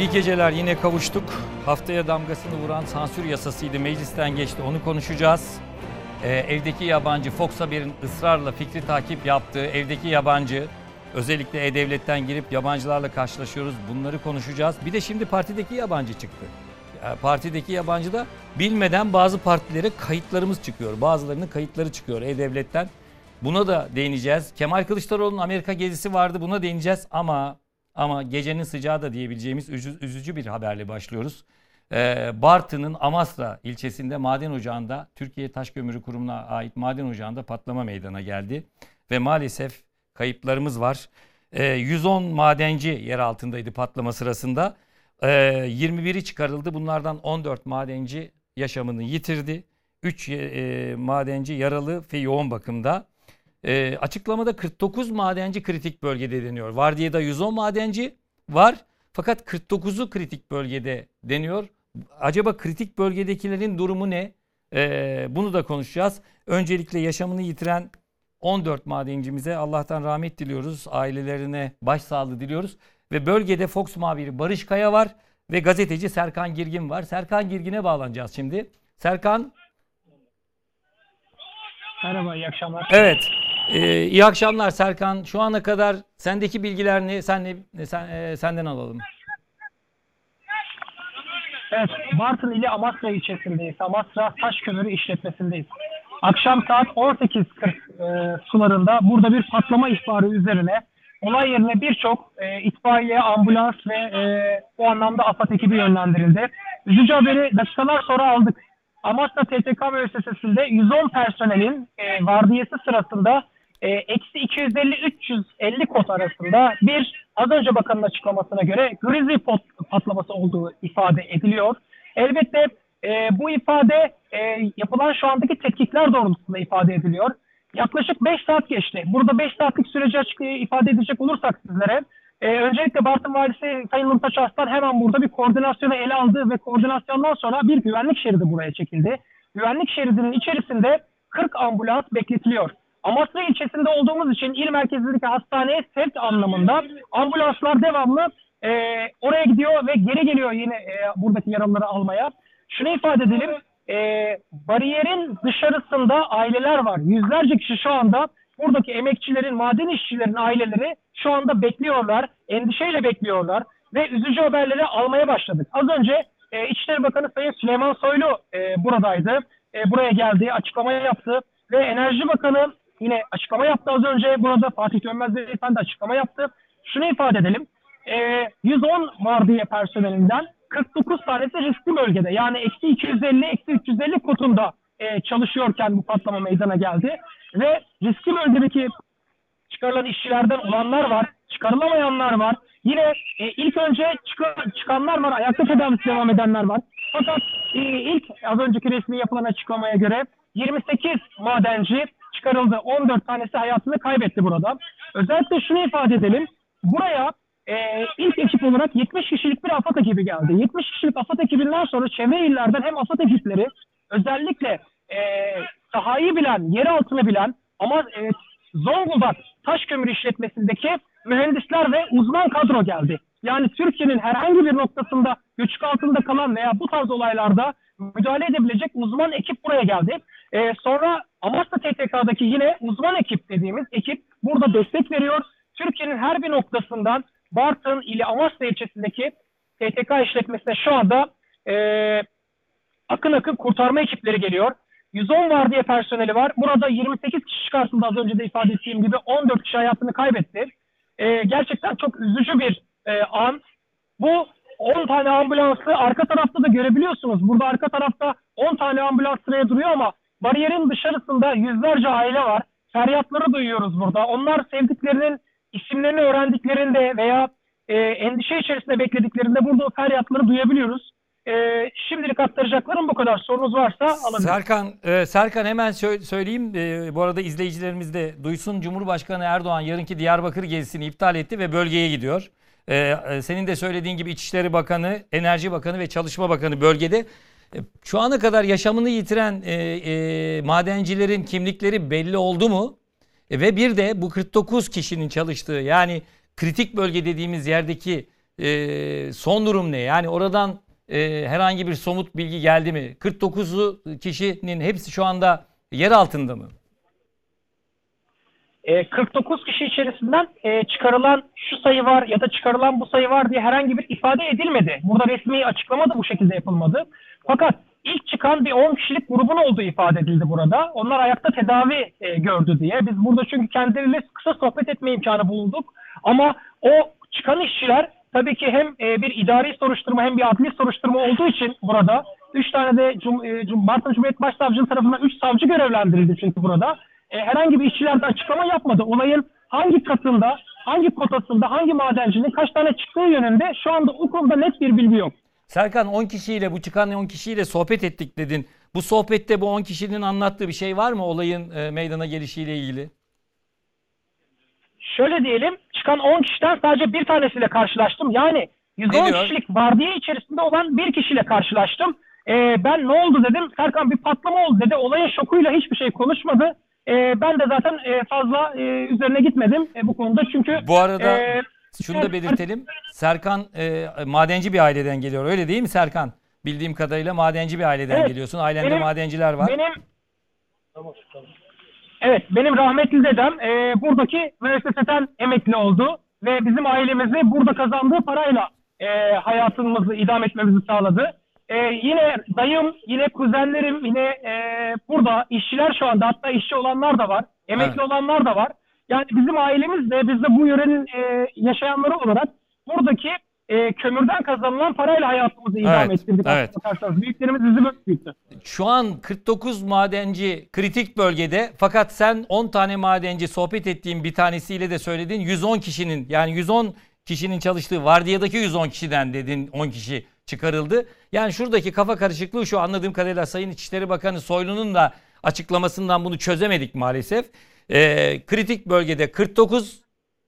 İyi geceler yine kavuştuk. Haftaya damgasını vuran sansür yasasıydı meclisten geçti onu konuşacağız. Ee, evdeki yabancı Fox Haber'in ısrarla fikri takip yaptığı evdeki yabancı özellikle E-Devlet'ten girip yabancılarla karşılaşıyoruz bunları konuşacağız. Bir de şimdi partideki yabancı çıktı. Ya, partideki yabancı da bilmeden bazı partilere kayıtlarımız çıkıyor. Bazılarının kayıtları çıkıyor E-Devlet'ten. Buna da değineceğiz. Kemal Kılıçdaroğlu'nun Amerika gezisi vardı buna değineceğiz ama ama gecenin sıcağı da diyebileceğimiz üzü- üzücü bir haberle başlıyoruz. Ee, Bartın'ın Amasra ilçesinde maden ocağında Türkiye Taş Kömürü Kurumu'na ait maden ocağında patlama meydana geldi. Ve maalesef kayıplarımız var. Ee, 110 madenci yer altındaydı patlama sırasında. Ee, 21'i çıkarıldı. Bunlardan 14 madenci yaşamını yitirdi. 3 madenci yaralı ve yoğun bakımda. E, açıklamada 49 madenci kritik bölgede deniyor. Vardiyada 110 madenci var fakat 49'u kritik bölgede deniyor. Acaba kritik bölgedekilerin durumu ne? E, bunu da konuşacağız. Öncelikle yaşamını yitiren 14 madencimize Allah'tan rahmet diliyoruz. Ailelerine başsağlığı diliyoruz. Ve bölgede Fox muhabiri Barış Kaya var ve gazeteci Serkan Girgin var. Serkan Girgin'e bağlanacağız şimdi. Serkan Merhaba, iyi akşamlar. Evet. Ee, iyi akşamlar Serkan. Şu ana kadar sendeki bilgiler ne? Sen, ne, sen e, senden alalım. Evet, Bartın ili Amasra ilçesindeyiz. Amasra Taş Kömürü işletmesindeyiz. Akşam saat 18.40 e, sularında burada bir patlama ihbarı üzerine olay yerine birçok e, itfaiye, ambulans ve e, o anlamda AFAD ekibi yönlendirildi. Üzücü haberi dakikalar sonra aldık. Amasra TTK müessesesinde 110 personelin e, vardiyası sırasında eksi 250-350 kod arasında bir az önce bakanın açıklamasına göre grizzly pot patlaması olduğu ifade ediliyor. Elbette e, bu ifade e, yapılan şu andaki tetkikler doğrultusunda ifade ediliyor. Yaklaşık 5 saat geçti. Burada 5 saatlik süreci açık e, ifade edecek olursak sizlere e, öncelikle Bartın Valisi Sayın Nurtaç Arslan hemen burada bir koordinasyonu ele aldı ve koordinasyondan sonra bir güvenlik şeridi buraya çekildi. Güvenlik şeridinin içerisinde 40 ambulans bekletiliyor. Amasra ilçesinde olduğumuz için il merkezindeki hastaneye sevk anlamında ambulanslar devamlı e, oraya gidiyor ve geri geliyor yine e, buradaki yaralıları almaya. Şunu ifade edelim, e, bariyerin dışarısında aileler var. Yüzlerce kişi şu anda buradaki emekçilerin, maden işçilerin aileleri şu anda bekliyorlar, endişeyle bekliyorlar ve üzücü haberleri almaya başladık. Az önce e, İçişleri Bakanı Sayın Süleyman Soylu e, buradaydı. E, buraya geldi, açıklama yaptı ve Enerji Bakanı yine açıklama yaptı az önce. Burada Fatih Dönmez Beyefendi açıklama yaptı. Şunu ifade edelim. E, 110 vardiya personelinden 49 tanesi riskli bölgede. Yani eksi 250, eksi 350 kotunda e, çalışıyorken bu patlama meydana geldi. Ve riskli bölgedeki çıkarılan işçilerden olanlar var, çıkarılamayanlar var. Yine e, ilk önce çık- çıkanlar var, ayakta tedavisi devam edenler var. Fakat e, ilk az önceki resmi yapılan açıklamaya göre 28 madenci çıkarıldı. 14 tanesi hayatını kaybetti burada. Özellikle şunu ifade edelim. Buraya e, ilk ekip olarak 70 kişilik bir AFAD ekibi geldi. 70 kişilik AFAD ekibinden sonra çevre illerden hem AFAD ekipleri özellikle e, sahayı bilen, yer altını bilen ama e, Zonguldak taş kömür işletmesindeki mühendisler ve uzman kadro geldi. Yani Türkiye'nin herhangi bir noktasında göçük altında kalan veya bu tarz olaylarda müdahale edebilecek uzman ekip buraya geldi. Ee, sonra Amasya TTK'daki yine uzman ekip dediğimiz ekip burada destek veriyor. Türkiye'nin her bir noktasından Bartın ili Amasya ilçesindeki TTK işletmesine şu anda e, akın akın kurtarma ekipleri geliyor. 110 vardiya personeli var. Burada 28 kişi çıkartıldı az önce de ifade ettiğim gibi 14 kişi hayatını kaybetti. Ee, gerçekten çok üzücü bir e, an. Bu 10 tane ambulansı arka tarafta da görebiliyorsunuz. Burada arka tarafta 10 tane ambulans sıraya duruyor ama bariyerin dışarısında yüzlerce aile var. Feryatları duyuyoruz burada. Onlar sevdiklerinin isimlerini öğrendiklerinde veya e, endişe içerisinde beklediklerinde burada o feryatları duyabiliyoruz. E, şimdilik aktaracaklarım bu kadar. Sorunuz varsa alabilirim. Serkan, e, Serkan hemen sö- söyleyeyim. E, bu arada izleyicilerimiz de duysun. Cumhurbaşkanı Erdoğan yarınki Diyarbakır gezisini iptal etti ve bölgeye gidiyor. E, e, senin de söylediğin gibi İçişleri Bakanı, Enerji Bakanı ve Çalışma Bakanı bölgede. E, Şu ana kadar yaşamını yitiren e, e, madencilerin kimlikleri belli oldu mu? E, ve bir de bu 49 kişinin çalıştığı yani kritik bölge dediğimiz yerdeki e, son durum ne? Yani oradan e, herhangi bir somut bilgi geldi mi? 49'u kişinin hepsi şu anda yer altında mı? E, 49 kişi içerisinden e, çıkarılan şu sayı var ya da çıkarılan bu sayı var diye herhangi bir ifade edilmedi. Burada resmi açıklama da bu şekilde yapılmadı. Fakat ilk çıkan bir 10 kişilik grubun olduğu ifade edildi burada. Onlar ayakta tedavi e, gördü diye. Biz burada çünkü kendileriyle kısa sohbet etme imkanı bulduk. Ama o çıkan işçiler tabii ki hem e, bir idari soruşturma hem bir adli soruşturma olduğu için burada 3 tane de Cum, e, Cum, Bartın Cumhuriyet Başsavcılığı tarafından 3 savcı görevlendirildi çünkü burada. E, herhangi bir işçiler de açıklama yapmadı. Olayın hangi katında, hangi kotasında, hangi madencinin kaç tane çıktığı yönünde şu anda o konuda net bir bilgi yok. Serkan 10 kişiyle bu çıkan 10 kişiyle sohbet ettik dedin. Bu sohbette bu 10 kişinin anlattığı bir şey var mı olayın e, meydana gelişiyle ilgili? Şöyle diyelim, çıkan 10 kişiden sadece bir tanesiyle karşılaştım. Yani 110 Ne diyor? kişilik vardiya içerisinde olan bir kişiyle karşılaştım. E, ben ne oldu dedim. Serkan bir patlama oldu dedi. Olayın şokuyla hiçbir şey konuşmadı. E, ben de zaten e, fazla e, üzerine gitmedim e, bu konuda çünkü Bu arada e, şunu da belirtelim. Serkan e, madenci bir aileden geliyor. Öyle değil mi Serkan? Bildiğim kadarıyla madenci bir aileden Evet. geliyorsun. Ailende Benim- madenciler var. Benim Evet, benim rahmetli dedem e, buradaki müesseseden emekli oldu ve bizim ailemizi burada kazandığı parayla e, hayatımızı idam etmemizi sağladı. E, yine dayım, yine kuzenlerim, yine e, burada işçiler şu anda hatta işçi olanlar da var, emekli Evet. olanlar da var. Yani bizim ailemiz de biz de bu yörenin e, yaşayanları olarak buradaki e, kömürden kazanılan parayla hayatımızı idam Evet, ettirdik. evet. aslına bakarsanız. Büyüklerimiz bizi böyle büyüttü. Şu an 49 madenci kritik bölgede fakat sen 10 tane madenci sohbet ettiğin bir tanesiyle de söyledin 110 kişinin yani 110 kişinin çalıştığı vardiyadaki 110 kişiden dedin 10 kişi çıkarıldı. Yani şuradaki kafa karışıklığı şu anladığım kadarıyla Sayın İçişleri Bakanı Soylu'nun da açıklamasından bunu çözemedik maalesef. Ee, kritik bölgede 49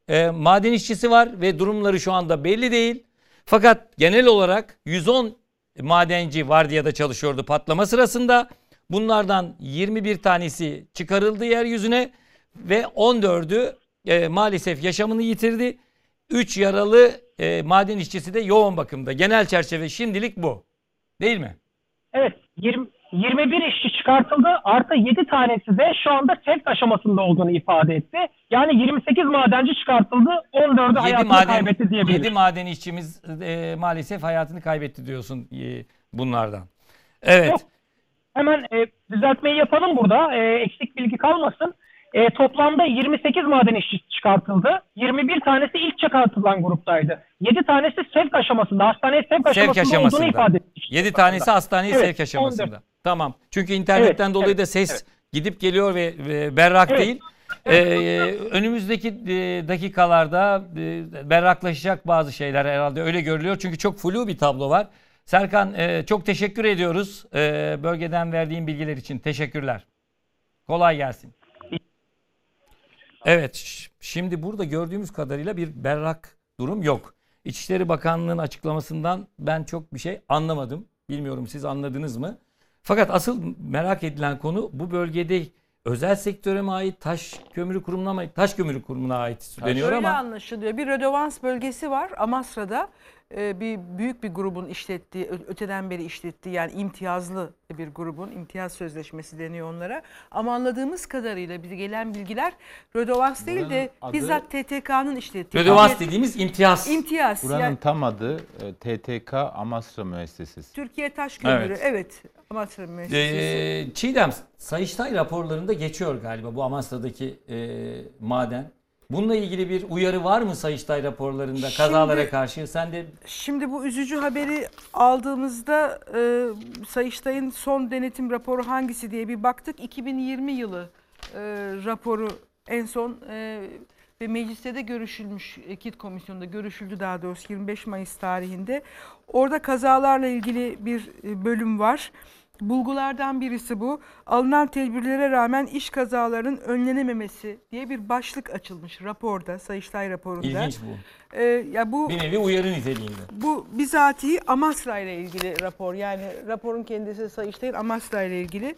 e, maden işçisi var ve durumları şu anda belli değil. Fakat genel olarak 110 madenci vardiyada çalışıyordu patlama sırasında. Bunlardan 21 tanesi çıkarıldı yeryüzüne ve 14'ü e, maalesef yaşamını yitirdi. 3 yaralı e, maden işçisi de yoğun bakımda. Genel çerçeve şimdilik bu. Değil mi? Evet, 20, 21 işçi çıkartıldı. Artı 7 tanesi de şu anda sevk aşamasında olduğunu ifade etti. Yani 28 madenci çıkartıldı. 14'ü 7 hayatını maden, kaybetti diyebiliriz. 7 maden işçimiz e, maalesef hayatını kaybetti diyorsun e, bunlardan. Evet. Yok. Hemen e, düzeltmeyi yapalım burada. E, eksik bilgi kalmasın. E, toplamda 28 maden işçi çıkartıldı. 21 tanesi ilk çıkartılan gruptaydı. 7 tanesi sevk aşamasında, hastaneye sevk aşamasında, olduğunu aşamasında. ifade etti. 7 tanesi hastaneye Evet, sevk aşamasında. 14. Tamam. Çünkü internetten Evet, dolayı evet, da ses gidip geliyor ve, ve berrak Evet. değil. Ee, önümüzdeki e, dakikalarda e, berraklaşacak bazı şeyler herhalde öyle görülüyor. Çünkü çok flu bir tablo var. Serkan e, çok teşekkür ediyoruz. E, bölgeden verdiğin bilgiler için teşekkürler. Kolay gelsin. Evet, şimdi burada gördüğümüz kadarıyla bir berrak durum yok. İçişleri Bakanlığı'nın açıklamasından ben çok bir şey anlamadım. Bilmiyorum siz anladınız mı? Fakat asıl merak edilen konu bu bölgede özel sektöre mi ait, taş kömürü kurumuna mı ait, taş kömürü kurumuna ait deniyor Şöyle ama anlaşılıyor. Bir redovans bölgesi var Amasra'da. Ee, bir büyük bir grubun işlettiği, öteden beri işlettiği yani imtiyazlı bir grubun imtiyaz sözleşmesi deniyor onlara. Ama anladığımız kadarıyla bize gelen bilgiler redovans değil de adı- bizzat TTK'nın işlettiği. Türkiye- dediğimiz imtiyaz. İmtiyaz. Buranın yani tam adı e, TTK Amasra Müessesesi. Türkiye Taş Kömürü. Evet. Evet. Amasra Müessesesi. Ee, Çiğdem, Sayıştay raporlarında geçiyor galiba bu Amasra'daki e, maden. Bununla ilgili bir uyarı var mı Sayıştay raporlarında kazalara Şimdi- karşı? Sen de Şimdi bu üzücü haberi aldığımızda e, Sayıştay'ın son denetim raporu hangisi diye bir baktık. 2020 yılı e, raporu en son e, ve mecliste de görüşülmüş, e, KİT komisyonunda görüşüldü daha doğrusu 25 Mayıs tarihinde. Orada kazalarla ilgili bir e, bölüm var. Bulgulardan birisi bu. Alınan tedbirlere rağmen iş kazalarının önlenememesi diye bir başlık açılmış raporda, Sayıştay raporunda. ilginç bu. E, ya bu Bir nevi uyarı niteliğinde. bu bizatihi Amasra ile ilgili rapor. Yani raporun kendisi Sayıştay'ın Amasra ile ilgili.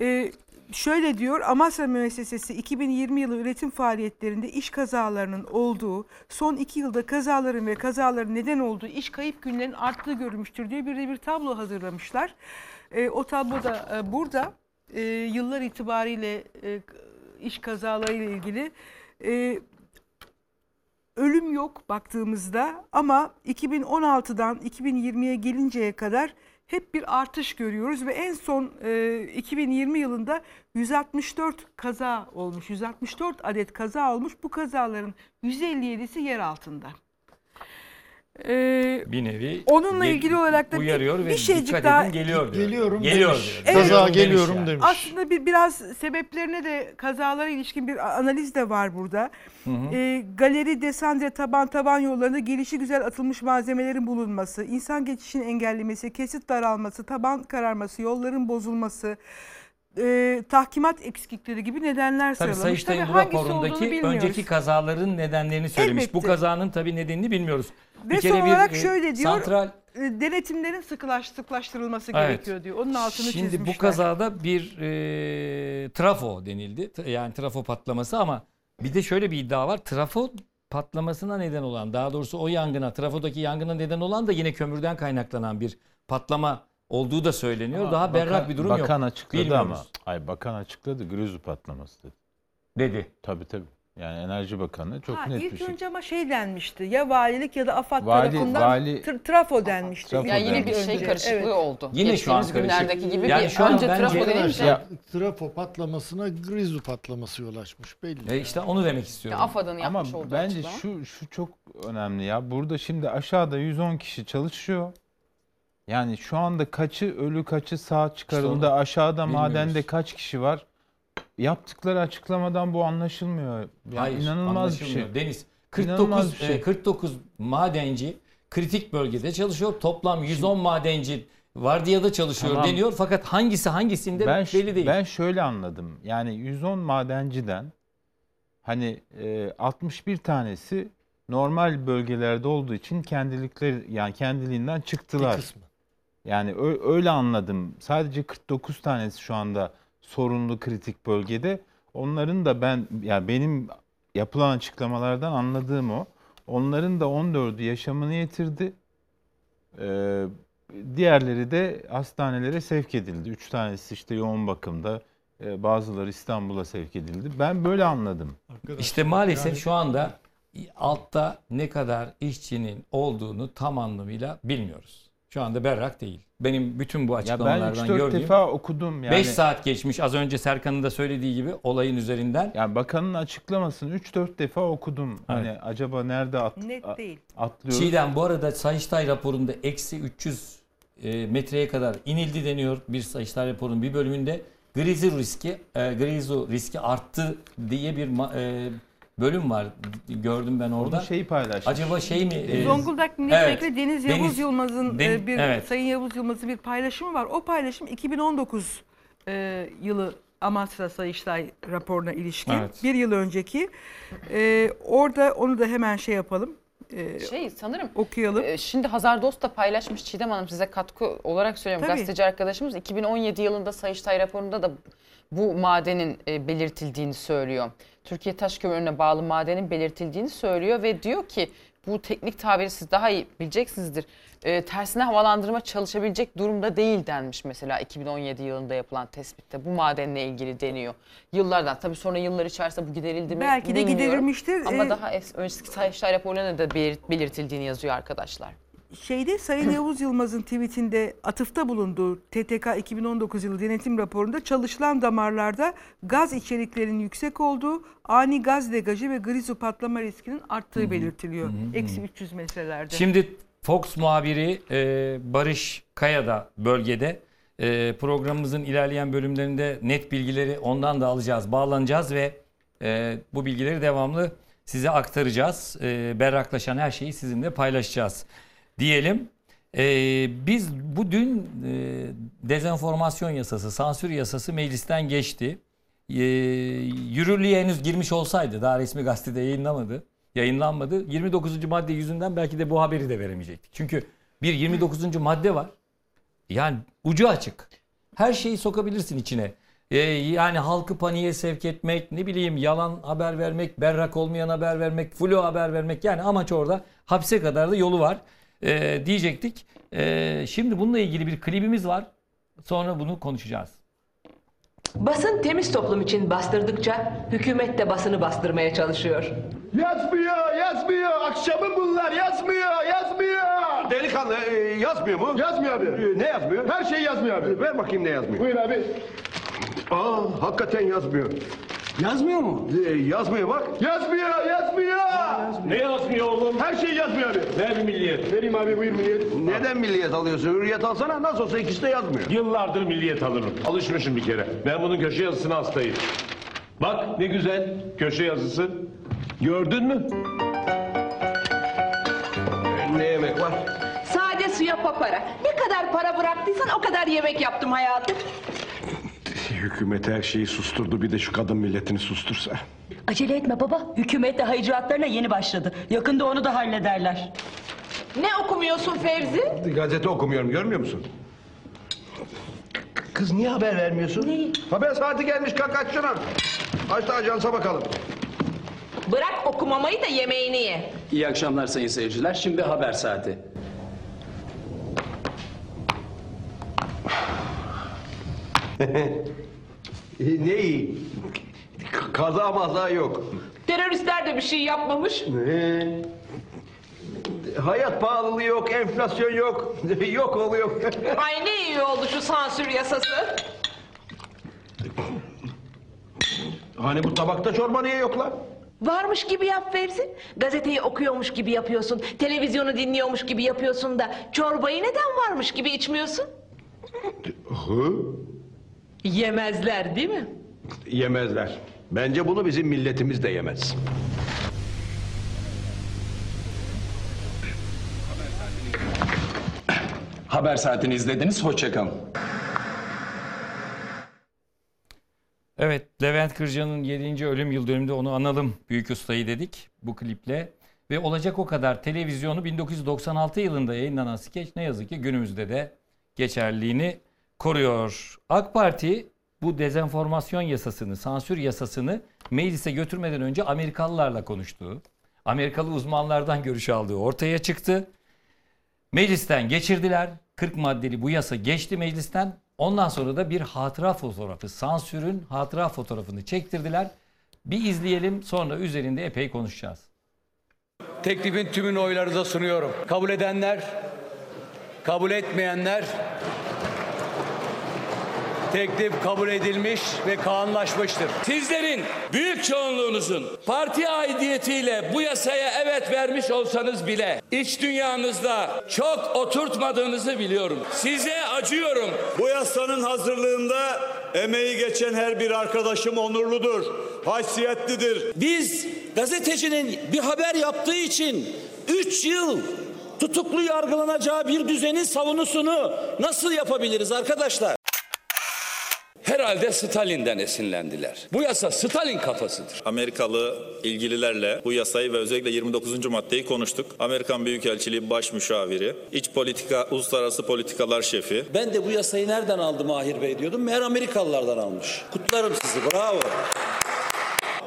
Ee, şöyle diyor Amasra Müessesesi 2020 yılı üretim faaliyetlerinde iş kazalarının olduğu, son iki yılda kazaların ve kazaların neden olduğu iş kayıp günlerin arttığı görülmüştür diye bir de bir tablo hazırlamışlar. E, o tablo da e, burada e, yıllar itibariyle e, iş kazalarıyla ilgili e, ölüm yok baktığımızda ama 2016'dan 2020'ye gelinceye kadar hep bir artış görüyoruz ve en son e, 2020 yılında 164 kaza olmuş. 164 adet kaza olmuş. Bu kazaların 157'si yer altında. E, Bir nevi Onunla ilgili olarak da bir- uyarıyor ve bir şeycik daha- edin geliyor diyor. Geliyorum Geliyor demiş. diyor. Evet. Kaza demiş geliyorum yani. demiş. Aslında bir biraz sebeplerine de kazalara ilişkin bir analiz de var burada. Ee, galeri, desandre, taban taban yollarında gelişi güzel atılmış malzemelerin bulunması, insan geçişini engellemesi, kesit daralması, taban kararması, yolların bozulması, e, tahkimat eksiklikleri gibi nedenler Tabii sıralamış. Sayıştay'ın Tabii bu hangisi olduğunu raporundaki önceki kazaların nedenlerini söylemiş. Bu Elbette. kazanın tabii nedenini bilmiyoruz. Ve son olarak şöyle diyor, Santral E, denetimlerin sıkılaş, sıklaştırılması Evet. gerekiyor diyor. Onun altını Şimdi çizmişler. bu kazada bir e, trafo denildi. Yani trafo patlaması ama bir de şöyle bir iddia var. Trafo patlamasına neden olan, daha doğrusu o yangına, trafodaki yangına neden olan da yine kömürden kaynaklanan bir patlama olduğu da söyleniyor. Ama daha berrak bakan- bir durum Bakan yok. açıkladı Bilmiyoruz. ama. Ay bakan açıkladı. Grizu patlaması dedi. Dedi. Tabii tabii. Yani Enerji Bakanı çok Ha, net bir ilk şey. önce ama şey denmişti. Ya valilik ya da AFAD Vali- tarafından vali- tr- trafo denmişti. Trafo Ya yine bir şey karışıklığı evet. oldu. Yine şu an karışık. günlerdeki gibi Yani bir şu an önce bence- trafo denince Ya- trafo patlamasına grizu patlaması yol açmış belli. E işte onu demek istiyorum. AFAD'ın Ama yapmış olduğu bence açıklama. şu şu çok önemli ya. Burada şimdi aşağıda 110 kişi çalışıyor. Yani şu anda kaçı ölü kaçı sağ çıkarıldı. onu Aşağıda bilmiyoruz. madende kaç kişi var? Yaptıkları açıklamadan bu anlaşılmıyor. Yani Hayır, inanılmaz bir şey. Deniz İnanılmaz 49 bir şey. e, 49 madenci kritik bölgede çalışıyor. Toplam 110 madenci vardiyada çalışıyor Tamam. deniyor. Fakat hangisi hangisinde ben belli değil. Ben şöyle anladım. Yani 110 madenciden hani e, 61 tanesi normal bölgelerde olduğu için kendilikleri yani kendiliğinden bir çıktılar. kısmı. Yani öyle anladım. Sadece 49 tanesi şu anda sorunlu kritik bölgede. Onların da ben yani benim yapılan açıklamalardan anladığım o. Onların da 14'ü yaşamını yitirdi. Ee, diğerleri de hastanelere sevk edildi. 3 tanesi işte yoğun bakımda. e, bazıları İstanbul'a sevk edildi. Ben böyle anladım. Arkadaşlar, İşte maalesef yani şu anda altta ne kadar işçinin olduğunu tam anlamıyla bilmiyoruz. Şu anda berrak değil. Benim bütün bu Ya ben açıklamalardan 3-4 gördüğüm defa okudum. Yani 5 saat geçmiş az önce Serkan'ın da söylediği gibi olayın üzerinden. Yani bakanın açıklamasını 3-4 defa okudum. Hani acaba nerede at, Net a- değil. atlıyoruz? Çiğdem bu arada Sayıştay raporunda eksi 300 e, metreye kadar inildi deniyor bir Sayıştay raporunun bir bölümünde. Grizu riski, e, grizu riski arttı diye bir e, bölüm var. Gördüm ben orada. Onu şeyi paylaşmış. Acaba şey mi? e, Zonguldak Milletvekili Deniz Yavuz Deniz- Yılmaz'ın Den- e, bir evet. Sayın Yavuz Yılmaz'ın bir paylaşımı var. O paylaşım 2019 e, yılı Amasra Sayıştay raporuna ilişkin. Evet. Bir yıl önceki. E, orada onu da hemen şey yapalım. E, Şey sanırım okuyalım. e, şimdi Hazar Dost da paylaşmış Çiğdem Hanım size katkı olarak söylüyorum. Tabii. Gazeteci arkadaşımız 2017 yılında Sayıştay raporunda da bu madenin e, belirtildiğini söylüyor. Türkiye Taş Kömürü'ne bağlı madenin belirtildiğini söylüyor ve diyor ki bu teknik tabiri siz daha iyi bileceksinizdir. E, tersine havalandırma çalışabilecek durumda değil denmiş mesela 2017 yılında yapılan tespitte. Bu madenle ilgili deniyor. Yıllardan tabii sonra yıllar içerisinde bu giderildi mi Belki de bilmiyorum. giderilmiştir. Ama E, daha es- önceki Sayıştay raporlarında da belirt- belirtildiğini yazıyor arkadaşlar. Şeyde Sayın Yavuz Yılmaz'ın tweetinde atıfta bulunduğu TTK 2019 yılı denetim raporunda çalışılan damarlarda gaz içeriklerinin yüksek olduğu, ani gaz degajı ve grizu patlama riskinin arttığı belirtiliyor. Eksi 300 metrelerde. Şimdi Fox muhabiri e, Barış Kaya da bölgede. E, programımızın ilerleyen bölümlerinde net bilgileri ondan da alacağız, bağlanacağız ve e, bu bilgileri devamlı size aktaracağız. E, berraklaşan her şeyi sizinle paylaşacağız diyelim. E, biz bu dün e, dezenformasyon yasası, sansür yasası meclisten geçti. E, yürürlüğe henüz girmiş olsaydı daha resmi gazetede yayınlamadı. Yayınlanmadı. 29. madde yüzünden belki de bu haberi de veremeyecektik. Çünkü bir 29. madde var. Yani ucu açık. Her şeyi sokabilirsin içine. Ee, yani halkı paniğe sevk etmek, ne bileyim yalan haber vermek, berrak olmayan haber vermek, flu haber vermek. Yani amaç orada hapse kadar da yolu var ee, diyecektik. Ee, şimdi bununla ilgili bir klibimiz var. Sonra bunu konuşacağız. Basın temiz toplum için bastırdıkça hükümet de basını bastırmaya çalışıyor. Yazmıyor, yazmıyor. Akşamı bunlar yazmıyor, yazmıyor. Delikanlı e, yazmıyor mu? Yazmıyor abi. ne yazmıyor? Her şey yazmıyor abi. Ver bakayım ne yazmıyor. Buyur abi. Aa, hakikaten yazmıyor. Yazmıyor mu? yazmıyor bak. Yazmıyor, yazmıyor. Ne yazmıyor oğlum? Her şey yazmıyor abi. Ver milliyet. Vereyim abi buyur milliyet. Neden milliyet alıyorsun? Hürriyet alsana nasıl olsa ikisi de yazmıyor. Yıllardır milliyet alırım. Alışmışım bir kere. Ben bunun köşe yazısına hastayım. Bak ne güzel köşe yazısı. Gördün mü? Ne yemek var? Sade suya papara. Ne kadar para bıraktıysan o kadar yemek yaptım hayatım. Hükümet her şeyi susturdu. Bir de şu kadın milletini sustursa. Acele etme baba. Hükümet de haycıratlarına yeni başladı. Yakında onu da hallederler. Ne okumuyorsun Fevzi? Gazete okumuyorum görmüyor musun? Kız niye haber vermiyorsun? Neyi? Haber saati gelmiş kalk aç şunu. Aç da ajansa bakalım. Bırak okumamayı da yemeğini ye. İyi akşamlar sayın seyirciler. Şimdi haber saati. ne iyi. Kaza maza yok. Teröristler de bir şey yapmamış. Ee, hayat pahalılığı yok, enflasyon yok. yok oluyor. Ay ne iyi oldu şu sansür yasası. hani bu tabakta çorba niye yok lan? Varmış gibi yap Fevzi. Gazeteyi okuyormuş gibi yapıyorsun. Televizyonu dinliyormuş gibi yapıyorsun da çorbayı neden varmış gibi içmiyorsun? Hı? Yemezler değil mi? Yemezler. Bence bunu bizim milletimiz de yemez. Haber saatini izlediniz. Hoşçakalın. Evet, Levent Kırca'nın 7. ölüm yıl dönümünde onu analım büyük ustayı dedik bu kliple. Ve olacak o kadar televizyonu 1996 yılında yayınlanan skeç ne yazık ki günümüzde de geçerliğini koruyor. AK Parti bu dezenformasyon yasasını, sansür yasasını meclise götürmeden önce Amerikalılarla konuştuğu, Amerikalı uzmanlardan görüş aldığı ortaya çıktı. Meclisten geçirdiler. 40 maddeli bu yasa geçti meclisten. Ondan sonra da bir hatıra fotoğrafı, sansürün hatıra fotoğrafını çektirdiler. Bir izleyelim sonra üzerinde epey konuşacağız. Teklifin tümünü oylarınıza sunuyorum. Kabul edenler, kabul etmeyenler teklif kabul edilmiş ve kanunlaşmıştır. Sizlerin büyük çoğunluğunuzun parti aidiyetiyle bu yasaya evet vermiş olsanız bile iç dünyanızda çok oturtmadığınızı biliyorum. Size acıyorum. Bu yasanın hazırlığında emeği geçen her bir arkadaşım onurludur, haysiyetlidir. Biz gazetecinin bir haber yaptığı için 3 yıl tutuklu yargılanacağı bir düzenin savunusunu nasıl yapabiliriz arkadaşlar? Herhalde Stalin'den esinlendiler. Bu yasa Stalin kafasıdır. Amerikalı ilgililerle bu yasayı ve özellikle 29. maddeyi konuştuk. Amerikan Büyükelçiliği Baş Müşaviri, İç Politika, Uluslararası Politikalar Şefi. Ben de bu yasayı nereden aldı Mahir Bey diyordum. Meğer Amerikalılardan almış. Kutlarım sizi bravo.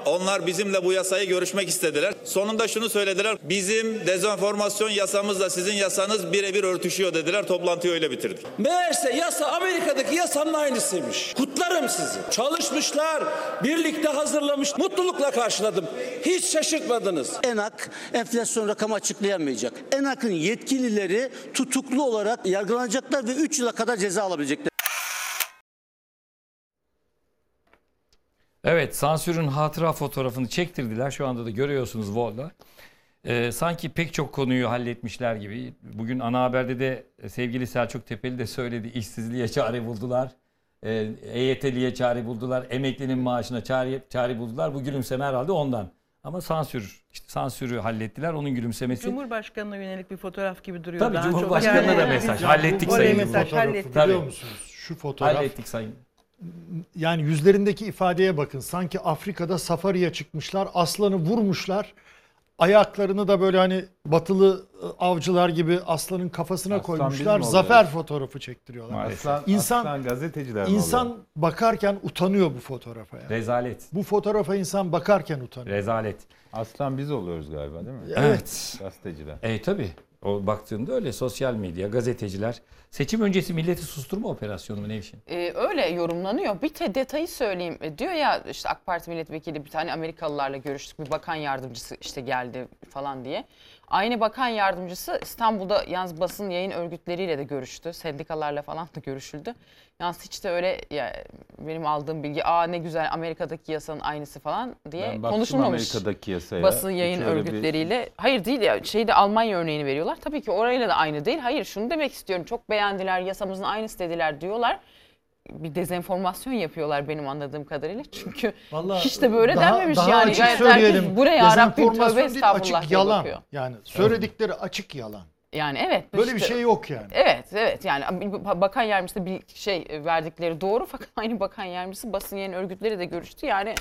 Onlar bizimle bu yasayı görüşmek istediler. Sonunda şunu söylediler. Bizim dezenformasyon yasamızla sizin yasanız birebir örtüşüyor dediler. Toplantıyı öyle bitirdik. Meğerse yasa Amerika'daki yasanın aynısıymış. Kutlarım sizi. Çalışmışlar, birlikte hazırlamış. Mutlulukla karşıladım. Hiç şaşırtmadınız. ENAK enflasyon rakamı açıklayamayacak. ENAK'ın yetkilileri tutuklu olarak yargılanacaklar ve 3 yıla kadar ceza alabilecekler. Evet sansürün hatıra fotoğrafını çektirdiler. Şu anda da görüyorsunuz Vol'da. Ee, sanki pek çok konuyu halletmişler gibi. Bugün ana haberde de sevgili Selçuk Tepeli de söyledi. İşsizliğe çare buldular. Ee, EYT'liye çare buldular. Emeklinin maaşına çare, çare buldular. Bu gülümseme herhalde ondan. Ama sansür, işte sansürü hallettiler. Onun gülümsemesi. Cumhurbaşkanına yönelik bir fotoğraf gibi duruyor. Tabii daha çok. Cumhurbaşkanına da mesaj. Hallettik sayın. mesaj Fotoğrafı hallettik. Biliyor musunuz? Şu fotoğraf. Hallettik sayın. Yani yüzlerindeki ifadeye bakın. Sanki Afrika'da safariye çıkmışlar. Aslanı vurmuşlar. Ayaklarını da böyle hani batılı e, avcılar gibi aslanın kafasına Aslan koymuşlar. Zafer fotoğrafı çektiriyorlar. Aslan, İnsan- aslan gazeteciler İnsan oluyor? bakarken utanıyor bu fotoğrafa ya. Rezalet. Bu fotoğrafa insan bakarken utanıyor. Rezalet. Aslan biz oluyoruz galiba değil mi? Evet. Gazeteciler. E tabi. O baktığında öyle sosyal medya, gazeteciler. Seçim öncesi milleti susturma operasyonu mu Nevşin? Ee, öyle yorumlanıyor. Bir de detayı söyleyeyim. E, diyor ya işte AK Parti milletvekili bir tane Amerikalılarla görüştük. Bir bakan yardımcısı işte geldi falan diye. Aynı bakan yardımcısı İstanbul'da yalnız basın yayın örgütleriyle de görüştü. Sendikalarla falan da görüşüldü. Yalnız hiç de öyle ya, benim aldığım bilgi aa ne güzel Amerika'daki yasanın aynısı falan diye Ben baktım konuşulmamış. Amerika'daki yasaya. Basın yayın öyle bir- örgütleriyle. Hayır değil ya şeyde Almanya örneğini veriyorlar. Tabii ki orayla da aynı değil. Hayır şunu demek istiyorum. Çok beğendiler yasamızın aynısı dediler diyorlar. Bir dezenformasyon yapıyorlar benim anladığım kadarıyla. Çünkü Vallahi hiç de böyle daha- denmemiş daha yani. açık Gayet söyleyelim. buraya Dezenformasyon tövbe estağfurullah açık yalan. bakıyor. Yani söyledikleri açık yalan. Yani evet. Böyle bir işte- şey yok yani. Evet evet yani bakan yardımcısı bir şey verdikleri doğru fakat aynı bakan yardımcısı basın yayın örgütleri de görüştü. Yani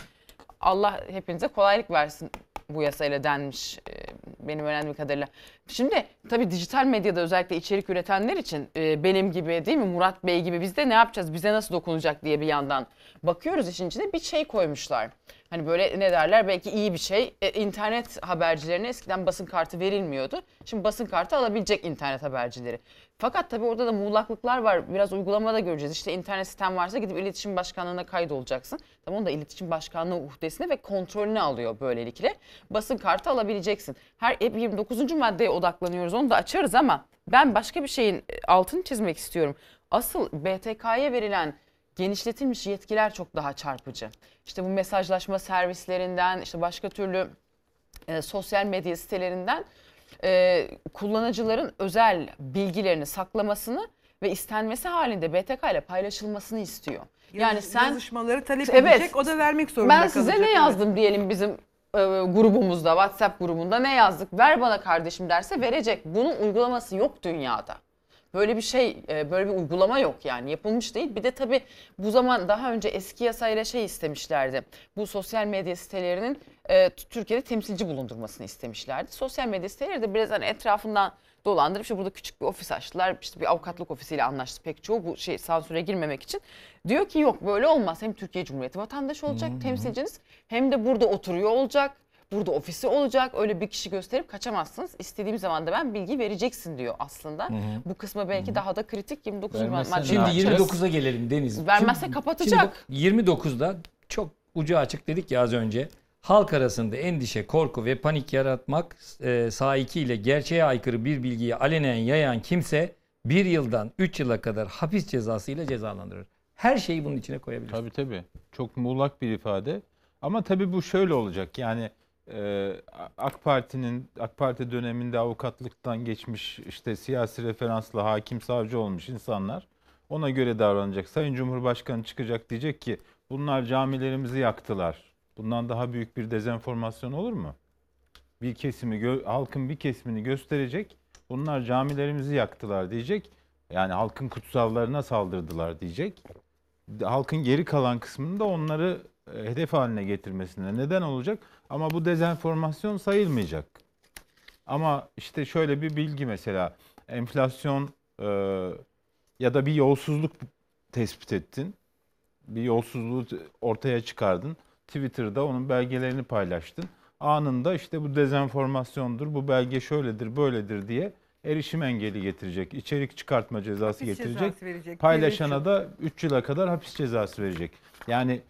Allah hepinize kolaylık versin bu yasayla denmiş e, benim öğrendiğim kadarıyla. Şimdi tabii dijital medyada özellikle içerik üretenler için e, benim gibi değil mi Murat Bey gibi biz de ne yapacağız bize nasıl dokunacak diye bir yandan bakıyoruz işin içine bir şey koymuşlar. Hani böyle ne derler belki iyi bir şey. E, internet habercilerine eskiden basın kartı verilmiyordu. Şimdi basın kartı alabilecek internet habercileri. Fakat tabii orada da muğlaklıklar var. Biraz uygulamada göreceğiz. İşte internet sitem varsa gidip iletişim başkanlığına kaydolacaksın. Tamam da iletişim başkanlığı uhdesine ve kontrolüne alıyor böylelikle. Basın kartı alabileceksin. Her hep 29. maddeye odaklanıyoruz. Onu da açarız ama ben başka bir şeyin altını çizmek istiyorum. Asıl BTK'ya verilen genişletilmiş yetkiler çok daha çarpıcı. İşte bu mesajlaşma servislerinden, işte başka türlü e, sosyal medya sitelerinden e, kullanıcıların özel bilgilerini saklamasını ve istenmesi halinde BTK ile paylaşılmasını istiyor. Yani Yazış- sen yazışmaları talep Evet. edecek, o da vermek zorunda ben size kalacak, ne evet. yazdım diyelim bizim e, grubumuzda, WhatsApp grubunda ne yazdık? Ver bana kardeşim derse verecek. Bunun uygulaması yok dünyada. Böyle bir şey, e, böyle bir uygulama yok yani yapılmış değil. Bir de tabii bu zaman daha önce eski yasayla şey istemişlerdi. Bu sosyal medya sitelerinin e, Türkiye'de temsilci bulundurmasını istemişlerdi. Sosyal medya siteleri de biraz hani etrafından dolandırıp işte burada küçük bir ofis açtılar. İşte bir avukatlık ofisiyle anlaştı pek çoğu bu şey sansüre girmemek için. Diyor ki yok böyle olmaz. Hem Türkiye Cumhuriyeti vatandaşı olacak temsilciniz hem de burada oturuyor olacak. Burada ofisi olacak. Öyle bir kişi gösterip kaçamazsınız. İstediğim zaman da ben bilgi vereceksin diyor aslında. Hı hı. Bu kısmı belki daha da kritik 29 Vermezsen madde. Şimdi açarız. 29'a gelelim Deniz. Vermezse Şimdi- kapatacak. Şimdi bak, 29'da çok ucu açık dedik ya az önce. Halk arasında endişe, korku ve panik yaratmak e, sahikiyle gerçeğe aykırı bir bilgiyi alenen yayan kimse bir yıldan 3 yıla kadar hapis cezası ile cezalandırır. Her şeyi bunun içine koyabilir. Tabii tabii. Çok muğlak bir ifade. Ama tabii bu şöyle olacak. Yani AK Parti'nin AK Parti döneminde avukatlıktan geçmiş işte siyasi referansla hakim savcı olmuş insanlar ona göre davranacak. Sayın Cumhurbaşkanı çıkacak diyecek ki bunlar camilerimizi yaktılar. Bundan daha büyük bir dezenformasyon olur mu? Bir kesimi halkın bir kesimini gösterecek. Bunlar camilerimizi yaktılar diyecek. Yani halkın kutsallarına saldırdılar diyecek halkın geri kalan kısmını da onları e, hedef haline getirmesine neden olacak. Ama bu dezenformasyon sayılmayacak. Ama işte şöyle bir bilgi mesela enflasyon e, ya da bir yolsuzluk tespit ettin. Bir yolsuzluğu ortaya çıkardın. Twitter'da onun belgelerini paylaştın. Anında işte bu dezenformasyondur, bu belge şöyledir, böyledir diye erişim engeli getirecek, içerik çıkartma cezası Hapis getirecek. cezası verecek, Paylaşana da 3 yıla kadar hapis cezası verecek. Yani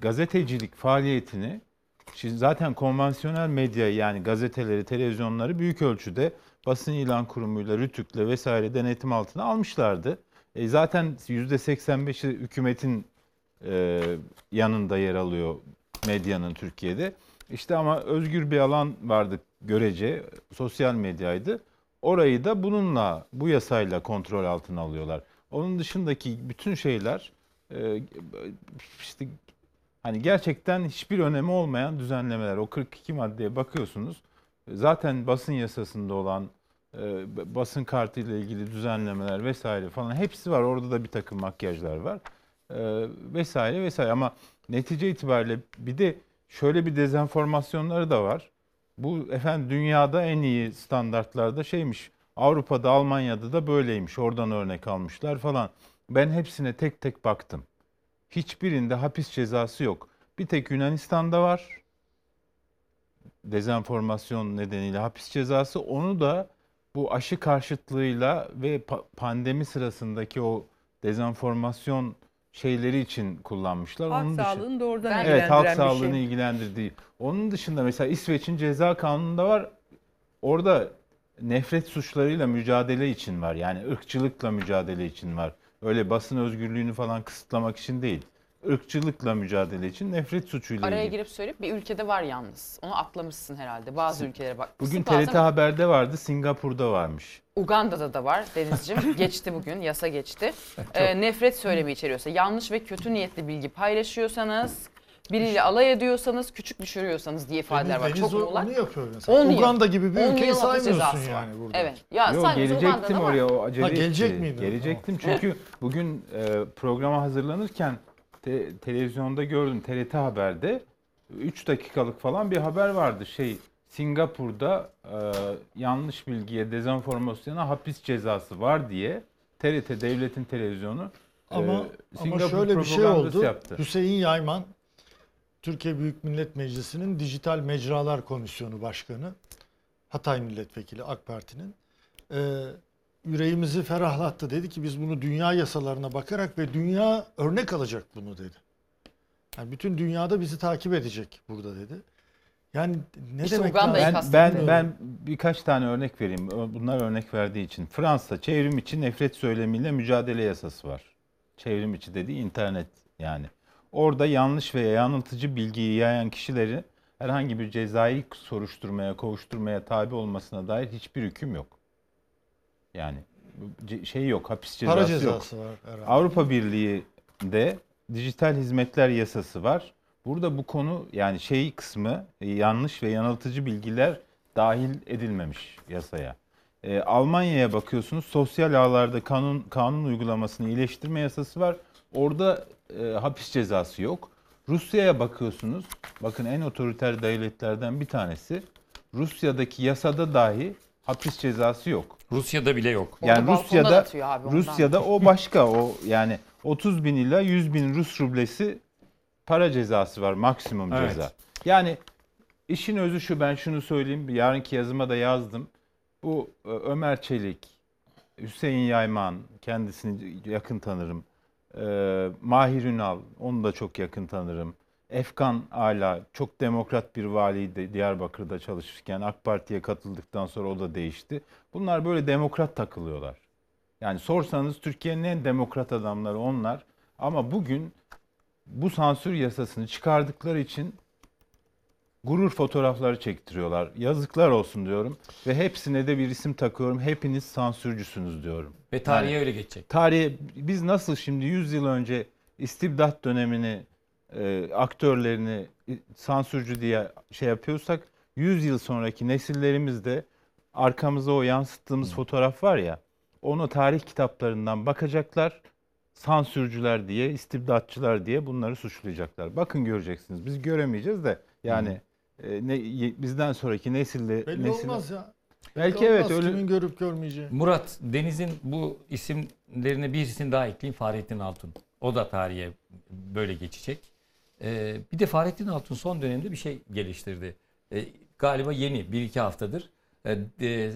gazetecilik faaliyetini şimdi zaten konvansiyonel medya yani gazeteleri, televizyonları büyük ölçüde basın ilan kurumuyla, Rütük'le vesaire denetim altına almışlardı. E zaten %85'i hükümetin e, yanında yer alıyor medyanın Türkiye'de. İşte ama özgür bir alan vardı görece, sosyal medyaydı. Orayı da bununla, bu yasayla kontrol altına alıyorlar. Onun dışındaki bütün şeyler e, işte hani gerçekten hiçbir önemi olmayan düzenlemeler. O 42 maddeye bakıyorsunuz. Zaten basın yasasında olan e, basın kartı ile ilgili düzenlemeler vesaire falan hepsi var. Orada da bir takım makyajlar var. E, vesaire vesaire ama netice itibariyle bir de şöyle bir dezenformasyonları da var. Bu efendim dünyada en iyi standartlarda şeymiş. Avrupa'da, Almanya'da da böyleymiş. Oradan örnek almışlar falan. Ben hepsine tek tek baktım. Hiçbirinde hapis cezası yok. Bir tek Yunanistan'da var. Dezenformasyon nedeniyle hapis cezası. Onu da bu aşı karşıtlığıyla ve pa- pandemi sırasındaki o dezenformasyon şeyleri için kullanmışlar. Halk Onun dışı- sağlığını doğrudan Evet, ilgilendiren halk bir sağlığını şey. ilgilendirdiği. Onun dışında mesela İsveç'in ceza kanununda var. Orada nefret suçlarıyla mücadele için var. Yani ırkçılıkla mücadele için var. Öyle basın özgürlüğünü falan kısıtlamak için değil. Irkçılıkla mücadele için nefret suçuyla Araya ilgili. girip söyleyip bir ülkede var yalnız. Onu atlamışsın herhalde. Bazı ülkelere bak. Bugün Bazen- TRT Haber'de vardı, Singapur'da varmış. Uganda'da da var Denizciğim. geçti bugün, yasa geçti. Ee, nefret söylemi içeriyorsa, yanlış ve kötü niyetli bilgi paylaşıyorsanız, biriyle alay ediyorsanız, küçük düşürüyorsanız diye ifadeler var. Deniz Çok muğlak. onu yapıyor mesela. 10 yıl. Uganda gibi bir 10 ülkeyi yıl hapis saymıyorsun cezası var. yani burada. Evet. Ya Yo, sadece gelecektim Uganda'da var. oraya o acele Ha, gelecek etti. miydin? Gelecektim çünkü bugün e, programa hazırlanırken te- televizyonda gördüm TRT Haber'de 3 dakikalık falan bir haber vardı. Şey Singapur'da e, yanlış bilgiye, dezenformasyona hapis cezası var diye TRT devletin televizyonu e, Ama, ama Singapur şöyle bir şey oldu. yaptı. Hüseyin Yayman Türkiye Büyük Millet Meclisi'nin Dijital Mecralar Komisyonu Başkanı. Hatay Milletvekili AK Parti'nin. Ee, yüreğimizi ferahlattı. Dedi ki biz bunu dünya yasalarına bakarak ve dünya örnek alacak bunu dedi. Yani bütün dünyada bizi takip edecek burada dedi. Yani ne İşte demek Uganda'yı? Ben, ben, kastetmiyorum. ben birkaç tane örnek vereyim. Bunlar örnek verdiği için. Fransa çevrim içi nefret söylemiyle mücadele yasası var. Çevrim içi dediği internet yani. Orada yanlış veya yanıltıcı bilgiyi yayan kişileri herhangi bir cezai soruşturmaya, kovuşturmaya tabi olmasına dair hiçbir hüküm yok. Yani ce- şey yok, hapis cezası, Para yok. cezası var herhalde. Avrupa Birliği'de dijital hizmetler yasası var. Burada bu konu yani şey kısmı e, yanlış ve yanıltıcı bilgiler dahil edilmemiş yasaya. Ee, Almanya'ya bakıyorsunuz sosyal ağlarda kanun kanun uygulamasını iyileştirme yasası var. Orada e, hapis cezası yok. Rusya'ya bakıyorsunuz. Bakın en otoriter devletlerden bir tanesi. Rusya'daki yasada dahi hapis cezası yok. Rusya'da bile yok. Yani Rusya'da abi, ondan. Rusya'da o başka o yani 30 bin ila 100 bin Rus rublesi para cezası var maksimum Evet. ceza. Yani işin özü şu ben şunu söyleyeyim yarınki yazıma da yazdım. Bu e, Ömer Çelik, Hüseyin Yayman kendisini yakın tanırım. E, Mahir Ünal onu da çok yakın tanırım. Efkan Ala çok demokrat bir valiydi Diyarbakır'da çalışırken AK Parti'ye katıldıktan sonra o da değişti. Bunlar böyle demokrat takılıyorlar. Yani sorsanız Türkiye'nin en demokrat adamları onlar. Ama bugün bu sansür yasasını çıkardıkları için gurur fotoğrafları çektiriyorlar. Yazıklar olsun diyorum. Ve hepsine de bir isim takıyorum. Hepiniz sansürcüsünüz diyorum. Ve tarihe Yani öyle geçecek. Tarihe biz nasıl şimdi 100 yıl önce istibdat dönemini e, aktörlerini sansürcü diye şey yapıyorsak 100 yıl sonraki nesillerimiz de arkamıza o yansıttığımız fotoğraf var ya onu tarih kitaplarından bakacaklar sansürcüler diye istibdatçılar diye bunları suçlayacaklar. Bakın göreceksiniz biz göremeyeceğiz de yani e, ne, bizden sonraki nesilde Belli nesil- olmaz ya. Belki Belli evet olmaz öyle Kimin görüp görmeyeceği. Murat Deniz'in bu isimlerine bir isim daha ekleyeyim Fahrettin Altun. O da tarihe böyle geçecek. Ee, bir de Fahrettin Altun son dönemde bir şey geliştirdi. Ee, galiba yeni bir iki haftadır. Ee, de-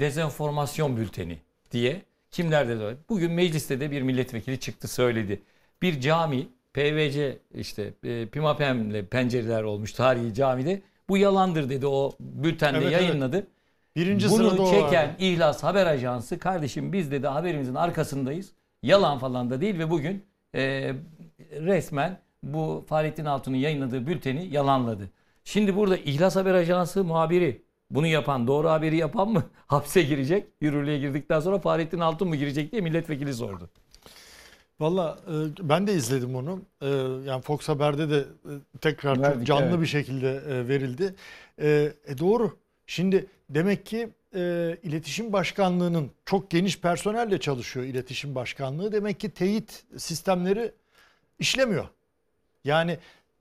dezenformasyon bülteni diye. Kimlerde de Bugün mecliste de bir milletvekili çıktı söyledi. Bir cami PVC işte e, Pimapem'le pencereler olmuş tarihi camide. Bu yalandır dedi o bültende Evet, evet. yayınladı. Birinci Bunu o çeken vardı. İhlas Haber Ajansı kardeşim biz dedi haberimizin arkasındayız. Yalan falan da değil ve bugün e, resmen bu Fahrettin Altun'un yayınladığı bülteni yalanladı. Şimdi burada İhlas Haber Ajansı muhabiri bunu yapan, doğru haberi yapan mı hapse girecek? Yürürlüğe girdikten sonra Fahrettin Altun mu girecek diye milletvekili sordu. Valla e, ben de izledim onu. E, yani Fox Haber'de de e, tekrar çok Verdik, canlı evet. bir şekilde e, verildi. E, e, doğru. Şimdi demek ki e, iletişim başkanlığının çok geniş personelle çalışıyor iletişim başkanlığı. Demek ki teyit sistemleri işlemiyor. Yani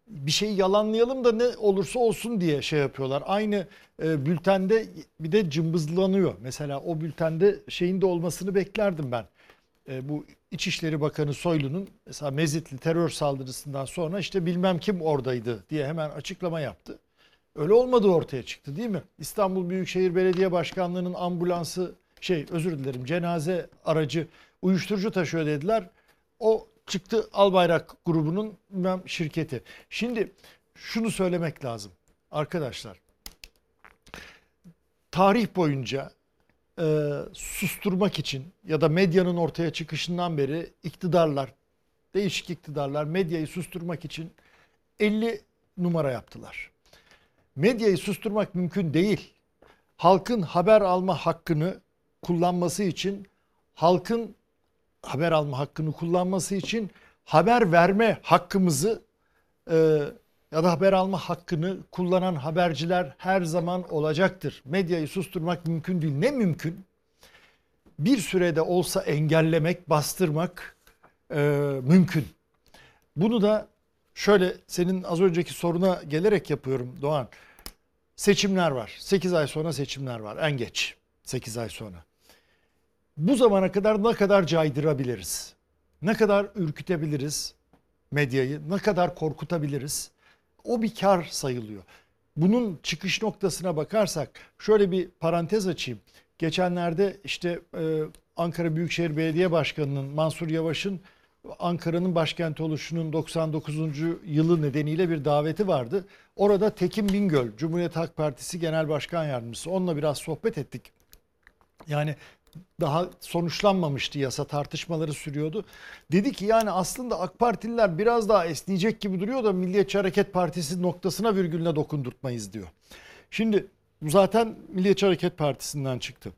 bir şeyi yalanlayalım da ne olursa olsun diye şey yapıyorlar. Aynı e, bültende bir de cımbızlanıyor. Mesela o bültende şeyin de olmasını beklerdim ben. E, bu İçişleri Bakanı Soylu'nun mesela Mezitli terör saldırısından sonra işte bilmem kim oradaydı diye hemen açıklama yaptı. Öyle olmadığı ortaya çıktı değil mi? İstanbul Büyükşehir Belediye Başkanlığı'nın ambulansı şey özür dilerim cenaze aracı uyuşturucu taşıyor dediler. O çıktı Albayrak grubunun bilmem şirketi. Şimdi şunu söylemek lazım arkadaşlar. Tarih boyunca e, susturmak için ya da medyanın ortaya çıkışından beri iktidarlar, değişik iktidarlar medyayı susturmak için 50 numara yaptılar. Medyayı susturmak mümkün değil. Halkın haber alma hakkını kullanması için halkın haber alma hakkını kullanması için haber verme hakkımızı e, ya da haber alma hakkını kullanan haberciler her zaman olacaktır. Medyayı susturmak mümkün değil. Ne mümkün? Bir sürede olsa engellemek, bastırmak e, mümkün. Bunu da şöyle senin az önceki soruna gelerek yapıyorum Doğan. Seçimler var. 8 ay sonra seçimler var. En geç 8 ay sonra. Bu zamana kadar ne kadar caydırabiliriz? Ne kadar ürkütebiliriz medyayı? Ne kadar korkutabiliriz? O bir kar sayılıyor. Bunun çıkış noktasına bakarsak şöyle bir parantez açayım. Geçenlerde işte e, Ankara Büyükşehir Belediye Başkanı'nın Mansur Yavaş'ın Ankara'nın başkenti oluşunun 99. yılı nedeniyle bir daveti vardı. Orada Tekin Bingöl, Cumhuriyet Halk Partisi Genel Başkan Yardımcısı. Onunla biraz sohbet ettik. Yani daha sonuçlanmamıştı yasa tartışmaları sürüyordu. Dedi ki yani aslında AK Partililer biraz daha esneyecek gibi duruyor da Milliyetçi Hareket Partisi noktasına virgülüne dokundurtmayız diyor. Şimdi bu zaten Milliyetçi Hareket Partisi'nden çıktı.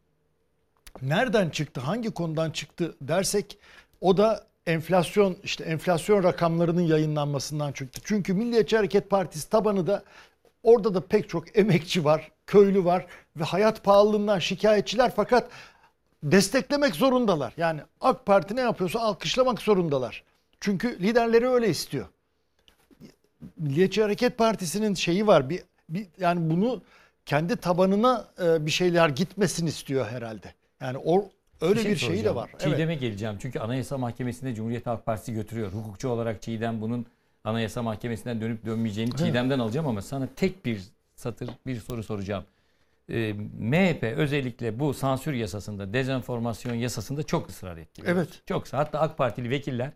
Nereden çıktı, hangi konudan çıktı dersek o da enflasyon işte enflasyon rakamlarının yayınlanmasından çıktı. Çünkü Milliyetçi Hareket Partisi tabanı da orada da pek çok emekçi var, köylü var ve hayat pahalılığından şikayetçiler fakat desteklemek zorundalar. Yani AK Parti ne yapıyorsa alkışlamak zorundalar. Çünkü liderleri öyle istiyor. Milliyetçi Hareket Partisi'nin şeyi var. Bir, bir yani bunu kendi tabanına e, bir şeyler gitmesin istiyor herhalde. Yani o öyle bir, şeyi de var. Çiğdem'e geleceğim. Çünkü Anayasa Mahkemesi'nde Cumhuriyet Halk Partisi götürüyor. Hukukçu olarak Çiğdem bunun Anayasa Mahkemesi'nden dönüp dönmeyeceğini Çiğdem'den alacağım ama sana tek bir satır bir soru soracağım. Ee, MHP özellikle bu sansür yasasında, dezenformasyon yasasında çok ısrar etti. Evet. Çok hatta AK Partili vekiller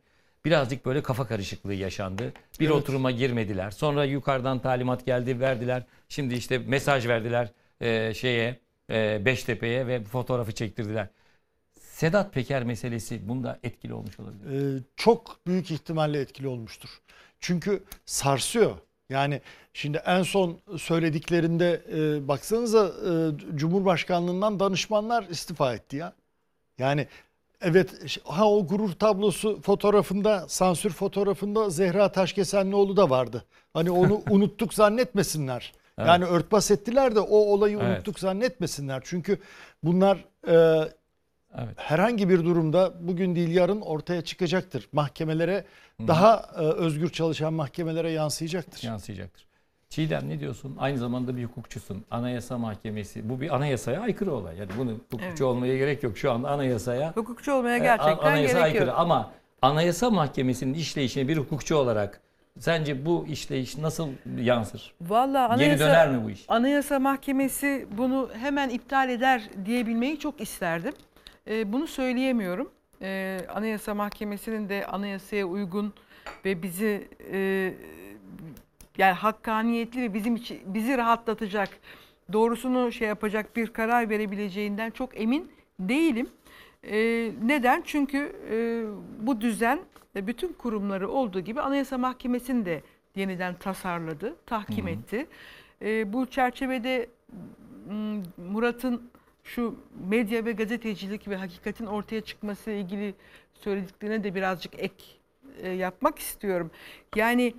birazcık böyle kafa karışıklığı yaşandı. Bir Evet. oturuma girmediler. Sonra yukarıdan talimat geldi, verdiler. Şimdi işte mesaj verdiler e, şeye e, Beştepe'ye ve fotoğrafı çektirdiler. Sedat Peker meselesi bunda etkili olmuş olabilir. Ee, çok büyük ihtimalle etkili olmuştur. Çünkü sarsıyor. Yani şimdi en son söylediklerinde e, baksanıza e, Cumhurbaşkanlığından danışmanlar istifa etti ya. Yani evet ha o gurur tablosu fotoğrafında sansür fotoğrafında Zehra Taşkesenlioğlu da vardı. Hani onu unuttuk zannetmesinler. Evet. Yani örtbas ettiler de o olayı Evet. unuttuk zannetmesinler. Çünkü bunlar e, herhangi bir durumda bugün değil yarın ortaya çıkacaktır. Mahkemelere daha e, özgür çalışan mahkemelere yansıyacaktır. Yansıyacaktır. Çiğdem ne diyorsun? Aynı zamanda bir hukukçusun. Anayasa Mahkemesi. Bu bir anayasaya aykırı olay. Yani bunu hukukçu Evet. olmaya gerek yok. Şu anda anayasaya Hukukçu olmaya gerçekten anayasa gerek aykırı. yok. Ama Anayasa Mahkemesi'nin işleyişine bir hukukçu olarak sence bu işleyiş nasıl yansır? Vallahi Geri anayasa, döner mi bu iş? Anayasa Mahkemesi bunu hemen iptal eder diyebilmeyi çok isterdim. Ee, bunu söyleyemiyorum. Ee, Anayasa Mahkemesi'nin de anayasaya uygun ve bizi e, yani hakkaniyetli ve bizim için bizi rahatlatacak, doğrusunu şey yapacak bir karar verebileceğinden çok emin değilim. Ee, neden? Çünkü e, bu düzen ve bütün kurumları olduğu gibi Anayasa Mahkemesi'ni de yeniden tasarladı, tahkim etti. Ee, bu çerçevede Murat'ın şu medya ve gazetecilik ve hakikatin ortaya çıkması ile ilgili söylediklerine de birazcık ek e, yapmak istiyorum. Yani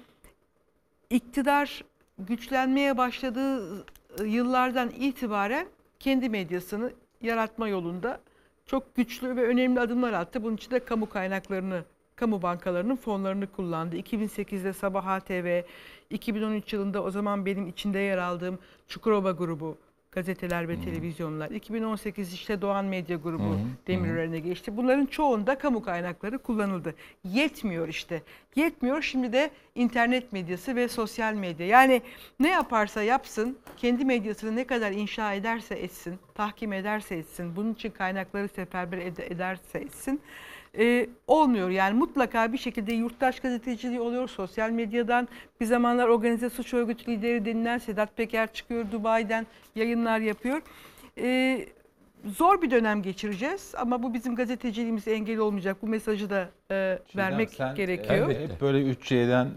iktidar güçlenmeye başladığı yıllardan itibaren kendi medyasını yaratma yolunda çok güçlü ve önemli adımlar attı. Bunun için de kamu kaynaklarını kamu bankalarının fonlarını kullandı. 2008'de Sabah ATV, 2013 yılında o zaman benim içinde yer aldığım Çukurova grubu gazeteler ve televizyonlar. 2018 işte Doğan Medya grubu Demirören'e geçti. Bunların çoğunda kamu kaynakları kullanıldı. Yetmiyor işte. Yetmiyor şimdi de internet medyası ve sosyal medya. Yani ne yaparsa yapsın, kendi medyasını ne kadar inşa ederse etsin, tahkim ederse etsin, bunun için kaynakları seferber ed- ederse etsin e, olmuyor. Yani mutlaka bir şekilde yurttaş gazeteciliği oluyor. Sosyal medyadan bir zamanlar organize suç örgütü lideri denilen Sedat Peker çıkıyor Dubai'den yayınlar yapıyor. E, zor bir dönem geçireceğiz ama bu bizim gazeteciliğimize engel olmayacak. Bu mesajı da e, vermek Sen, gerekiyor. e, Hep böyle 3C'den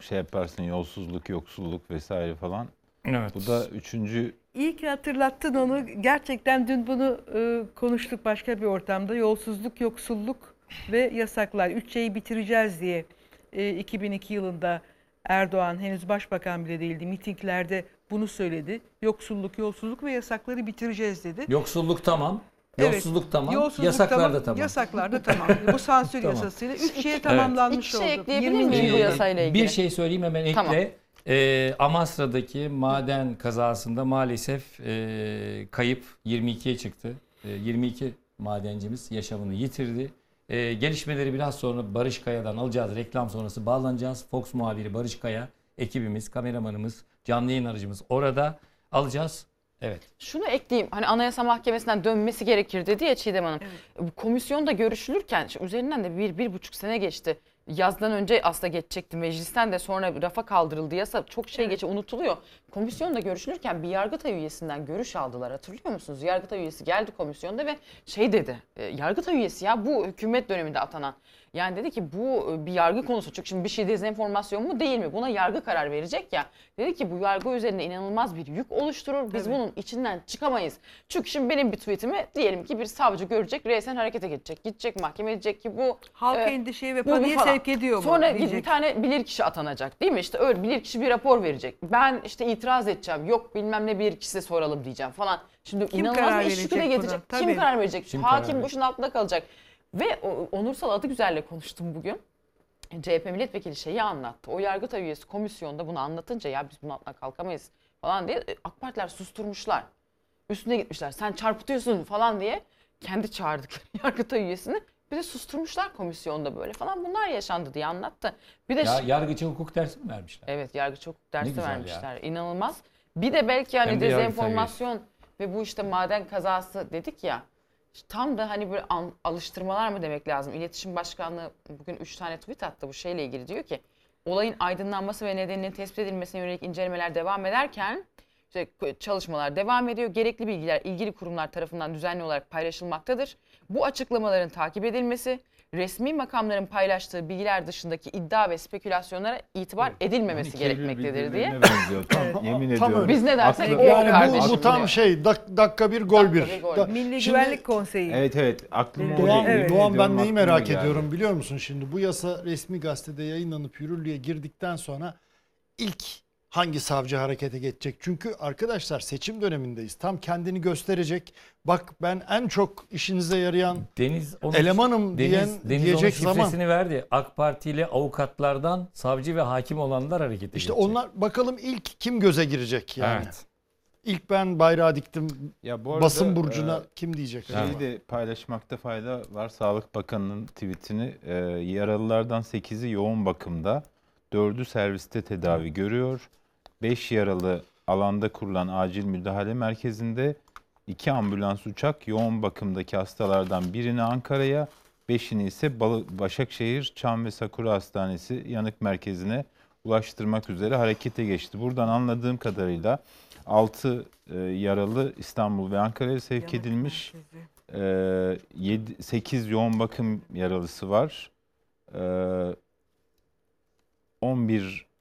şey yaparsın yolsuzluk, yoksulluk vesaire falan. Evet. Bu da üçüncü İyi ki hatırlattın onu. Gerçekten dün bunu e, konuştuk başka bir ortamda. Yolsuzluk, yoksulluk ve yasaklar. Üç şeyi bitireceğiz diye e, 2002 yılında Erdoğan henüz başbakan bile değildi. Mitinglerde bunu söyledi. Yoksulluk, yolsuzluk ve yasakları bitireceğiz dedi. Yoksulluk tamam. Evet, Yolsuzluk tamam. yolsuzluk yasaklar da tamam. Yasaklar da tamam. Bu sansür Tamam. yasasıyla üç şeye Evet. tamamlanmış İki şey oldu. ekleyebilir 20. miyim bu yasayla ilgili? Bir şey söyleyeyim hemen ekle. Tamam. Ee, Amasra'daki maden kazasında maalesef e, kayıp 22'ye çıktı. E, 22 madencimiz yaşamını yitirdi. E, gelişmeleri biraz sonra Barış Kaya'dan alacağız. Reklam sonrası bağlanacağız. Fox muhabiri Barış Kaya, ekibimiz, kameramanımız, canlı yayın aracımız orada alacağız. Evet. Şunu ekleyeyim. Hani Anayasa Mahkemesi'nden dönmesi gerekir dedi ya Çiğdem Hanım. Bu Komisyonda görüşülürken üzerinden de bir, bir buçuk sene geçti. Yazdan önce aslında geçecekti meclisten de sonra rafa kaldırıldı yasa çok şey geçe unutuluyor. Komisyonda görüşülürken bir Yargıtay üyesinden görüş aldılar hatırlıyor musunuz? Yargıtay üyesi geldi komisyonda ve şey dedi e, Yargıtay üyesi ya bu hükümet döneminde atanan. Yani dedi ki bu e, bir yargı konusu çünkü şimdi bir şey dezenformasyon mu değil mi? Buna yargı karar verecek ya. Dedi ki bu yargı üzerinde inanılmaz bir yük oluşturur. Biz bunun içinden çıkamayız. Çünkü şimdi benim bir tweetimi diyelim ki bir savcı görecek, resen harekete geçecek. Gidecek mahkeme diyecek ki bu Halkı e, endişeye ve bu- bu paniğe falan. sevk ediyor mu? Sonra bir tane bilirkişi atanacak değil mi? İşte öyle bilirkişi bir rapor verecek. Ben işte itiraz edeceğim. Yok bilmem ne bilirkişi soralım diyeceğim falan. Şimdi Kim inanılmaz karar bir iş yüküne getirecek. Tabii. Kim karar verecek? Kim karar Hakim verecek? başının altında kalacak. Ve Onursal Adıgüzel'le konuştum bugün. CHP milletvekili şeyi anlattı. O Yargıtay üyesi komisyonda bunu anlatınca ya biz bunun altına kalkamayız falan diye e, AK Partiler susturmuşlar. Üstüne gitmişler. Sen çarpıtıyorsun falan diye kendi çağırdıkları Yargıtay üyesini bir de susturmuşlar komisyonda böyle falan. Bunlar yaşandı diye anlattı. Bir de Ya şi- yargıça hukuk dersi mi vermişler? Evet yargıç hukuk dersi güzel ya. vermişler. İnanılmaz. Bir de belki hani de dezenformasyon ve bu işte maden kazası dedik ya. Tam da hani böyle alıştırmalar mı demek lazım? İletişim Başkanlığı bugün 3 tane tweet attı bu şeyle ilgili. Diyor ki olayın aydınlanması ve nedeninin tespit edilmesine yönelik incelemeler devam ederken işte çalışmalar devam ediyor. Gerekli bilgiler ilgili kurumlar tarafından düzenli olarak paylaşılmaktadır. Bu açıklamaların takip edilmesi, resmi makamların paylaştığı bilgiler dışındaki iddia ve spekülasyonlara itibar edilmemesi gerekmektedir diye. Tam, yemin Tam ediyorum. Biz ne dersek Aklı- o Yani kardeşim bu, bu tam diyor. şey dak- dakika bir gol bir. bir gol. Da- Milli Şimdi- Güvenlik Konseyi. Evet evet. Aklıma Doğan- oraya- Evet. yemin Doğan ben neyi aklıma merak geldi. ediyorum biliyor musun şimdi? Bu yasa resmi gazetede yayınlanıp yürürlüğe girdikten sonra ilk hangi savcı harekete geçecek? Çünkü arkadaşlar seçim dönemindeyiz. Tam kendini gösterecek. Bak ben en çok işinize yarayan Deniz onun, elemanım Deniz, diyen Deniz diyecek onun zaman. verdi. AK Partili avukatlardan savcı ve hakim olanlar harekete İşte geçecek. onlar bakalım ilk kim göze girecek yani. Evet. İlk ben bayrağı diktim Ya bu arada, basın burcuna e, kim diyecek? Şeyi acaba? de paylaşmakta fayda var. Sağlık Bakanı'nın tweetini. E, yaralılardan 8'i yoğun bakımda, 4'ü serviste tedavi görüyor. 5 yaralı alanda kurulan acil müdahale merkezinde, 2 ambulans uçak yoğun bakımdaki hastalardan birini Ankara'ya, 5'ini ise Başakşehir Çam ve Sakura Hastanesi yanık merkezine ulaştırmak üzere harekete geçti. Buradan anladığım kadarıyla 6 yaralı İstanbul ve Ankara'ya sevk edilmiş. merkezi. 8 yoğun bakım yaralısı var. Ee, 11 e,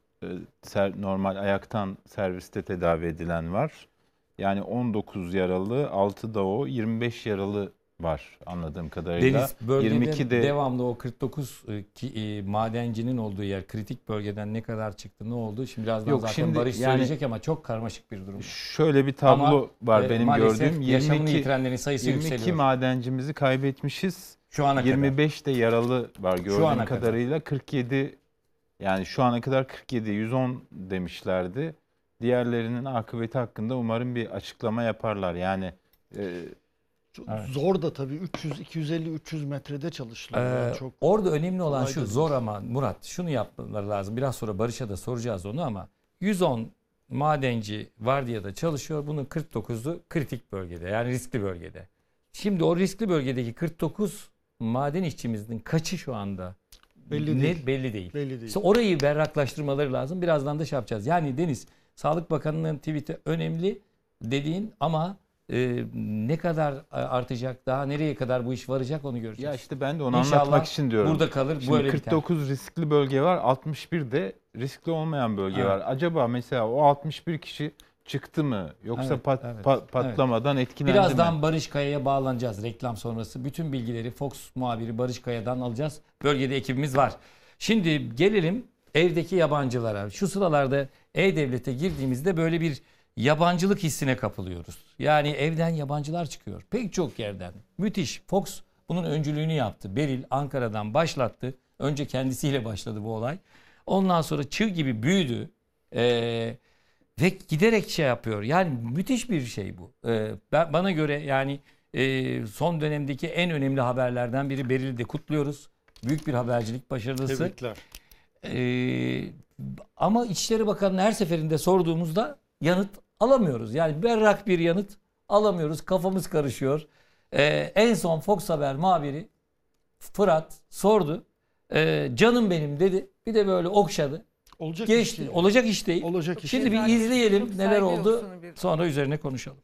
ser- normal ayaktan serviste tedavi edilen var. Yani 19 yaralı, 6 da o, 25 yaralı var anladığım kadarıyla. Deniz bölgede 22 de devamlı o 49 e, ki, e, madencinin olduğu yer kritik bölgeden ne kadar çıktı ne oldu? Şimdi birazdan Yok, zaten şimdi Barış yani- söyleyecek ama çok karmaşık bir durum. şöyle bir tablo Ama, var e, benim gördüğüm. yaşamını 22 yitirenlerin sayısı 22 yükseliyor. madencimizi kaybetmişiz. Şu ana kadar. 25 de yaralı var gördüğüm ana kadar. kadarıyla 47 yani şu ana kadar 47 110 demişlerdi. Diğerlerinin akıbeti hakkında umarım bir açıklama yaparlar. Yani e, Zor da tabii 300 250 300 metrede çalışılıyor. Ee, Yani çok orada önemli olan şu değil. zor ama Murat şunu yapmaları lazım. Biraz sonra Barış'a da soracağız onu ama 110 madenci vardiyada çalışıyor. Bunun 49'u kritik bölgede yani riskli bölgede. Şimdi o riskli bölgedeki 49 maden işçimizin kaçı şu anda Belli ne- değil. belli değil. Belli değil. İşte orayı berraklaştırmaları lazım. Birazdan da şey yapacağız. Yani Deniz Sağlık Bakanı'nın tweet'i önemli dediğin ama e, ne kadar artacak daha nereye kadar bu iş varacak onu göreceğiz. ya işte ben de onu İnşallah anlatmak için diyorum. Burada kalır Şimdi böyle biter. 49 riskli bölge var, 61 de riskli olmayan bölge Evet. var. Acaba mesela o 61 kişi çıktı mı yoksa Evet, pat- evet, pa- evet. patlamadan etkilendi Birazdan mi? Barış Kaya'ya bağlanacağız reklam sonrası. Bütün bilgileri Fox muhabiri Barış Kaya'dan alacağız. Bölgede ekibimiz var. Şimdi gelelim evdeki yabancılara. Şu sıralarda E-Devlet'e girdiğimizde böyle bir yabancılık hissine kapılıyoruz. Yani evden yabancılar çıkıyor. Pek çok yerden. Müthiş. Fox bunun öncülüğünü yaptı. Beril Ankara'dan başlattı. Önce kendisiyle başladı bu olay. Ondan sonra çığ gibi büyüdü. Ee, ve giderek şey yapıyor. Yani müthiş bir şey bu. Ee, ben, bana göre yani e, son dönemdeki en önemli haberlerden biri Beril'i de kutluyoruz. Büyük bir habercilik başarısı. Tebrikler. Ee, ama İçişleri Bakanı'na her seferinde sorduğumuzda yanıt alamıyoruz. Yani berrak bir yanıt alamıyoruz. Kafamız karışıyor. Ee, en son Fox Haber muhabiri Fırat sordu. Ee, canım benim dedi. Bir de böyle okşadı. Olacak Geçti. iş değil. Olacak iş değil. Olacak iş Şimdi bir izleyelim Çok neler oldu. Sonra üzerine konuşalım.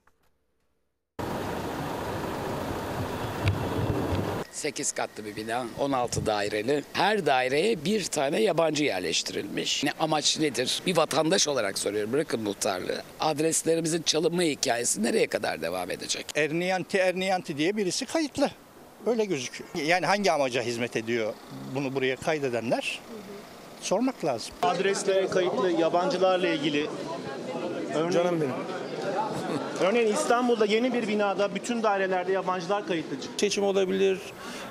8 katlı bir bina, 16 daireli. Her daireye bir tane yabancı yerleştirilmiş. Ne amaç nedir? Bir vatandaş olarak soruyorum. Bırakın muhtarlığı. Adreslerimizin çalınma hikayesi nereye kadar devam edecek? Erniyanti Erniyanti diye birisi kayıtlı. Öyle gözüküyor. Yani hangi amaca hizmet ediyor bunu buraya kaydedenler? Sormak lazım. Adresle kayıtlı yabancılarla ilgili Canım benim. Örneğin İstanbul'da yeni bir binada bütün dairelerde yabancılar kayıtlı çıktı. Seçim olabilir,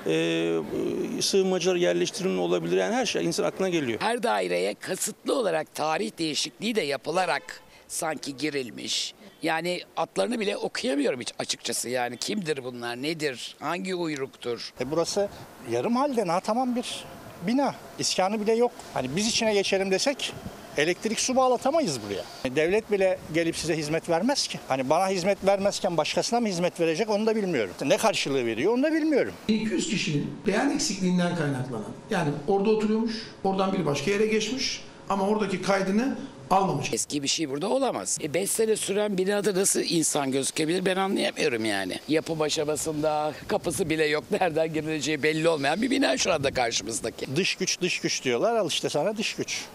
e, sığınmacılar yerleştirme olabilir. Yani her şey insan aklına geliyor. Her daireye kasıtlı olarak tarih değişikliği de yapılarak sanki girilmiş. Yani adlarını bile okuyamıyorum hiç açıkçası. Yani kimdir bunlar, nedir, hangi uyruktur? E burası yarım halde tamam bir bina. İskanı bile yok. Hani biz içine geçelim desek elektrik su bağlatamayız buraya. Devlet bile gelip size hizmet vermez ki. Hani bana hizmet vermezken başkasına mı hizmet verecek onu da bilmiyorum. Ne karşılığı veriyor onu da bilmiyorum. 200 kişinin beyan eksikliğinden kaynaklanan. Yani orada oturuyormuş, oradan bir başka yere geçmiş ama oradaki kaydını almamış. Eski bir şey burada olamaz. 5 sene süren binada nasıl insan gözükebilir ben anlayamıyorum yani. Yapım aşamasında kapısı bile yok. Nereden girileceği belli olmayan bir bina şu anda karşımızdaki. Dış güç dış güç diyorlar al işte sana dış güç.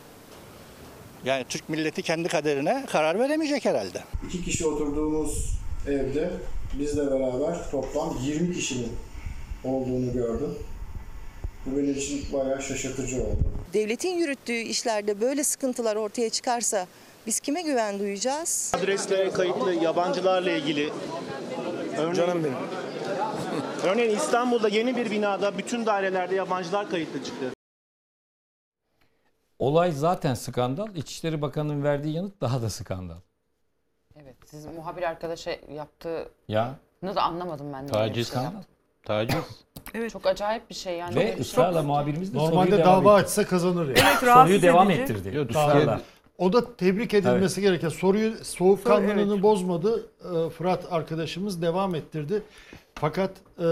Yani Türk milleti kendi kaderine karar veremeyecek herhalde. İki kişi oturduğumuz evde bizle beraber toplam 20 kişinin olduğunu gördüm. Bu benim için bayağı şaşırtıcı oldu. Devletin yürüttüğü işlerde böyle sıkıntılar ortaya çıkarsa biz kime güven duyacağız? Adresle kayıtlı yabancılarla ilgili Canım benim. Örneğin İstanbul'da yeni bir binada bütün dairelerde yabancılar kayıtlı çıktı. Olay zaten skandal. İçişleri Bakanı'nın verdiği yanıt daha da skandal. Evet, siz muhabir arkadaşa yaptığı Ya da anlamadım ben. bir Taciz. şey. Taciz. Evet. Çok acayip bir şey yani. Ve ısrarla muhabirimiz de Normalde soruyu devam dava ettirdi. açsa kazanır yani. Evet, rahatsız Soruyu devam edici. ettirdi. Israrla. O da tebrik edilmesi gereken. Soruyu soğukkanlılığını Evet. bozmadı. Ee, Fırat arkadaşımız devam ettirdi. Fakat e,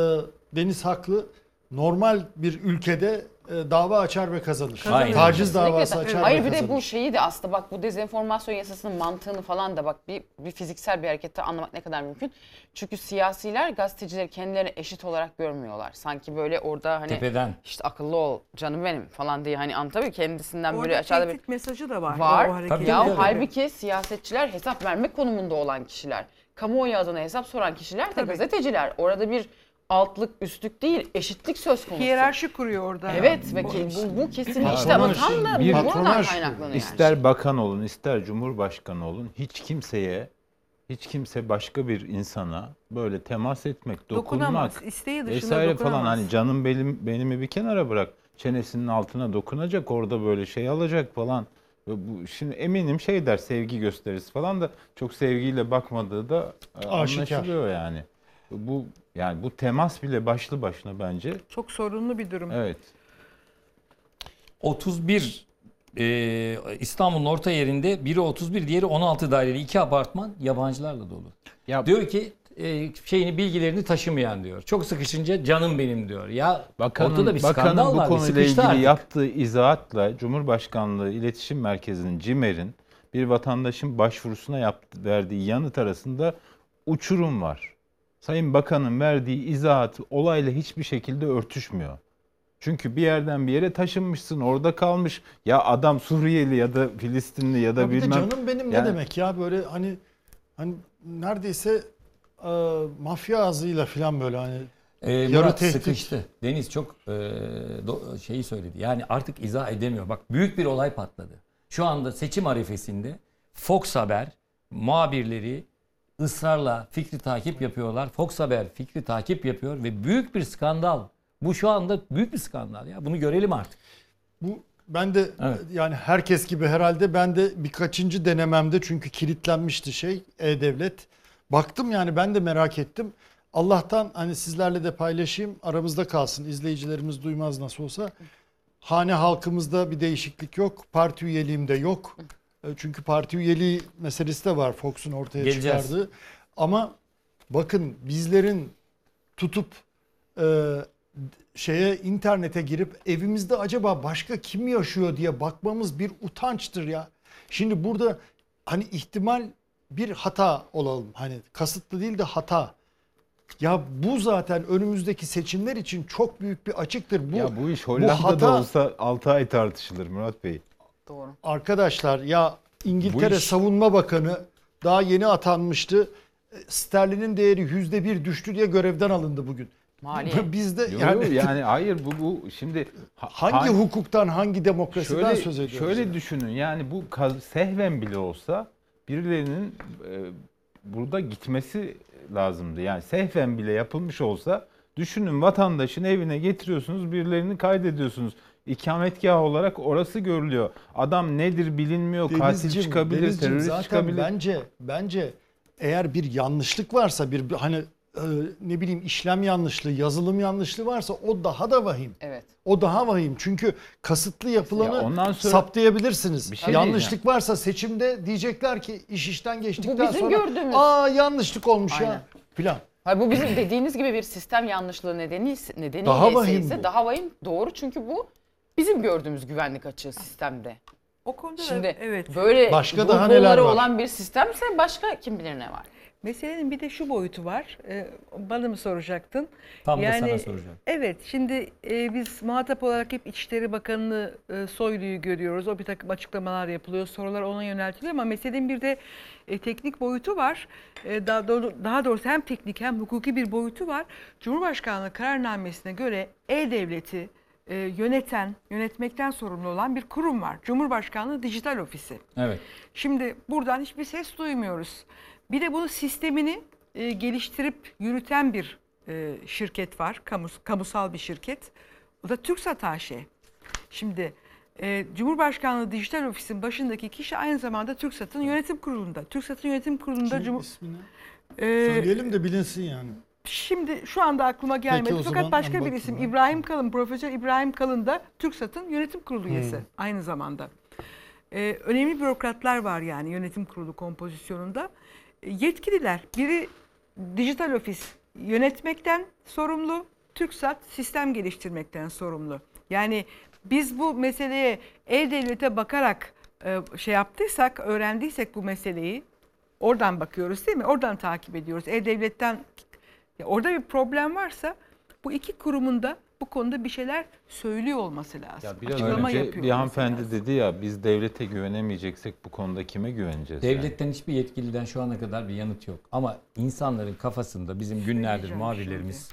Deniz haklı. Normal bir ülkede e, dava açar ve kazanır. Aynen. Taciz Kesinlikle. davası açar Hayır ve bir de kazanır. bu şeyi de aslında bak bu dezenformasyon yasasının mantığını falan da bak bir, bir fiziksel bir harekette anlamak ne kadar mümkün. Çünkü siyasiler gazetecileri kendilerini eşit olarak görmüyorlar. Sanki böyle orada hani Tepeden. işte akıllı ol canım benim falan diye hani anlatabiliyor kendisinden Orada böyle aşağıda bir tehdit mesajı da var. var. o hareketin. ya halbuki siyasetçiler hesap vermek konumunda olan kişiler. Kamuoyu adına hesap soran kişiler de gazeteciler. Orada bir altlık üstlük değil eşitlik söz konusu. Hiyerarşi kuruyor orada. Evet ve ki bu, bu kesinlikle işte ama tam da Bir- buradan kaynaklanıyor yani. İster bakan olun, ister cumhurbaşkanı olun hiç kimseye hiç kimse başka bir insana böyle temas etmek, Dokunamaz, dokunmak isteği dışında vesaire falan dokunamaz. hani canım benim benimi bir kenara bırak. Çenesinin altına dokunacak, orada böyle şey alacak falan. Ve bu şimdi eminim şey der sevgi gösterisi falan da çok sevgiyle bakmadığı da e, Aşikar. anlaşılıyor yani. Bu yani bu temas bile başlı başına bence. Çok sorunlu bir durum. Evet. 31 e, İstanbul'un orta yerinde biri 31 diğeri 16 daireli iki apartman yabancılarla dolu. diyor ki e, şeyini bilgilerini taşımayan diyor. Çok sıkışınca canım benim diyor. Ya Bakanın, ortada bir bakanın skandal bu var. bir konuyla ilgili artık. yaptığı izahatla Cumhurbaşkanlığı İletişim Merkezi'nin CİMER'in bir vatandaşın başvurusuna yaptı, verdiği yanıt arasında uçurum var. Sayın Bakan'ın verdiği izahat olayla hiçbir şekilde örtüşmüyor. Çünkü bir yerden bir yere taşınmışsın, orada kalmış. Ya adam Suriyeli ya da Filistinli ya da Ya bir de bilmem. canım benim ne Yani- demek ya böyle hani hani neredeyse e, mafya ağzıyla falan böyle hani Ee, yarı Murat tehdit. sıkıştı. Deniz çok e, do- şeyi söyledi. Yani artık izah edemiyor. Bak büyük bir olay patladı. Şu anda seçim arifesinde Fox Haber muhabirleri ısrarla fikri takip yapıyorlar. Fox Haber fikri takip yapıyor ve büyük bir skandal. Bu şu anda büyük bir skandal ya. Bunu görelim artık. Bu ben de Evet. yani herkes gibi herhalde ben de birkaçıncı denememde çünkü kilitlenmişti şey e-devlet. Baktım yani ben de merak ettim. Allah'tan hani sizlerle de paylaşayım aramızda kalsın izleyicilerimiz duymaz nasıl olsa. Hane halkımızda bir değişiklik yok. Parti üyeliğim de yok. E, Çünkü parti üyeliği meselesi de var Fox'un ortaya Geleceğiz. çıkardığı. Ama bakın bizlerin tutup e, şeye internete girip evimizde acaba başka kim yaşıyor diye bakmamız bir utançtır ya. Şimdi burada hani ihtimal bir hata olalım. Hani kasıtlı değil de hata. Ya bu zaten önümüzdeki seçimler için çok büyük bir açıktır. Bu, ya bu iş Hollanda'da hata- olsa 6 ay tartışılır Murat Bey. Doğru. Arkadaşlar ya İngiltere iş- Savunma Bakanı daha yeni atanmıştı. E, Sterlinin değeri yüzde bir düştü diye görevden alındı bugün. Maliye. Bizde Yo, yani, yani hayır bu bu şimdi ha- hangi hangi- hukuktan hangi demokrasiden şöyle, söz ediyoruz? Şöyle yani? düşünün yani bu sehven bile olsa birilerinin e, burada gitmesi lazımdı. Yani sehven bile yapılmış olsa düşünün vatandaşın evine getiriyorsunuz birilerini kaydediyorsunuz. İkametgah olarak orası görülüyor. Adam nedir bilinmiyor. katil Denizciğim, çıkabilir, Denizciğim, terörist zaten çıkabilir. Bence bence eğer bir yanlışlık varsa bir hani e, ne bileyim işlem yanlışlığı, yazılım yanlışlığı varsa o daha da vahim. Evet. O daha vahim. Çünkü kasıtlı yapılanı Ya ondan sonra- saptayabilirsiniz. Bir şey yanlışlık varsa seçimde diyecekler ki iş işten geçtikten Bu bizim sonra gördüğümüz. aa yanlışlık olmuş Aynen. ya filan. Hayır, bu bizim dediğimiz gibi bir sistem yanlışlığı nedeni nedeniyle Daha vahim ise bu. daha vahim. Doğru çünkü bu bizim gördüğümüz güvenlik açığı sistemde. O konuda da Şimdi evet. böyle Başka daha neler var? olan bir sistemse başka kim bilir ne var. Meselenin bir de şu boyutu var. Ee, bana mı soracaktın? Tam da sana soracağım. Evet şimdi e, biz muhatap olarak hep İçişleri Bakanı'nı e, Soylu'yu görüyoruz. O bir takım açıklamalar yapılıyor. Sorular ona yöneltiliyor ama meselenin bir de e, teknik boyutu var. E, daha, doğru, daha doğrusu hem teknik hem hukuki bir boyutu var. Cumhurbaşkanlığı kararnamesine göre E-Devleti e, yöneten, yönetmekten sorumlu olan bir kurum var. Cumhurbaşkanlığı Dijital Ofisi. Evet. Şimdi buradan hiçbir ses duymuyoruz. Bir de bunu sistemini e, geliştirip yürüten bir e, şirket var. Kamus, kamusal bir şirket. O da TürkSat AŞ. Şimdi e, Cumhurbaşkanlığı Dijital Ofis'in başındaki kişi aynı zamanda TürkSat'ın yönetim kurulunda. TürkSat'ın yönetim kurulunda Kim Cumhur... ismini? E, Söyleyelim de bilinsin yani. Şimdi şu anda aklıma gelmedi. Peki Fakat zaman başka ben bir isim bakayım. İbrahim Kalın, Profesör İbrahim Kalın da TürkSat'ın yönetim kurulu üyesi Hmm. aynı zamanda. Ee, önemli bürokratlar var yani yönetim kurulu kompozisyonunda. Yetkililer biri dijital ofis yönetmekten sorumlu, TürkSat sistem geliştirmekten sorumlu. Yani biz bu meseleye e-devlete bakarak e, şey yaptıysak, öğrendiysek bu meseleyi oradan bakıyoruz değil mi? Oradan takip ediyoruz. E-devletten orada bir problem varsa bu iki kurumun da bu konuda bir şeyler söylüyor olması lazım. Ya biraz Açıklama önce yapıyor bir hanımefendi lazım. dedi ya biz devlete güvenemeyeceksek bu konuda kime güveneceğiz? yani? Devletten hiçbir yetkiliden şu ana kadar bir yanıt yok. Ama insanların kafasında bizim günlerdir muhabirlerimiz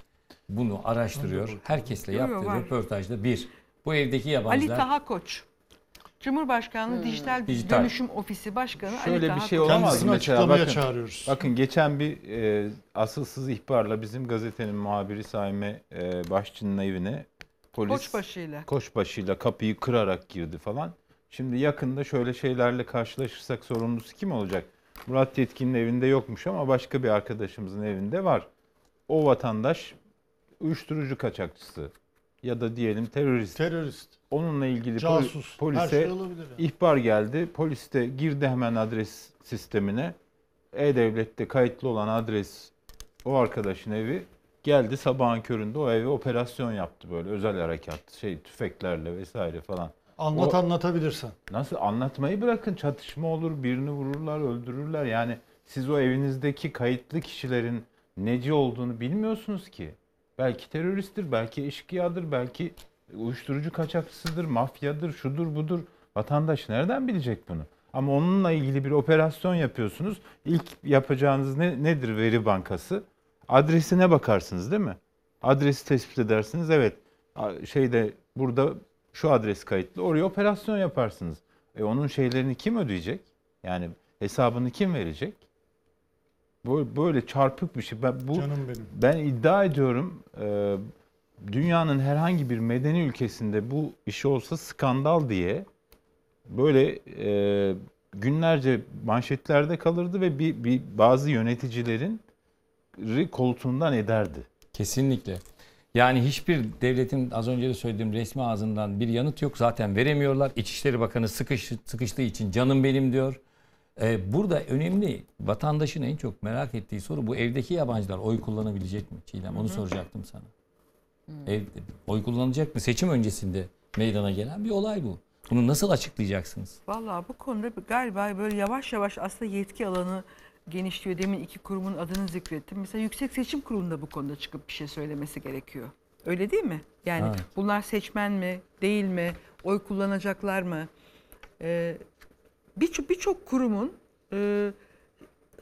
bunu araştırıyor. Herkesle yaptığı röportajda bir, bu evdeki Ali yabancılar Taha Koç. Cumhurbaşkanlığı Dijital, Dijital. Dönüşüm Ofisi Başkanı Ali Şöyle bir Taha şey Koç. olamaz mı mesela açıklamaya bakın, çağırıyoruz. bakın geçen bir e, asılsız ihbarla bizim gazetenin muhabiri Saime e, Başçı'nın evine polis Koçbaşı'yla. Koçbaşı'yla kapıyı kırarak girdi falan. Şimdi yakında şöyle şeylerle karşılaşırsak sorumlusu kim olacak? Murat Yetkin'in evinde yokmuş ama başka bir arkadaşımızın evinde var. O vatandaş uyuşturucu kaçakçısı ya da diyelim terörist. Terörist. Onunla ilgili Casus. Her polise şey yani. ihbar geldi. Polis de girdi hemen adres sistemine. E-Devlet'te kayıtlı olan adres o arkadaşın evi. Geldi sabahın köründe o eve operasyon yaptı böyle özel harekat şey tüfeklerle vesaire falan. Anlat O- anlatabilirsen. Nasıl anlatmayı bırakın çatışma olur birini vururlar öldürürler yani siz o evinizdeki kayıtlı kişilerin neci olduğunu bilmiyorsunuz ki. Belki teröristtir, belki eşkıyadır, belki uyuşturucu kaçakçısıdır, mafyadır, şudur budur. Vatandaş nereden bilecek bunu? Ama onunla ilgili bir operasyon yapıyorsunuz. İlk yapacağınız ne, nedir veri bankası? Adresine bakarsınız değil mi? Adresi tespit edersiniz. Evet şeyde burada şu adres kayıtlı. Oraya operasyon yaparsınız. E onun şeylerini kim ödeyecek? Yani hesabını kim verecek? Böyle, böyle çarpık bir şey. Ben, bu, Canım benim. ben iddia ediyorum e, dünyanın herhangi bir medeni ülkesinde bu iş olsa skandal diye böyle e, günlerce manşetlerde kalırdı ve bir, bir bazı yöneticilerin ri koltuğundan ederdi. Kesinlikle. Yani hiçbir devletin az önce de söylediğim resmi ağzından bir yanıt yok. Zaten veremiyorlar. İçişleri Bakanı sıkış, sıkıştığı için canım benim diyor. Ee, burada önemli vatandaşın en çok merak ettiği soru bu evdeki yabancılar oy kullanabilecek mi Çiğdem? Onu soracaktım sana. Ev, oy kullanacak mı? Seçim öncesinde meydana gelen bir olay bu. Bunu nasıl açıklayacaksınız? Vallahi bu konuda galiba böyle yavaş yavaş aslında yetki alanı genişliyor. Demin iki kurumun adını zikrettim. Mesela Yüksek Seçim Kurulu'nda bu konuda çıkıp bir şey söylemesi gerekiyor. Öyle değil mi? Yani Evet. bunlar seçmen mi, değil mi, oy kullanacaklar mı? Ee, Birçok birçok kurumun e,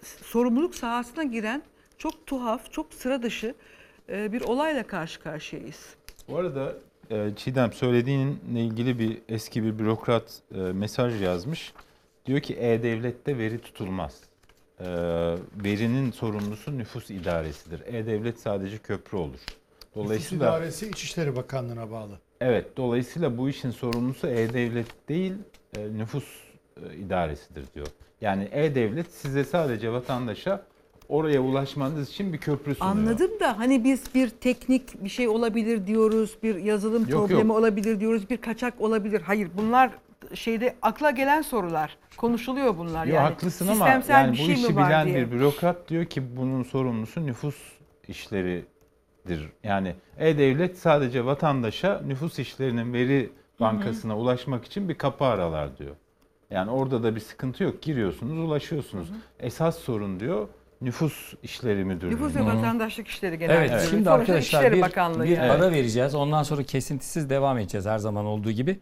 sorumluluk sahasına giren çok tuhaf, çok sıra dışı bir olayla karşı karşıyayız. Bu arada e, Çiğdem söylediğinle ilgili bir eski bir bürokrat e, mesaj yazmış. Diyor ki E-Devlet'te veri tutulmaz. E, verinin sorumlusu nüfus idaresidir. E-Devlet sadece köprü olur. Nüfus Dolayısıyla İdaresi İçişleri Bakanlığı'na bağlı. evet dolayısıyla bu işin sorumlusu E-Devlet değil e, nüfus e, idaresidir diyor. Yani E-Devlet size sadece vatandaşa oraya ulaşmanız için bir köprü sunuyor. Anladım da hani biz bir teknik bir şey olabilir diyoruz, bir yazılım Yok, problemi yok. olabilir diyoruz, bir kaçak olabilir. Hayır bunlar şeyde akla gelen sorular. Konuşuluyor bunlar Yo, yani. haklısın ama yani bir bu şey işi bilen diye. bir bürokrat diyor ki bunun sorumlusu nüfus işleridir. Yani E-Devlet sadece vatandaşa nüfus işlerinin veri bankasına ulaşmak için bir kapı aralar diyor. Yani orada da bir sıkıntı yok. Giriyorsunuz, ulaşıyorsunuz. Esas sorun diyor nüfus işleri müdürlüğü. Nüfus ve vatandaşlık işleri genel Evet, müdürlüğü. şimdi arkadaşlar İçişleri bir, Bakanlığı bir yani. ara vereceğiz. Ondan sonra kesintisiz devam edeceğiz her zaman olduğu gibi.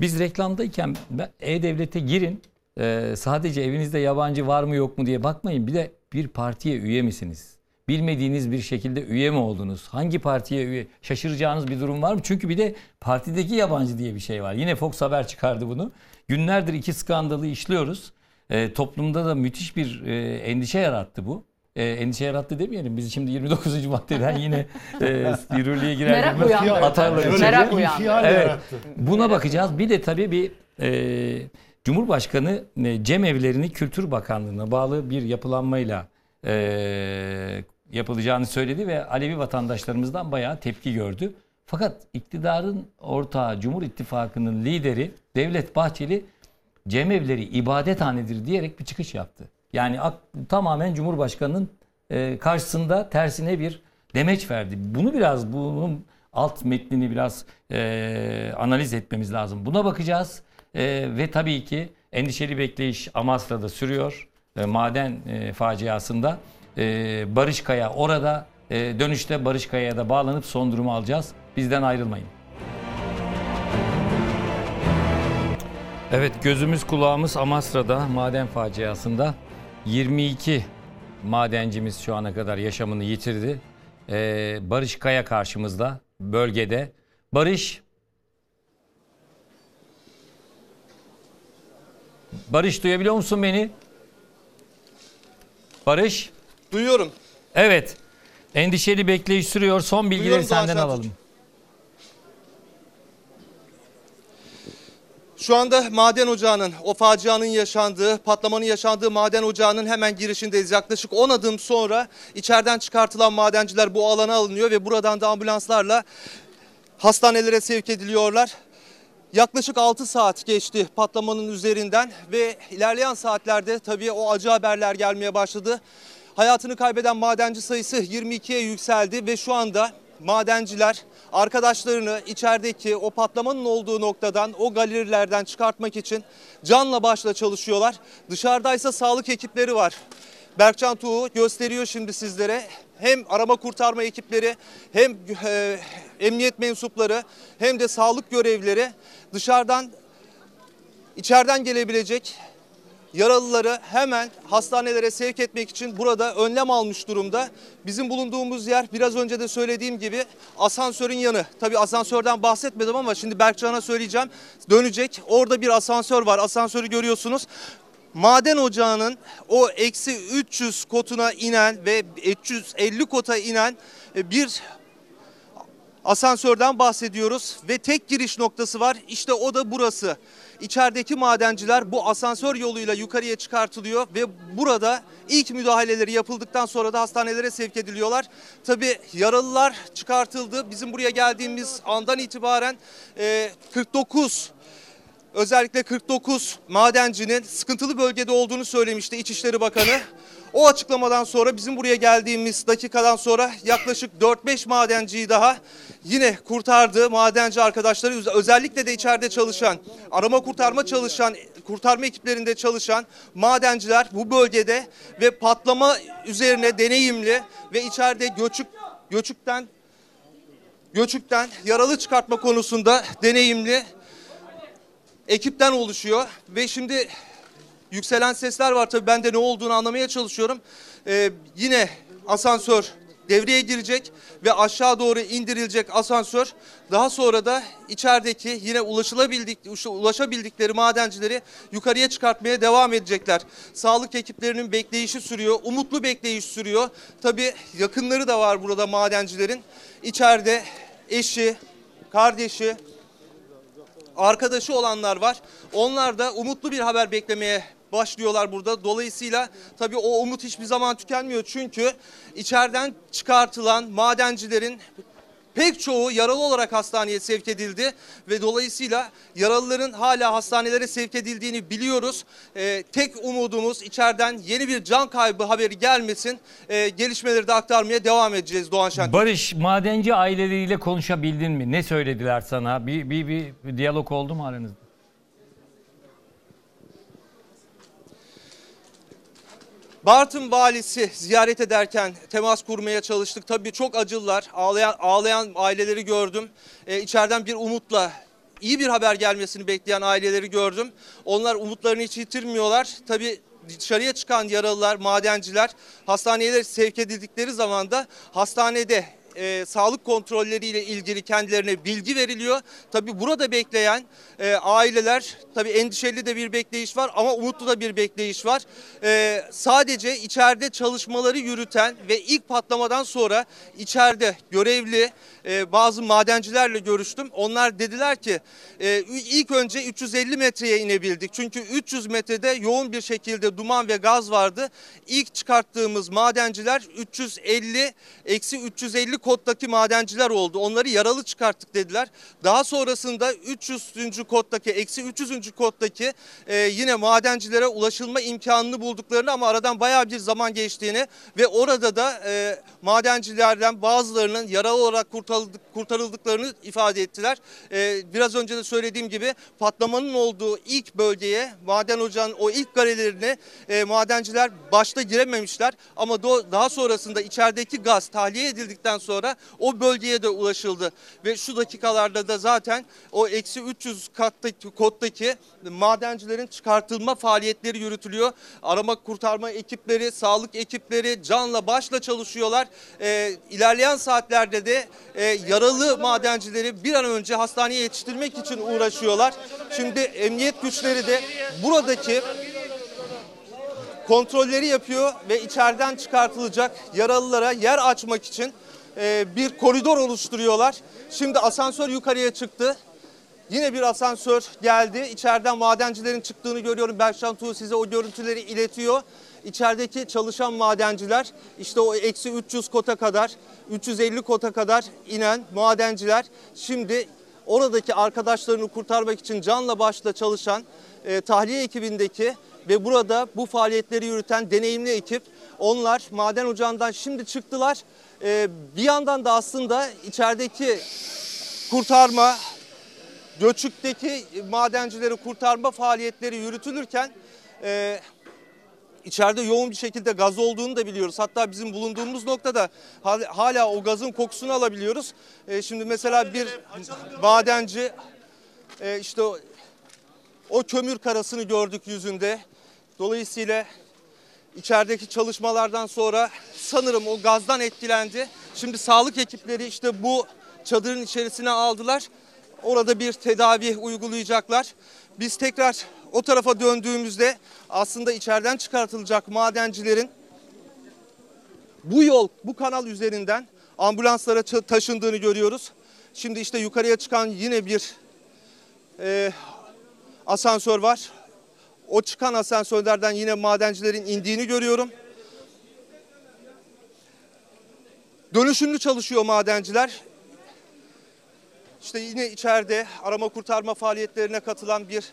Biz reklamdayken ben- E-Devlet'e girin. Ee, sadece evinizde yabancı var mı yok mu diye bakmayın. Bir de bir partiye üye misiniz? Bilmediğiniz bir şekilde üye mi oldunuz? Hangi partiye üye? Şaşıracağınız bir durum var mı? Çünkü bir de partideki yabancı diye bir şey var. Yine Fox Haber çıkardı bunu. Günlerdir iki skandalı işliyoruz. Ee, toplumda da müthiş bir e, endişe yarattı bu. E, endişe yarattı demeyelim. Biz şimdi 29. maddeden yine e, yürürlüğe girer Merak içeri. Merak uyandırdı. İnfial Evet. Buna bakacağız. Bir de tabii bir e, Cumhurbaşkanı e, Cem Evlerini Kültür Bakanlığı'na bağlı bir yapılanmayla e, yapılacağını söyledi ve Alevi vatandaşlarımızdan bayağı tepki gördü. Fakat iktidarın ortağı Cumhur İttifakı'nın lideri Devlet Bahçeli cemevleri ibadethanedir diyerek bir çıkış yaptı. Yani tamamen Cumhurbaşkanı'nın e, karşısında tersine bir demeç verdi. Bunu biraz bunun alt metnini biraz e, analiz etmemiz lazım. Buna bakacağız E, ve tabii ki endişeli bekleyiş Amasra'da sürüyor. E, maden e, faciasında E, Barış Kaya orada E, dönüşte Barış Kaya'ya da bağlanıp son durumu alacağız. Bizden ayrılmayın. Evet gözümüz kulağımız Amasra'da maden faciasında 22 madencimiz şu ana kadar yaşamını yitirdi. Ee, Barış Kaya karşımızda bölgede. Barış Barış duyabiliyor musun beni? Barış? Duyuyorum. Evet. Endişeli bekleyiş sürüyor. Son bilgileri Duyuyorum senden alalım. Şu anda maden ocağının, o facianın yaşandığı, patlamanın yaşandığı maden ocağının hemen girişindeyiz. Yaklaşık 10 adım sonra içeriden çıkartılan madenciler bu alana alınıyor ve buradan da ambulanslarla hastanelere sevk ediliyorlar. Yaklaşık 6 saat geçti patlamanın üzerinden ve ilerleyen saatlerde tabii o acı haberler gelmeye başladı. Hayatını kaybeden madenci sayısı 22'ye yükseldi ve şu anda madenciler arkadaşlarını içerideki o patlamanın olduğu noktadan o galerilerden çıkartmak için canla başla çalışıyorlar. Dışarıdaysa sağlık ekipleri var. Berkcan Tuğ gösteriyor şimdi sizlere. Hem arama kurtarma ekipleri hem e, emniyet mensupları hem de sağlık görevlileri dışarıdan içeriden gelebilecek yaralıları hemen hastanelere sevk etmek için burada önlem almış durumda. Bizim bulunduğumuz yer biraz önce de söylediğim gibi asansörün yanı. Tabii asansörden bahsetmedim ama şimdi Berkcan'a söyleyeceğim. Dönecek. Orada bir asansör var. Asansörü görüyorsunuz. Maden ocağının o eksi 300 kotuna inen ve 350 kota inen bir asansörden bahsediyoruz ve tek giriş noktası var. İşte o da burası. İçerideki madenciler bu asansör yoluyla yukarıya çıkartılıyor ve burada ilk müdahaleleri yapıldıktan sonra da hastanelere sevk ediliyorlar. Tabii yaralılar çıkartıldı. Bizim buraya geldiğimiz andan itibaren e, 49 özellikle 49 madencinin sıkıntılı bölgede olduğunu söylemişti İçişleri Bakanı. O açıklamadan sonra bizim buraya geldiğimiz dakikadan sonra yaklaşık 4-5 madenciyi daha yine kurtardı. Madenci arkadaşları özellikle de içeride çalışan, arama kurtarma çalışan, kurtarma ekiplerinde çalışan madenciler bu bölgede ve patlama üzerine deneyimli ve içeride göçük göçükten göçükten yaralı çıkartma konusunda deneyimli ekipten oluşuyor ve şimdi yükselen sesler var tabii ben de ne olduğunu anlamaya çalışıyorum. Ee, yine asansör devreye girecek ve aşağı doğru indirilecek asansör daha sonra da içerideki yine ulaşılabildik ulaşabildikleri madencileri yukarıya çıkartmaya devam edecekler. Sağlık ekiplerinin bekleyişi sürüyor. Umutlu bekleyiş sürüyor. Tabii yakınları da var burada madencilerin. İçeride eşi, kardeşi, arkadaşı olanlar var. Onlar da umutlu bir haber beklemeye başlıyorlar burada. Dolayısıyla tabii o umut hiçbir zaman tükenmiyor. Çünkü içeriden çıkartılan madencilerin pek çoğu yaralı olarak hastaneye sevk edildi ve dolayısıyla yaralıların hala hastanelere sevk edildiğini biliyoruz. Ee, tek umudumuz içeriden yeni bir can kaybı haberi gelmesin. Ee, gelişmeleri de aktarmaya devam edeceğiz Doğan Şentürk. Barış madenci aileleriyle konuşabildin mi? Ne söylediler sana? Bir, bir, bir diyalog oldu mu aranızda? Bartın valisi ziyaret ederken temas kurmaya çalıştık. Tabii çok acılar. Ağlayan ağlayan aileleri gördüm. Ee, içeriden bir umutla iyi bir haber gelmesini bekleyen aileleri gördüm. Onlar umutlarını hiç yitirmiyorlar. Tabii dışarıya çıkan yaralılar, madenciler hastaneye sevk edildikleri zaman da hastanede e, sağlık kontrolleriyle ilgili kendilerine bilgi veriliyor. Tabii burada bekleyen e, aileler tabii endişeli de bir bekleyiş var ama umutlu da bir bekleyiş var. E, sadece içeride çalışmaları yürüten ve ilk patlamadan sonra içeride görevli e, bazı madencilerle görüştüm. Onlar dediler ki e, ilk önce 350 metreye inebildik. Çünkü 300 metrede yoğun bir şekilde duman ve gaz vardı. İlk çıkarttığımız madenciler 350 eksi 350 koddaki madenciler oldu. Onları yaralı çıkarttık dediler. Daha sonrasında 300. koddaki eksi 300. koddaki e, yine madencilere ulaşılma imkanını bulduklarını ama aradan bayağı bir zaman geçtiğini ve orada da e, madencilerden bazılarının yaralı olarak kurtarıldık, kurtarıldıklarını ifade ettiler. E, biraz önce de söylediğim gibi patlamanın olduğu ilk bölgeye maden ocağının o ilk galerilerine e, madenciler başta girememişler ama do, daha sonrasında içerideki gaz tahliye edildikten sonra o bölgeye de ulaşıldı. Ve şu dakikalarda da zaten o eksi 300 kattaki, kottaki madencilerin çıkartılma faaliyetleri yürütülüyor. Arama kurtarma ekipleri, sağlık ekipleri canla başla çalışıyorlar. Ee, ilerleyen saatlerde de e, yaralı madencileri bir an önce hastaneye yetiştirmek için uğraşıyorlar. Şimdi emniyet güçleri de buradaki kontrolleri yapıyor ve içeriden çıkartılacak yaralılara yer açmak için e, bir koridor oluşturuyorlar. Şimdi asansör yukarıya çıktı. Yine bir asansör geldi. İçeriden madencilerin çıktığını görüyorum. Berkcan Tuğ size o görüntüleri iletiyor. İçerideki çalışan madenciler işte o eksi 300 kota kadar, 350 kota kadar inen madenciler şimdi oradaki arkadaşlarını kurtarmak için canla başla çalışan e, tahliye ekibindeki ve burada bu faaliyetleri yürüten deneyimli ekip onlar maden ocağından şimdi çıktılar. E, bir yandan da aslında içerideki kurtarma, göçükteki madencileri kurtarma faaliyetleri yürütülürken e, içeride yoğun bir şekilde gaz olduğunu da biliyoruz. Hatta bizim bulunduğumuz noktada hal- hala o gazın kokusunu alabiliyoruz. E, şimdi mesela bir madenci e, işte o kömür karasını gördük yüzünde. Dolayısıyla içerideki çalışmalardan sonra sanırım o gazdan etkilendi. Şimdi sağlık ekipleri işte bu çadırın içerisine aldılar. Orada bir tedavi uygulayacaklar. Biz tekrar o tarafa döndüğümüzde aslında içeriden çıkartılacak madencilerin bu yol, bu kanal üzerinden ambulanslara taşındığını görüyoruz. Şimdi işte yukarıya çıkan yine bir e, asansör var. O çıkan asansörlerden yine madencilerin indiğini görüyorum. Dönüşümlü çalışıyor madenciler. İşte yine içeride arama kurtarma faaliyetlerine katılan bir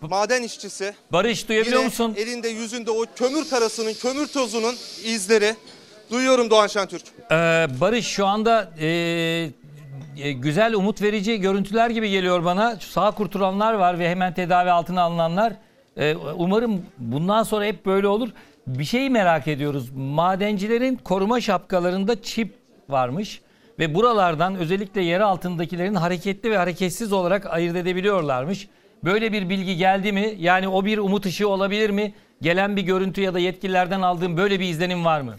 maden işçisi. Barış duyabiliyor Yine musun? Elinde yüzünde o kömür karasının, kömür tozunun izleri. Duyuyorum Doğan Şentürk. Ee, Barış şu anda e, e, güzel umut verici görüntüler gibi geliyor bana. Sağ kurtulanlar var ve hemen tedavi altına alınanlar. Ee, umarım bundan sonra hep böyle olur. Bir şeyi merak ediyoruz. Madencilerin koruma şapkalarında çip varmış ve buralardan özellikle yer altındakilerin hareketli ve hareketsiz olarak ayırt edebiliyorlarmış. Böyle bir bilgi geldi mi? Yani o bir umut ışığı olabilir mi? Gelen bir görüntü ya da yetkililerden aldığım böyle bir izlenim var mı?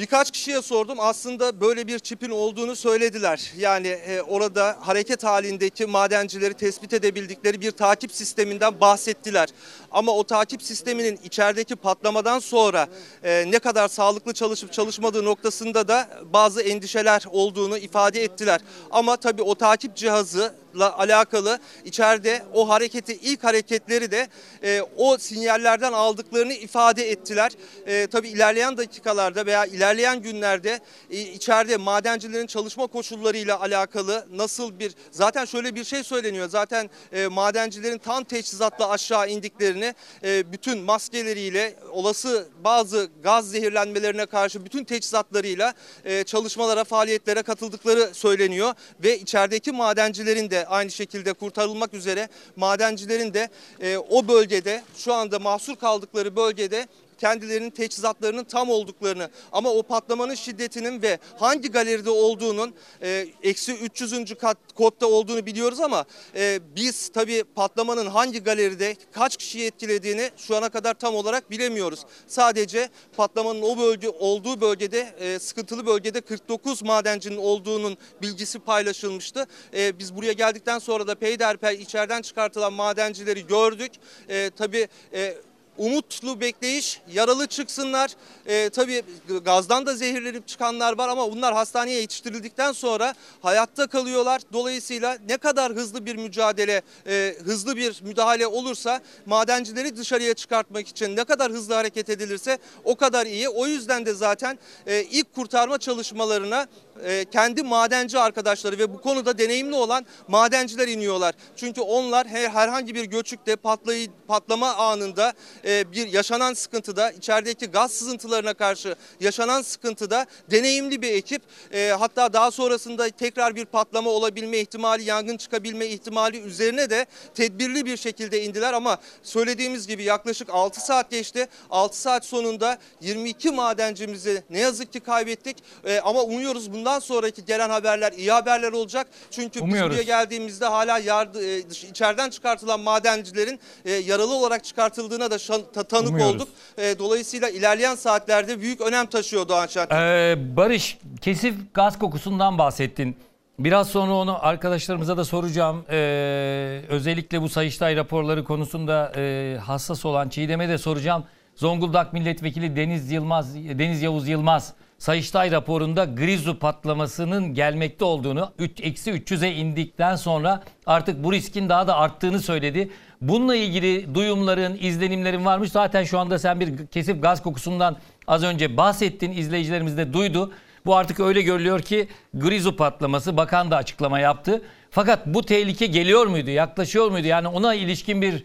Birkaç kişiye sordum. Aslında böyle bir çipin olduğunu söylediler. Yani e, orada hareket halindeki madencileri tespit edebildikleri bir takip sisteminden bahsettiler. Ama o takip sisteminin içerideki patlamadan sonra e, ne kadar sağlıklı çalışıp çalışmadığı noktasında da bazı endişeler olduğunu ifade ettiler. Ama tabii o takip cihazıyla alakalı içeride o hareketi ilk hareketleri de e, o sinyallerden aldıklarını ifade ettiler. E, tabii ilerleyen dakikalarda veya ilerleyen günlerde e, içeride madencilerin çalışma koşullarıyla alakalı nasıl bir zaten şöyle bir şey söyleniyor. Zaten e, madencilerin tam teçhizatla aşağı indiklerini e, bütün maskeleriyle olası bazı gaz zehirlenmelerine karşı bütün teçhizatlarıyla e, çalışmalara faaliyetlere katıldıkları söyleniyor. Ve içerideki madencilerin de aynı şekilde kurtarılmak üzere madencilerin de e, o bölgede şu anda mahsur kaldıkları bölgede kendilerinin teçhizatlarının tam olduklarını ama o patlamanın şiddetinin ve hangi galeride olduğunun e, eksi 300. kat kodda olduğunu biliyoruz ama e, biz tabii patlamanın hangi galeride kaç kişiyi etkilediğini şu ana kadar tam olarak bilemiyoruz. Sadece patlamanın o bölge olduğu bölgede e, sıkıntılı bölgede 49 madencinin olduğunun bilgisi paylaşılmıştı. E, biz buraya geldikten sonra da peyderpey içeriden çıkartılan madencileri gördük. E, tabii e, umutlu bekleyiş, yaralı çıksınlar. Ee, tabii gazdan da zehirlenip çıkanlar var ama bunlar hastaneye yetiştirildikten sonra hayatta kalıyorlar. Dolayısıyla ne kadar hızlı bir mücadele, e, hızlı bir müdahale olursa madencileri dışarıya çıkartmak için ne kadar hızlı hareket edilirse o kadar iyi. O yüzden de zaten e, ilk kurtarma çalışmalarına e, kendi madenci arkadaşları ve bu konuda deneyimli olan madenciler iniyorlar. Çünkü onlar her, herhangi bir göçükte patlayı, patlama anında e, bir yaşanan sıkıntıda içerideki gaz sızıntılarına karşı yaşanan sıkıntıda deneyimli bir ekip. E, hatta daha sonrasında tekrar bir patlama olabilme ihtimali, yangın çıkabilme ihtimali üzerine de tedbirli bir şekilde indiler ama söylediğimiz gibi yaklaşık 6 saat geçti. 6 saat sonunda 22 madencimizi ne yazık ki kaybettik. Ama umuyoruz bundan sonraki gelen haberler iyi haberler olacak. Çünkü Umuyoruz. biz buraya geldiğimizde hala yardı, e, içeriden çıkartılan madencilerin e, yaralı olarak çıkartıldığına da şan- ta- tanık Umuyoruz. olduk. E, dolayısıyla ilerleyen saatlerde büyük önem taşıyor Doğan Şentürk. Ee, Barış, kesif gaz kokusundan bahsettin. Biraz sonra onu arkadaşlarımıza da soracağım. Ee, özellikle bu Sayıştay raporları konusunda e, hassas olan Çiğdem'e de soracağım. Zonguldak Milletvekili Deniz Yılmaz, Deniz Yavuz Yılmaz Sayıştay raporunda Grizu patlamasının gelmekte olduğunu, eksi 300'e indikten sonra artık bu riskin daha da arttığını söyledi. Bununla ilgili duyumların, izlenimlerin varmış. Zaten şu anda sen bir kesif gaz kokusundan az önce bahsettin. İzleyicilerimiz de duydu. Bu artık öyle görülüyor ki Grizu patlaması bakan da açıklama yaptı. Fakat bu tehlike geliyor muydu, yaklaşıyor muydu? Yani ona ilişkin bir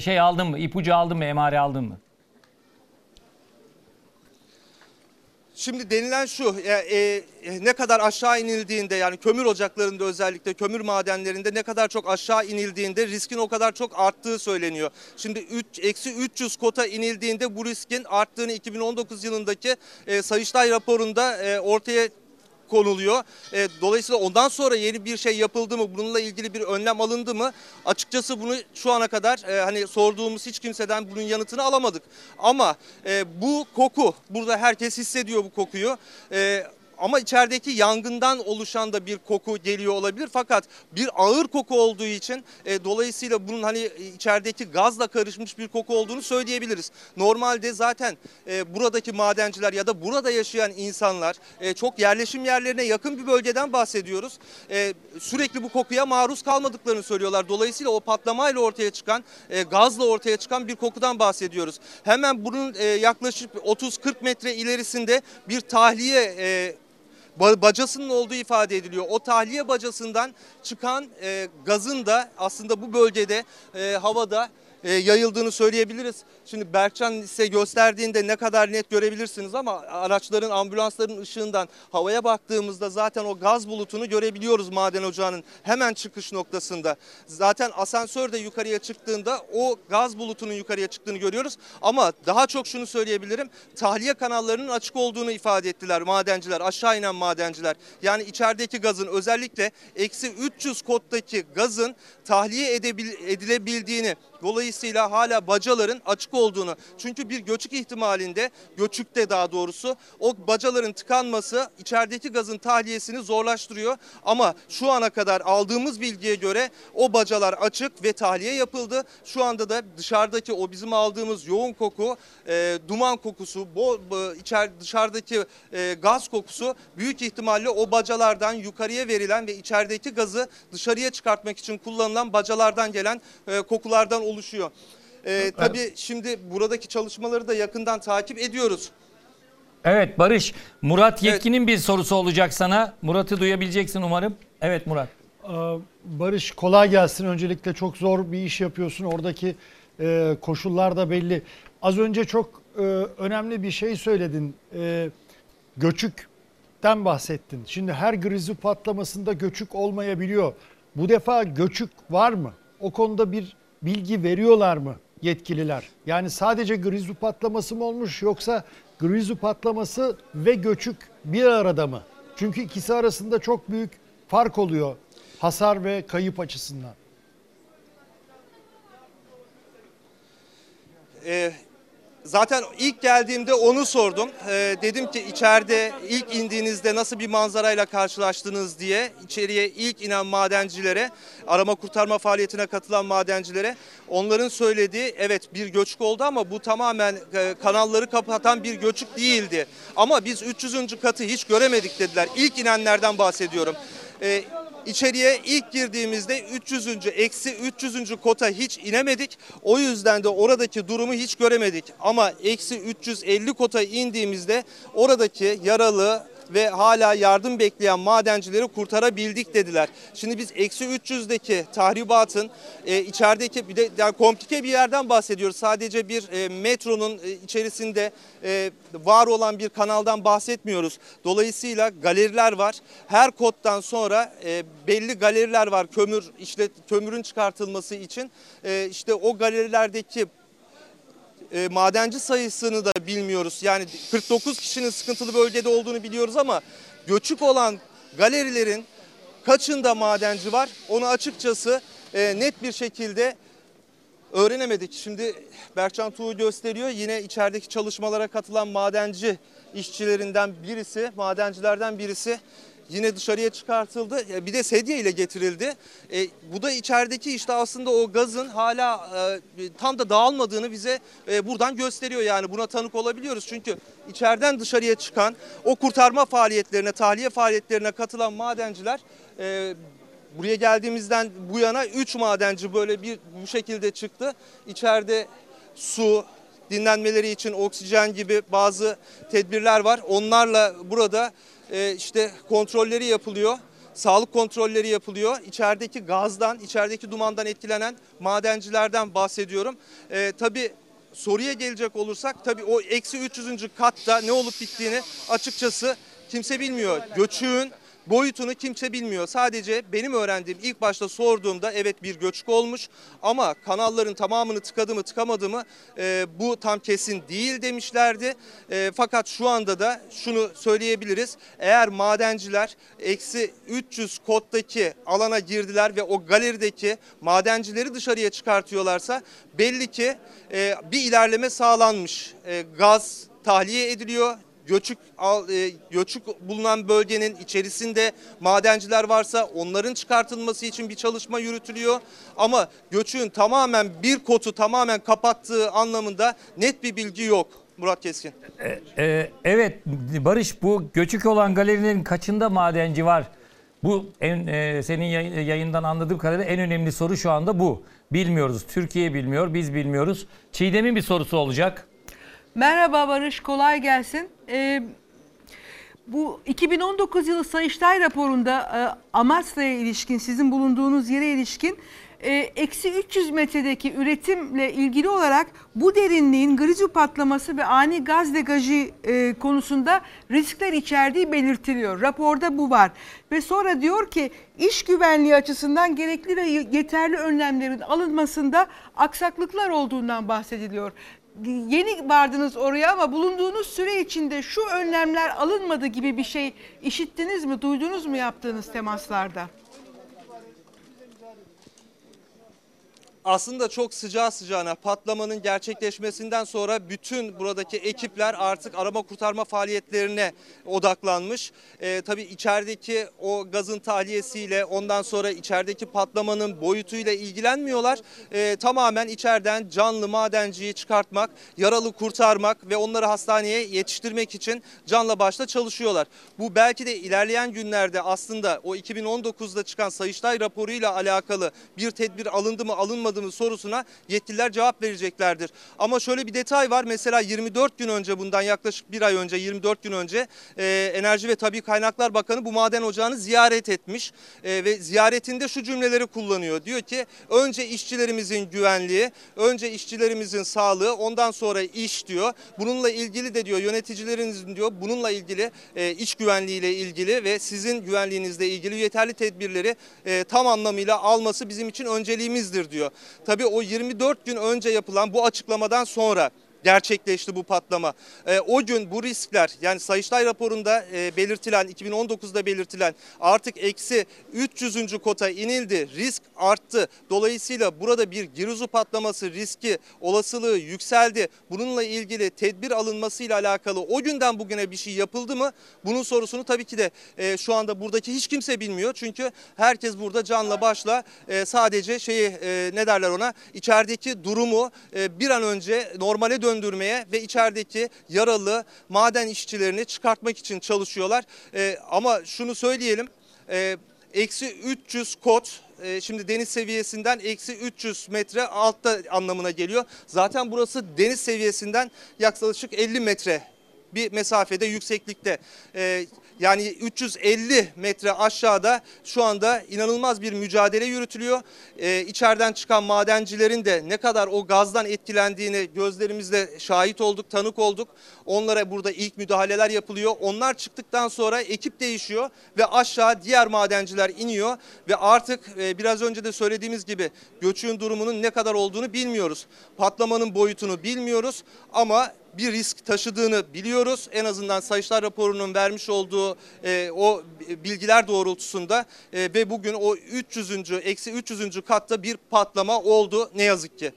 şey aldın mı, ipucu aldın mı, emare aldın mı? Şimdi denilen şu e, e, ne kadar aşağı inildiğinde yani kömür ocaklarında özellikle kömür madenlerinde ne kadar çok aşağı inildiğinde riskin o kadar çok arttığı söyleniyor. Şimdi 3 eksi 300 kota inildiğinde bu riskin arttığını 2019 yılındaki e, Sayıştay raporunda e, ortaya konuluyor. E, dolayısıyla ondan sonra yeni bir şey yapıldı mı? Bununla ilgili bir önlem alındı mı? Açıkçası bunu şu ana kadar e, hani sorduğumuz hiç kimseden bunun yanıtını alamadık. Ama e, bu koku burada herkes hissediyor bu kokuyu. E, ama içerideki yangından oluşan da bir koku geliyor olabilir. Fakat bir ağır koku olduğu için e, dolayısıyla bunun hani içerideki gazla karışmış bir koku olduğunu söyleyebiliriz. Normalde zaten e, buradaki madenciler ya da burada yaşayan insanlar e, çok yerleşim yerlerine yakın bir bölgeden bahsediyoruz. E, sürekli bu kokuya maruz kalmadıklarını söylüyorlar. Dolayısıyla o patlamayla ortaya çıkan e, gazla ortaya çıkan bir kokudan bahsediyoruz. Hemen bunun e, yaklaşık 30-40 metre ilerisinde bir tahliye e, bacasının olduğu ifade ediliyor. O tahliye bacasından çıkan e, gazın da aslında bu bölgede e, havada e, yayıldığını söyleyebiliriz. Şimdi Berkcan size gösterdiğinde ne kadar net görebilirsiniz ama araçların, ambulansların ışığından havaya baktığımızda zaten o gaz bulutunu görebiliyoruz maden ocağının hemen çıkış noktasında. Zaten asansör de yukarıya çıktığında o gaz bulutunun yukarıya çıktığını görüyoruz. Ama daha çok şunu söyleyebilirim. Tahliye kanallarının açık olduğunu ifade ettiler madenciler, aşağı inen madenciler. Yani içerideki gazın özellikle eksi 300 kottaki gazın tahliye edilebildiğini Dolayısıyla hala bacaların açık olduğunu çünkü bir göçük ihtimalinde göçükte daha doğrusu o bacaların tıkanması içerideki gazın tahliyesini zorlaştırıyor. Ama şu ana kadar aldığımız bilgiye göre o bacalar açık ve tahliye yapıldı. Şu anda da dışarıdaki o bizim aldığımız yoğun koku, e, duman kokusu, bo, bo- içer, dışarıdaki e, gaz kokusu büyük ihtimalle o bacalardan yukarıya verilen ve içerideki gazı dışarıya çıkartmak için kullanılan bacalardan gelen e, kokulardan oluşuyor. E, tabii şimdi buradaki çalışmaları da yakından takip ediyoruz. Evet Barış, Murat Yetkin'in bir sorusu olacak sana. Murat'ı duyabileceksin umarım. Evet Murat. Ee, Barış kolay gelsin. Öncelikle çok zor bir iş yapıyorsun. Oradaki e, koşullar da belli. Az önce çok e, önemli bir şey söyledin. E, göçükten bahsettin. Şimdi her grizu patlamasında göçük olmayabiliyor. Bu defa göçük var mı? O konuda bir bilgi veriyorlar mı yetkililer? Yani sadece grizu patlaması mı olmuş yoksa grizu patlaması ve göçük bir arada mı? Çünkü ikisi arasında çok büyük fark oluyor hasar ve kayıp açısından. Ee, zaten ilk geldiğimde onu sordum. Ee, dedim ki içeride ilk indiğinizde nasıl bir manzarayla karşılaştınız diye içeriye ilk inen madencilere, arama kurtarma faaliyetine katılan madencilere onların söylediği evet bir göçük oldu ama bu tamamen e, kanalları kapatan bir göçük değildi. Ama biz 300. katı hiç göremedik dediler. İlk inenlerden bahsediyorum. Ee, İçeriye ilk girdiğimizde 300. eksi 300. kota hiç inemedik. O yüzden de oradaki durumu hiç göremedik. Ama eksi 350 kota indiğimizde oradaki yaralı ve hala yardım bekleyen madencileri kurtarabildik dediler. Şimdi biz eksi 300'deki tahribatın e, içerideki bir de yani komplike bir yerden bahsediyoruz. Sadece bir e, metronun e, içerisinde e, var olan bir kanaldan bahsetmiyoruz. Dolayısıyla galeriler var. Her koddan sonra e, belli galeriler var kömür işte kömürün çıkartılması için. E, işte o galerilerdeki e, madenci sayısını da bilmiyoruz. Yani 49 kişinin sıkıntılı bölgede olduğunu biliyoruz ama göçük olan galerilerin kaçında madenci var onu açıkçası e, net bir şekilde öğrenemedik. Şimdi Berkcan Tuğ gösteriyor. Yine içerideki çalışmalara katılan madenci işçilerinden birisi, madencilerden birisi yine dışarıya çıkartıldı. Bir de sedye ile getirildi. E, bu da içerideki işte aslında o gazın hala e, tam da dağılmadığını bize e, buradan gösteriyor. Yani buna tanık olabiliyoruz. Çünkü içeriden dışarıya çıkan o kurtarma faaliyetlerine, tahliye faaliyetlerine katılan madenciler e, buraya geldiğimizden bu yana 3 madenci böyle bir bu şekilde çıktı. İçeride su, dinlenmeleri için oksijen gibi bazı tedbirler var. Onlarla burada e, işte kontrolleri yapılıyor. Sağlık kontrolleri yapılıyor. İçerideki gazdan, içerideki dumandan etkilenen madencilerden bahsediyorum. E, tabii soruya gelecek olursak tabii o eksi 300. katta ne olup bittiğini açıkçası kimse bilmiyor. Göçüğün boyutunu kimse bilmiyor. Sadece benim öğrendiğim ilk başta sorduğumda evet bir göçük olmuş ama kanalların tamamını tıkadı mı tıkamadı mı e, bu tam kesin değil demişlerdi. E, fakat şu anda da şunu söyleyebiliriz. Eğer madenciler eksi 300 koddaki alana girdiler ve o galerideki madencileri dışarıya çıkartıyorlarsa belli ki e, bir ilerleme sağlanmış. E, gaz tahliye ediliyor göçük al- e, göçük bulunan bölgenin içerisinde madenciler varsa onların çıkartılması için bir çalışma yürütülüyor. Ama göçüğün tamamen bir kotu tamamen kapattığı anlamında net bir bilgi yok. Murat Keskin. Ee, evet Barış bu göçük olan galerilerin kaçında madenci var? Bu en, e, senin yay- yayından anladığım kadarıyla en önemli soru şu anda bu. Bilmiyoruz. Türkiye bilmiyor, biz bilmiyoruz. Çiğdem'in bir sorusu olacak. Merhaba Barış, kolay gelsin. Ee, bu 2019 yılı Sayıştay raporunda e, Amasya'ya ilişkin, sizin bulunduğunuz yere ilişkin e, eksi 300 metredeki üretimle ilgili olarak bu derinliğin grizu patlaması ve ani gaz degajı e, konusunda riskler içerdiği belirtiliyor. Raporda bu var. Ve sonra diyor ki iş güvenliği açısından gerekli ve yeterli önlemlerin alınmasında aksaklıklar olduğundan bahsediliyor yeni vardınız oraya ama bulunduğunuz süre içinde şu önlemler alınmadı gibi bir şey işittiniz mi, duydunuz mu yaptığınız temaslarda? Aslında çok sıcağı sıcağına patlamanın gerçekleşmesinden sonra bütün buradaki ekipler artık arama kurtarma faaliyetlerine odaklanmış. Ee, tabii içerideki o gazın tahliyesiyle ondan sonra içerideki patlamanın boyutuyla ilgilenmiyorlar. Ee, tamamen içeriden canlı madenciyi çıkartmak, yaralı kurtarmak ve onları hastaneye yetiştirmek için canla başla çalışıyorlar. Bu belki de ilerleyen günlerde aslında o 2019'da çıkan Sayıştay raporuyla alakalı bir tedbir alındı mı alınmadı mı sorusuna yetkililer cevap vereceklerdir. Ama şöyle bir detay var. Mesela 24 gün önce bundan yaklaşık bir ay önce 24 gün önce e, Enerji ve Tabi Kaynaklar Bakanı bu maden ocağını ziyaret etmiş. E, ve ziyaretinde şu cümleleri kullanıyor. Diyor ki önce işçilerimizin güvenliği, önce işçilerimizin sağlığı, ondan sonra iş diyor. Bununla ilgili de diyor yöneticilerinizin diyor bununla ilgili e, iş güvenliğiyle ilgili ve sizin güvenliğinizle ilgili yeterli tedbirleri e, tam anlamıyla alması bizim için önceliğimizdir diyor. Tabii o 24 gün önce yapılan bu açıklamadan sonra gerçekleşti bu patlama. E, o gün bu riskler yani Sayıştay raporunda e, belirtilen 2019'da belirtilen artık eksi 300. kota inildi. Risk arttı. Dolayısıyla burada bir giruzu patlaması riski olasılığı yükseldi. Bununla ilgili tedbir alınmasıyla alakalı o günden bugüne bir şey yapıldı mı? Bunun sorusunu tabii ki de e, şu anda buradaki hiç kimse bilmiyor. Çünkü herkes burada canla başla e, sadece şeyi e, ne derler ona içerideki durumu e, bir an önce normale döndürmeye ve içerideki yaralı maden işçilerini çıkartmak için çalışıyorlar. E, ama şunu söyleyelim. E, Eksi 300 kot e, şimdi deniz seviyesinden eksi 300 metre altta anlamına geliyor. Zaten burası deniz seviyesinden yaklaşık 50 metre bir mesafede yükseklikte. Yani 350 metre aşağıda şu anda inanılmaz bir mücadele yürütülüyor. Ee, içeriden çıkan madencilerin de ne kadar o gazdan etkilendiğini gözlerimizle şahit olduk, tanık olduk. Onlara burada ilk müdahaleler yapılıyor. Onlar çıktıktan sonra ekip değişiyor ve aşağı diğer madenciler iniyor ve artık e, biraz önce de söylediğimiz gibi göçün durumunun ne kadar olduğunu bilmiyoruz. Patlamanın boyutunu bilmiyoruz ama bir risk taşıdığını biliyoruz. En azından Sayıştay raporunun vermiş olduğu e, o bilgiler doğrultusunda e, ve bugün o 300. eksi 300. katta bir patlama oldu ne yazık ki.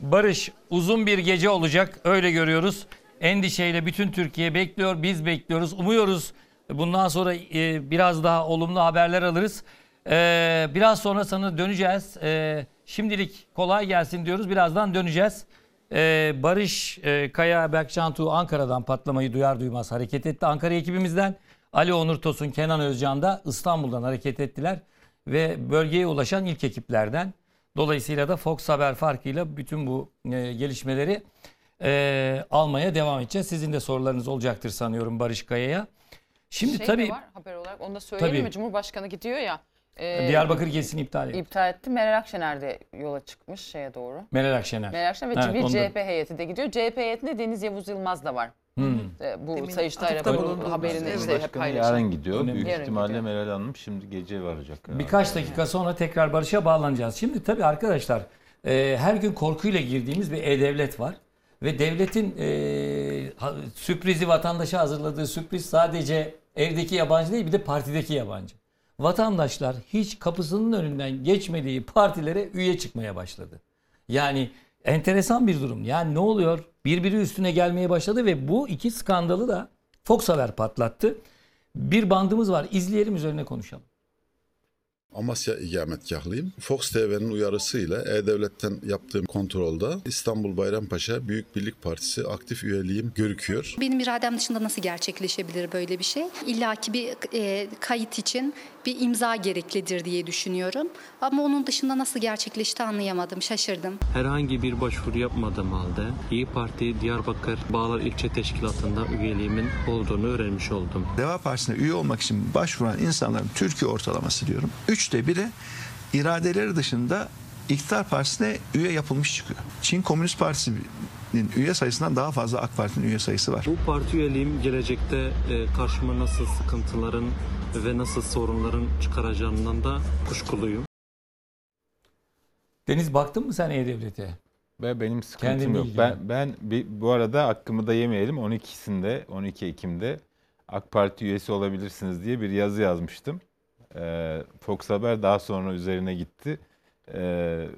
Barış uzun bir gece olacak öyle görüyoruz. Endişeyle bütün Türkiye bekliyor, biz bekliyoruz, umuyoruz. Bundan sonra e, biraz daha olumlu haberler alırız. E, biraz sonra sana döneceğiz. E, şimdilik kolay gelsin diyoruz. Birazdan döneceğiz. E, Barış e, Kaya Berkcan Tuğ Ankara'dan patlamayı duyar duymaz hareket etti. Ankara ekibimizden Ali Onur Tosun, Kenan Özcan da İstanbul'dan hareket ettiler. Ve bölgeye ulaşan ilk ekiplerden. Dolayısıyla da Fox Haber farkıyla bütün bu e, gelişmeleri e, almaya devam edeceğiz. Sizin de sorularınız olacaktır sanıyorum Barış Kaya'ya. Şimdi şey tabii var haber olarak onu da söyleyelim Tabii. mi? Cumhurbaşkanı gidiyor ya. E, Diyarbakır gezisini iptal etti. iptal etti. Meral Akşener de yola çıkmış şeye doğru. Meral Akşener. Meral Akşener ve Evet, bir onu da- CHP heyeti de gidiyor. CHP heyetinde Deniz Yavuz Yılmaz da var. Hmm. E, Bu Demin Sayıştay raporu haberini işte hep paylaşan. yarın gidiyor. Büyük Yarın ihtimalle gidiyor. Meral Hanım şimdi gece varacak. herhalde. Birkaç dakika sonra tekrar Barış'a bağlanacağız. Şimdi tabii arkadaşlar e, her gün korkuyla girdiğimiz bir e-devlet var. Ve devletin e, sürprizi vatandaşa hazırladığı sürpriz sadece evdeki yabancı değil bir de partideki yabancı. Vatandaşlar hiç kapısının önünden geçmediği partilere üye çıkmaya başladı. Yani enteresan bir durum. Yani ne oluyor? Birbiri üstüne gelmeye başladı ve bu iki skandalı da Fox Haber patlattı. Bir bandımız var. İzleyelim üzerine konuşalım. Amasya ikametgahlıyım. Fox TV'nin uyarısıyla E-Devlet'ten yaptığım kontrolde İstanbul Bayrampaşa Büyük Birlik Partisi aktif üyeliğim görüküyor. Benim iradem dışında nasıl gerçekleşebilir böyle bir şey? İlla ki bir e, kayıt için bir imza gereklidir diye düşünüyorum. Ama onun dışında nasıl gerçekleşti anlayamadım, şaşırdım. Herhangi bir başvuru yapmadığım halde İyi Parti Diyarbakır Bağlar İlçe Teşkilatı'nda üyeliğimin olduğunu öğrenmiş oldum. Deva Partisi'ne üye olmak için başvuran insanların Türkiye ortalaması diyorum. Üçte biri iradeleri dışında iktidar partisine üye yapılmış çıkıyor. Çin Komünist Partisi'nin üye sayısından daha fazla AK Parti'nin üye sayısı var. Bu parti üyeliğim gelecekte e, karşıma nasıl sıkıntıların ve nasıl sorunların çıkaracağından da kuşkuluyum. Deniz baktın mı sen E-Devlet'e? Ve benim sıkıntım Kendin yok. bilgi. Ben ben bir, bu arada hakkımı da yemeyelim. 12'sinde 12 Ekim'de AK Parti üyesi olabilirsiniz diye bir yazı yazmıştım. Ee, Fox Haber daha sonra üzerine gitti. Ee,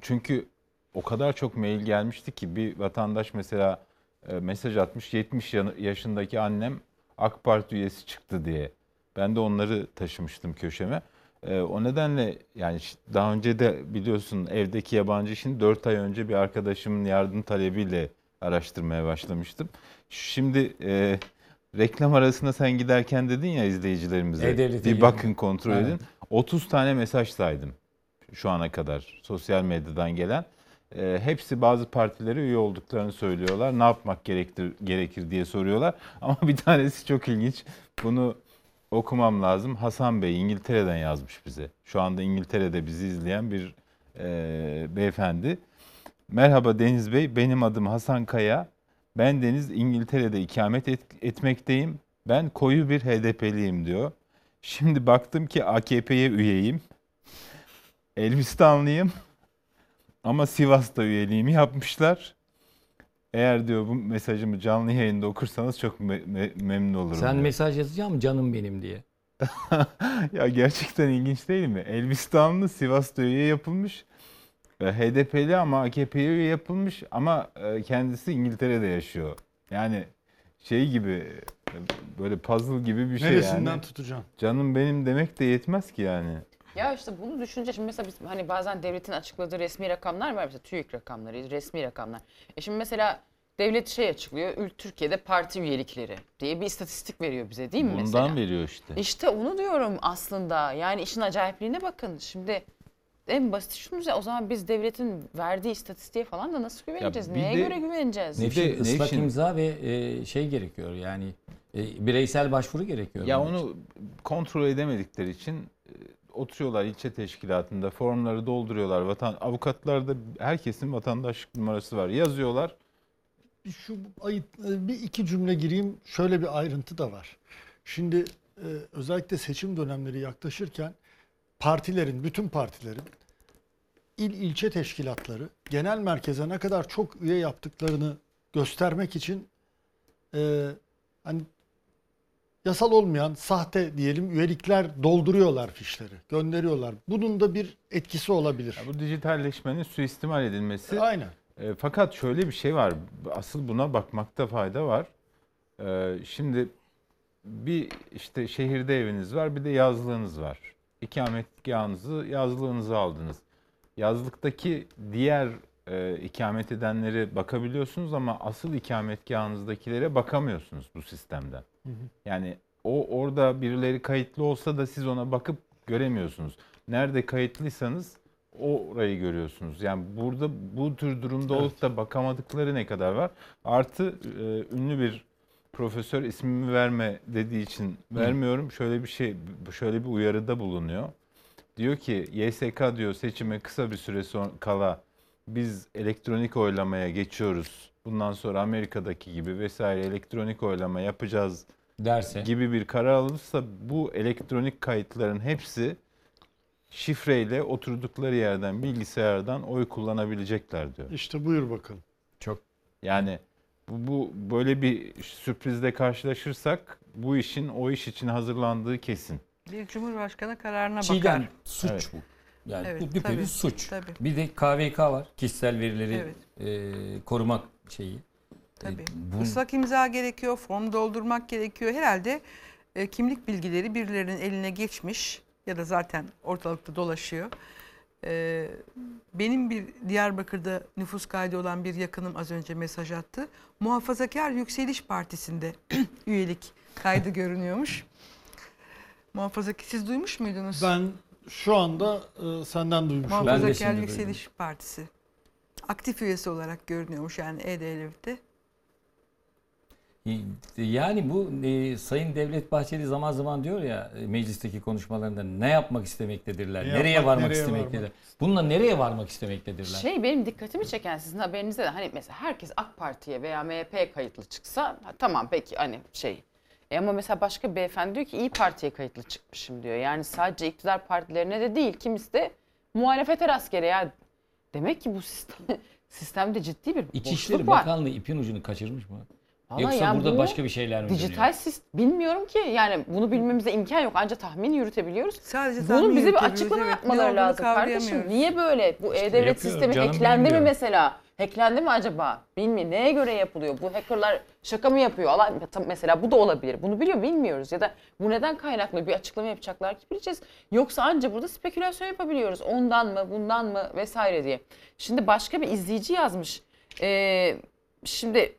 çünkü o kadar çok mail gelmişti ki bir vatandaş mesela e, mesaj atmış 70 yan- yaşındaki annem AK Parti üyesi çıktı diye. Ben de onları taşımıştım köşeme. Ee, o nedenle yani daha önce de biliyorsun evdeki yabancı işini 4 ay önce bir arkadaşımın yardım talebiyle araştırmaya başlamıştım. Şimdi e, reklam arasında sen giderken dedin ya izleyicilerimize E-Devlet'e bir bakın kontrol Evet. edin. 30 tane mesaj saydım şu ana kadar sosyal medyadan gelen. E, hepsi bazı partilere üye olduklarını söylüyorlar. Ne yapmak gerektir, gerekir diye soruyorlar. Ama bir tanesi çok ilginç. Bunu okumam lazım. Hasan Bey İngiltere'den yazmış bize. Şu anda İngiltere'de bizi izleyen bir e, beyefendi. Merhaba Deniz Bey, benim adım Hasan Kaya. Ben Deniz İngiltere'de ikamet et- etmekteyim. Ben koyu bir HDP'liyim diyor. Şimdi baktım ki AKP'ye üyeyim. Elbistanlıyım. Ama Sivas'ta üyeliğimi yapmışlar. Eğer diyor bu mesajımı canlı yayında okursanız çok me- me- memnun olurum. Sen diyor. mesaj yazacağım canım benim diye. ya gerçekten ilginç değil mi? Elbistanlı Sivas'ta üye yapılmış. E, HDP'li ama AKP'ye üye yapılmış ama e, kendisi İngiltere'de yaşıyor. Yani şey gibi e, böyle puzzle gibi bir şey Neresinden yani. tutacağım? Canım benim demek de yetmez ki yani. Ya işte bunu düşünce şimdi mesela biz hani bazen devletin açıkladığı resmi rakamlar var mesela TÜİK rakamları, resmi rakamlar. E şimdi mesela devlet şey açıklıyor, ül- Türkiye'de parti üyelikleri diye bir istatistik veriyor bize değil mi Bundan mesela? veriyor işte. İşte onu diyorum aslında. Yani işin acayipliğine bakın. Şimdi en basit şunu o zaman biz devletin verdiği istatistiğe falan da nasıl güveneceğiz? bir Neye de- göre güveneceğiz? Ne için ıslak imza ve e, şey gerekiyor yani E, bireysel başvuru gerekiyor. Ya bunun için. onu kontrol edemedikleri için e, oturuyorlar ilçe teşkilatında formları dolduruyorlar. Vatan avukatlarda herkesin vatandaşlık numarası var. Yazıyorlar. Şu ayıp bir iki cümle gireyim. Şöyle bir ayrıntı da var. Şimdi e, özellikle seçim dönemleri yaklaşırken partilerin, bütün partilerin il ilçe teşkilatları genel merkeze ne kadar çok üye yaptıklarını göstermek için e, hani yasal olmayan sahte diyelim üyelikler dolduruyorlar fişleri, gönderiyorlar. Bunun da bir etkisi olabilir. Ya bu dijitalleşmenin suistimal edilmesi. Aynen. E, fakat şöyle bir şey var. Asıl buna bakmakta fayda var. E, şimdi bir işte şehirde eviniz var, bir de yazlığınız var. İkametgahınızı, yazlığınızı aldınız. Yazlıktaki diğer e, ikamet edenleri bakabiliyorsunuz ama asıl ikametgahınızdakilere bakamıyorsunuz bu sistemden. Yani o orada birileri kayıtlı olsa da siz ona bakıp göremiyorsunuz. Nerede kayıtlıysanız orayı görüyorsunuz. Yani burada bu tür durumda olup da bakamadıkları ne kadar var? Artı e, ünlü bir profesör ismimi verme dediği için vermiyorum. Şöyle bir şey şöyle bir uyarıda bulunuyor. Diyor ki YSK diyor seçime kısa bir süre sonra kala biz elektronik oylamaya geçiyoruz. Bundan sonra Amerika'daki gibi vesaire elektronik oylama yapacağız derse gibi bir karar alınırsa bu elektronik kayıtların hepsi şifreyle oturdukları yerden bilgisayardan oy kullanabilecekler diyor. İşte buyur bakalım. Çok Yani bu, bu böyle bir sürprizle karşılaşırsak bu işin o iş için hazırlandığı kesin. Bir cumhurbaşkanı kararına Çiğdem bakar. suç Evet. bu. Yani Evet, bu düpedüz tabii, suç. tabii. Bir de KVK var. Kişisel verileri Evet. e, korumak şeyi. Tabii. E, bu- Islak imza gerekiyor, form doldurmak gerekiyor. Herhalde e, kimlik bilgileri birilerinin eline geçmiş ya da zaten ortalıkta dolaşıyor. E, benim bir Diyarbakır'da nüfus kaydı olan bir yakınım az önce mesaj attı. Muhafazakar Yükseliş Partisi'nde üyelik kaydı görünüyormuş. Muhafazakar siz duymuş muydunuz? Ben şu anda e, senden duymuşum. Muhafazakar Yükseliş Partisi. Aktif üyesi olarak görünüyormuş yani E-Devlet'te. Yani bu e, Sayın Devlet Bahçeli zaman zaman diyor ya e, meclisteki konuşmalarında ne yapmak istemektedirler, Ne nereye yapmak, varmak nereye istemektedirler. varmak. Bununla nereye varmak istemektedirler? Şey benim dikkatimi çeken sizin haberinizde de hani mesela herkes AK Parti'ye veya MHP'ye kayıtlı çıksa ha, tamam peki hani şey. E ama mesela başka bir beyefendi diyor ki İyi Parti'ye kayıtlı çıkmışım diyor. Yani sadece iktidar partilerine de değil kimisi de muhalefete rastgele ya. Demek ki bu sistem, sistemde ciddi bir İçişleri boşluk var. Bakanlığı ipin ucunu kaçırmış mı? Vallahi Yoksa yani burada bu başka bir şeyler mi Dijital dönüyor? sistem bilmiyorum ki yani bunu bilmemize imkan yok ancak tahmin yürütebiliyoruz. Sadece Bunun tahmin bize bir yürütebiliyoruz, açıklama evet. yapmaları olduğunu lazım kardeşim. kavrayamıyoruz. Niye böyle? Bu E-Devlet yapıyorum, sistemi canım eklendi mi mesela? Hacklendi mi acaba? Bilmiyorum. Neye göre yapılıyor? Bu hackerlar şaka mı yapıyor? Allah, mesela bu da olabilir. Bunu biliyor bilmiyoruz. Ya da bu neden kaynaklı bir açıklama yapacaklar ki bileceğiz. Yoksa anca burada spekülasyon yapabiliyoruz. Ondan mı, bundan mı vesaire diye. Şimdi başka bir izleyici yazmış. Ee, şimdi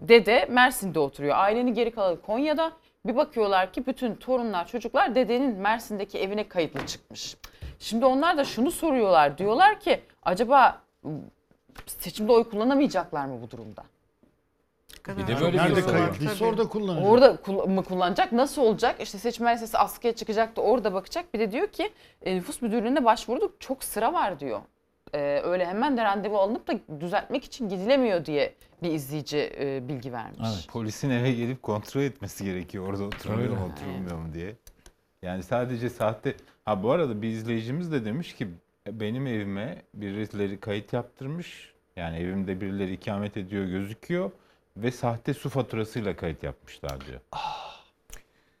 dede Mersin'de oturuyor. Ailenin geri kalanı Konya'da. Bir bakıyorlar ki bütün torunlar, çocuklar dedenin Mersin'deki evine kayıtlı çıkmış. Şimdi onlar da şunu soruyorlar. Diyorlar ki acaba seçimde oy kullanamayacaklar mı bu durumda? Bir de böyle bir Nerede var. kayıtlıysa orada kullanacak. Orada kul- mı kullanacak? Nasıl olacak? İşte seçmen listesi askıya çıkacak da orada bakacak. Bir de diyor ki e, nüfus müdürlüğüne başvurduk. Çok sıra var diyor. E, öyle hemen de randevu alınıp da düzeltmek için gidilemiyor diye bir izleyici e, bilgi vermiş. Polisin eve gelip kontrol etmesi gerekiyor orada oturuluyor mu Öyle. oturulmuyor mu diye. Yani sadece sahte... Ha bu arada bir izleyicimiz de demiş ki benim evime birileri kayıt yaptırmış. Yani evimde birileri ikamet ediyor gözüküyor ve sahte su faturasıyla kayıt yapmışlar diyor.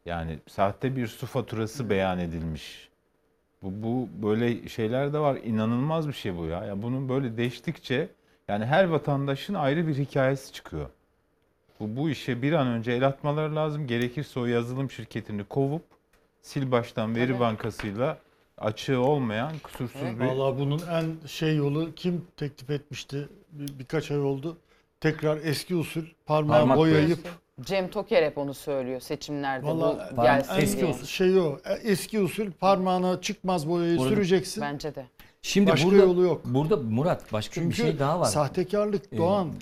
Yani sahte bir su faturası beyan edilmiş. Bu, bu böyle şeyler de var. İnanılmaz bir şey bu ya. ya. Bunun böyle değiştikçe yani her vatandaşın ayrı bir hikayesi çıkıyor. Bu, bu işe bir an önce el atmaları lazım. Gerekirse o yazılım şirketini kovup sil baştan veri Tabii. bankasıyla açığı olmayan kusursuz bir... Vallahi bunun en şey yolu kim teklif etmişti? Bir, birkaç ay oldu. Tekrar eski usul parmağı Parmak boyayıp Cem Toker hep onu söylüyor seçimlerde Vallahi bu gelsin eski diye. usul şey o. e, Eski usul parmağına çıkmaz boyayı Burada- süreceksin. Bence de. Şimdi Başka burada, yolu yok. Burada Murat başka Çünkü bir şey daha var. sahtekarlık Ee, Doğan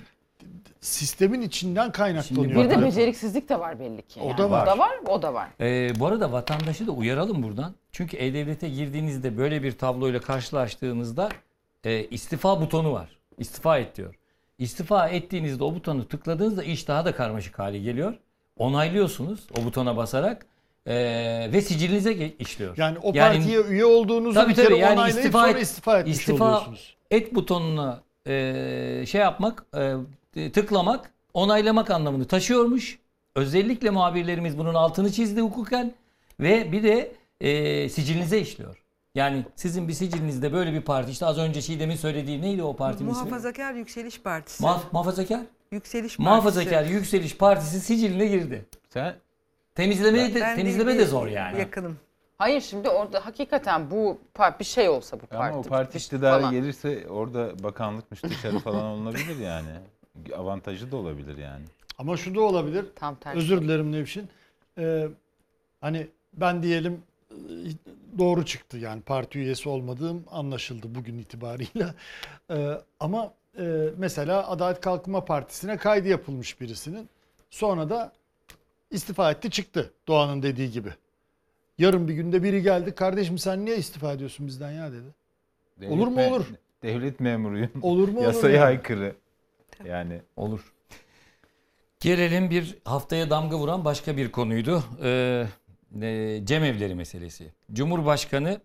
sistemin içinden kaynaklanıyor. Bir de Yani- beceriksizlik de var belli ki. O yani. da var. O da var, o da var. Ee, bu arada vatandaşı da uyaralım buradan. Çünkü E-Devlet'e girdiğinizde böyle bir tabloyla karşılaştığınızda e, istifa butonu var. İstifa et diyor. İstifa ettiğinizde o butonu tıkladığınızda iş daha da karmaşık hale geliyor. Onaylıyorsunuz o butona basarak e, ve sicilinize işliyor. Yani o partiye üye olduğunuzu Tabii bir kere tabii yani onaylayıp istifa sonra et, istifa etmiş istifa oluyorsunuz. et butonuna e, şey yapmak, e, tıklamak, onaylamak anlamını taşıyormuş. Özellikle muhabirlerimiz bunun altını çizdi hukuken ve bir de e, sicilinize işliyor. Yani sizin bir sicilinizde böyle bir parti işte az önce Çiğdem'in söylediği neydi o partinin ismi? Muhafazakar Yükseliş Partisi. Muhaf- muhafazakar? Yükseliş Partisi. Muhafazakar Yükseliş Partisi siciline girdi. Sen temizleme de Ben temizleme de zor yani. Yakınım. Hayır şimdi orada hakikaten bu par- bir şey olsa bu parti. Ama o parti iktidara falan. gelirse orada bakanlık müsteşarı falan olunabilir yani. Avantajı da olabilir yani. Ama şu da olabilir. Tam tersi. Özür dilerim Nevşin. Ee, hani ben diyelim e, doğru çıktı yani parti üyesi olmadığım anlaşıldı bugün itibarıyla. Ee, ama e, mesela Adalet Kalkınma Partisi'ne kaydı yapılmış birisinin. Sonra da istifa etti çıktı Doğan'ın dediği gibi. Yarın bir günde biri geldi. Kardeşim sen niye istifa ediyorsun bizden ya dedi. Devlet olur mu olur. Devlet memuruyum. Olur mu olur Yasaya yani. aykırı. Yani olur. Gelelim bir haftaya damga vuran başka bir konuydu. Ee, e, cemevleri meselesi. Cumhurbaşkanı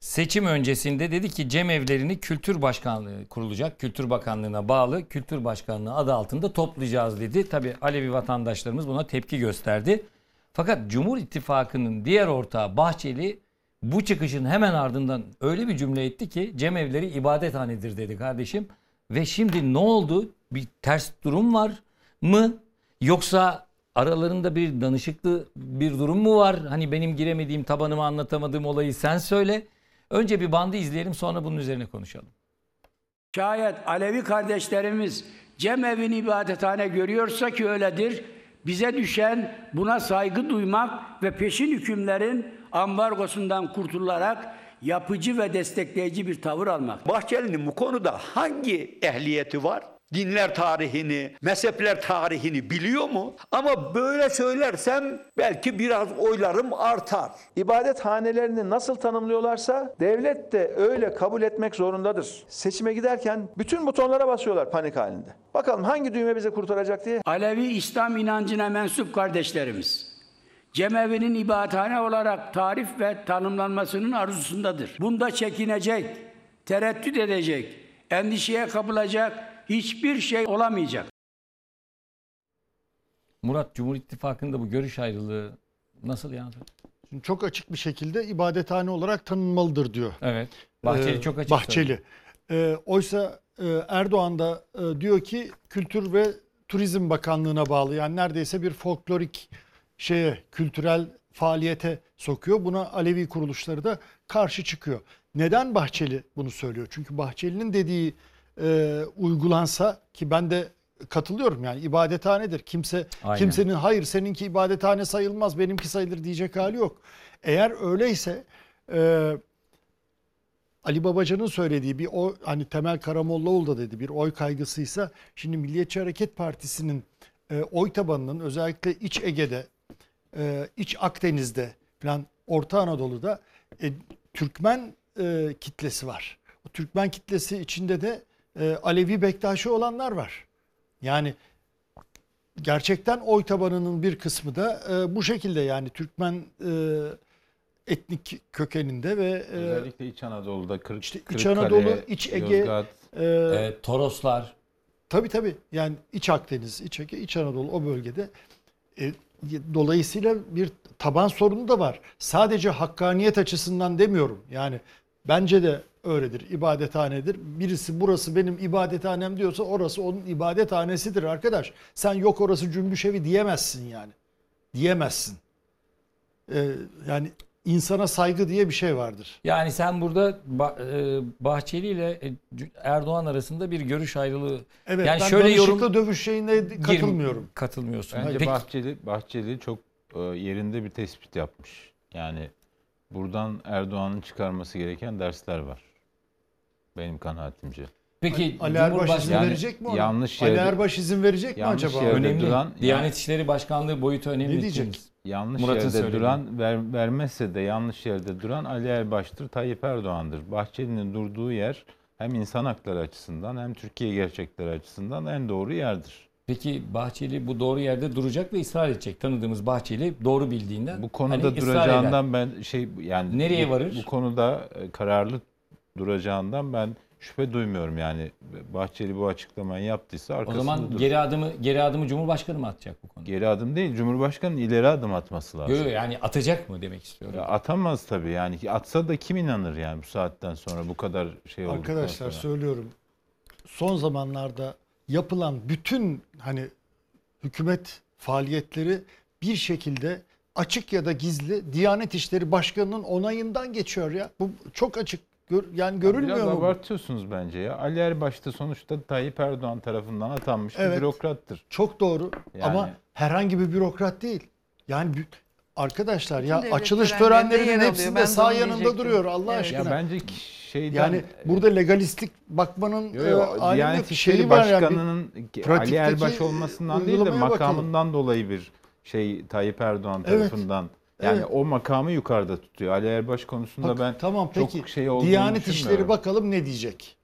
seçim öncesinde dedi ki cemevlerini Kültür Başkanlığı kurulacak. Kültür Bakanlığı'na bağlı Kültür Başkanlığı adı altında toplayacağız dedi. Tabi Alevi vatandaşlarımız buna tepki gösterdi. Fakat Cumhur İttifakı'nın diğer ortağı Bahçeli bu çıkışın hemen ardından öyle bir cümle etti ki cemevleri ibadethanedir dedi kardeşim. Ve şimdi ne oldu? Bir ters durum var mı? Yoksa aralarında bir danışıklı bir durum mu var? Hani benim giremediğim, tabanımı anlatamadığım olayı sen söyle. Önce bir bandı izleyelim sonra bunun üzerine konuşalım. Şayet Alevi kardeşlerimiz cemevini ibadethane görüyorsa ki öyledir. Bize düşen buna saygı duymak ve peşin hükümlerin ambargosundan kurtularak yapıcı ve destekleyici bir tavır almak. Bahçeli'nin bu konuda hangi ehliyeti var? Dinler tarihini, mezhepler tarihini biliyor mu? Ama böyle söylersem belki biraz oylarım artar. İbadethanelerini nasıl tanımlıyorlarsa devlet de öyle kabul etmek zorundadır. Seçime giderken bütün butonlara basıyorlar panik halinde. Bakalım hangi düğme bizi kurtaracak diye. Alevi İslam inancına mensup kardeşlerimiz cemevinin ibadethane olarak tarif ve tanımlanmasının arzusundadır. Bunda çekinecek, tereddüt edecek, endişeye kapılacak hiçbir şey olamayacak. Murat Cumhur İttifakı'nda bu görüş ayrılığı nasıl yani? Şimdi çok açık bir şekilde ibadethane olarak tanınmalıdır diyor. Evet. Bahçeli Ee, çok açık Bahçeli. Ee, oysa e, Erdoğan da e, diyor ki Kültür ve Turizm Bakanlığı'na bağlı. Yani neredeyse bir folklorik şeye, kültürel faaliyete sokuyor. Buna Alevi kuruluşları da karşı çıkıyor. Neden Bahçeli bunu söylüyor? Çünkü Bahçeli'nin dediği e, uygulansa ki ben de katılıyorum yani ibadethanedir. Kimse Aynen. kimsenin hayır seninki ibadethane sayılmaz benimki sayılır diyecek hali yok. Eğer öyleyse e, Ali Babacan'ın söylediği bir o hani Temel Karamollaoğlu da dedi bir oy kaygısıysa şimdi Milliyetçi Hareket Partisi'nin e, oy tabanının özellikle İç Ege'de, e, İç Akdeniz'de falan Orta Anadolu'da e, Türkmen e, kitlesi var. O Türkmen kitlesi içinde de e, Alevi Bektaşi olanlar var. Yani gerçekten oy tabanının bir kısmı da e, bu şekilde yani Türkmen e, etnik kökeninde ve e, özellikle İç Anadolu'da Kırık, İç Kırıkkale, Anadolu, İç Ege, Yozgat, e, Toroslar. Tabii tabii. Yani İç Akdeniz, İç Ege, İç Anadolu o bölgede. E, dolayısıyla bir taban sorunu da var. Sadece hakkaniyet açısından demiyorum. Yani bence de öyledir. ibadethanedir. Birisi burası benim ibadethanem diyorsa orası onun ibadethanesidir arkadaş. Sen yok orası cümbüş evi diyemezsin yani. Diyemezsin. E, yani insana saygı diye bir şey vardır. Yani sen burada e, Bahçeli ile e, Erdoğan arasında bir görüş ayrılığı. Evet yani ben şöyle yorum dövüş şeyine katılmıyorum. Katılmıyorsun. Bence Peki- Bahçeli, Bahçeli çok e, yerinde bir tespit yapmış. Yani buradan Erdoğan'ın çıkarması gereken dersler var. Benim kanaatimce. Peki Ali Erbaş izin Cumhurbaşkanı- verecek mi ona? yanlış Ali yerde- Erbaş izin verecek mi yanlış acaba? yerde önemli. duran- Diyanet İşleri Başkanlığı boyutu önemli. Ne diyecek? Yanlış Murat'ın yerde söylediği. duran ver, vermezse de yanlış yerde duran Ali Erbaş'tır, Tayyip Erdoğan'dır. Bahçeli'nin durduğu yer hem insan hakları açısından hem Türkiye gerçekleri açısından en doğru yerdir. Peki Bahçeli bu doğru yerde duracak ve ısrar edecek. Tanıdığımız Bahçeli doğru bildiğinden Bu konuda hani ısrar eder. duracağından ben şey yani Nereye bu, varır? Bu konuda e, kararlı duracağından ben şüphe duymuyorum yani Bahçeli bu açıklamayı yaptıysa O arkasında zaman durur. geri adımı geri adımı Cumhurbaşkanı mı atacak bu konuda? Geri adım değil Cumhurbaşkanı'nın ileri adım atması lazım. Yok yok, yani atacak mı demek istiyorum. Ya atamaz tabii yani atsa da kim inanır yani bu saatten sonra bu kadar şey olduktan Arkadaşlar sonra. söylüyorum. Son zamanlarda yapılan bütün hani hükümet faaliyetleri bir şekilde açık ya da gizli Diyanet İşleri Başkanı'nın onayından geçiyor ya. Bu çok açık. Gör- yani görülmüyor Biraz mu? abartıyorsunuz bence ya. Ali Erbaş da sonuçta Tayyip Erdoğan tarafından atanmış Evet. bir bürokrattır. Çok doğru Yani- ama herhangi bir bürokrat değil. Yani bir- arkadaşlar ya devlet açılış törenlerinin hepsinde Ben de sağ yanında diyecektim. duruyor Allah Evet. aşkına. Ya bence şeyden Yani burada legalistlik bakmanın Yo, yo, e. İşleri Şeyi var yani, bir Başkanı'nın Ali pratikteki Erbaş olmasından değil de uygulamaya bakalım. makamından dolayı bir şey Tayyip Erdoğan Evet. Yani Evet. o makamı yukarıda tutuyor. Ali Erbaş konusunda Bak, ben tamam çok peki şey olduğunu Diyanet İşleri bakalım ne diyecek?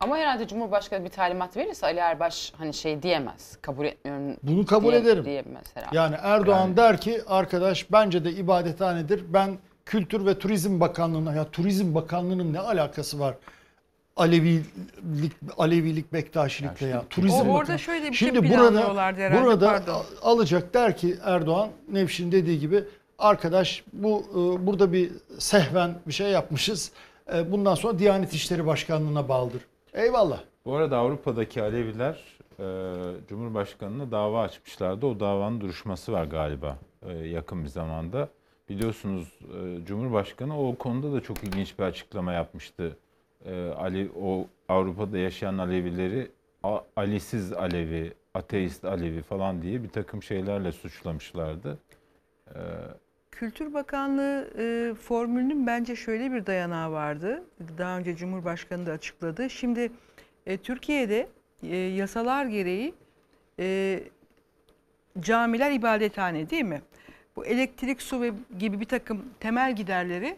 Ama herhalde Cumhurbaşkanı bir talimat verirse Ali Erbaş hani şey diyemez. Kabul etmiyorum. Bunu kabul diye- ederim. Diyemez herhalde. Yani Erdoğan der ki arkadaş bence de ibadethanedir. Ben Kültür ve Turizm Bakanlığı'na ya Turizm Bakanlığı'nın ne alakası var? Alevilik, Alevilik Bektaşilikle ya. Turizm O- orada şöyle bir şey Şimdi burada planlıyorlardı herhalde, burada pardon. alacak der ki Erdoğan Nevşin dediği gibi arkadaş bu e, burada bir sehven bir şey yapmışız. E, bundan sonra Diyanet İşleri Başkanlığı'na bağlıdır. Eyvallah. Bu arada Avrupa'daki Aleviler e, Cumhurbaşkanı'na dava açmışlardı. O davanın duruşması var galiba e, yakın bir zamanda. Biliyorsunuz e, Cumhurbaşkanı o konuda da çok ilginç bir açıklama yapmıştı. E, Ali o Avrupa'da yaşayan Alevileri Alisiz Alevi, ateist Alevi falan diye bir takım şeylerle suçlamışlardı. E, Kültür Bakanlığı e, formülünün bence şöyle bir dayanağı vardı. Daha önce Cumhurbaşkanı da açıkladı. Şimdi e, Türkiye'de e, yasalar gereği e, camiler ibadethane değil mi? Bu elektrik, su ve gibi bir takım temel giderleri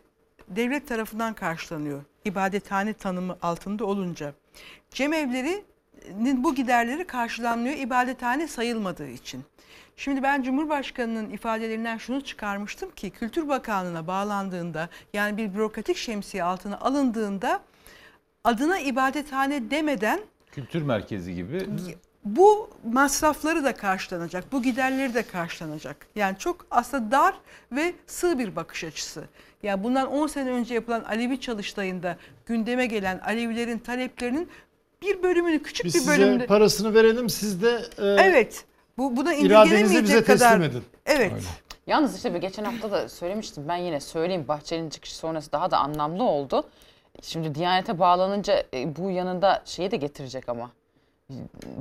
devlet tarafından karşılanıyor. İbadethane tanımı altında olunca. Cemevlerinin bu giderleri karşılanmıyor ibadethane sayılmadığı için. Şimdi ben Cumhurbaşkanı'nın ifadelerinden şunu çıkarmıştım ki Kültür Bakanlığı'na bağlandığında yani bir bürokratik şemsiye altına alındığında adına ibadethane demeden kültür merkezi gibi bu masrafları da karşılanacak, bu giderleri de karşılanacak. Yani çok aslında dar ve sığ bir bakış açısı. Yani bundan 10 sene önce yapılan Alevi çalıştayında gündeme gelen Alevilerin taleplerinin bir bölümünü, küçük Biz bir size bölümünü... parasını verelim siz de e, Evet. Bu buna iradenizi indirgenemeyecek bize teslim kadar. edin. Evet. Yalnız işte bir geçen hafta da söylemiştim. Ben yine söyleyeyim. Bahçeli'nin çıkışı sonrası daha da anlamlı oldu. Şimdi Diyanet'e bağlanınca e, bu yanında şeyi de getirecek ama.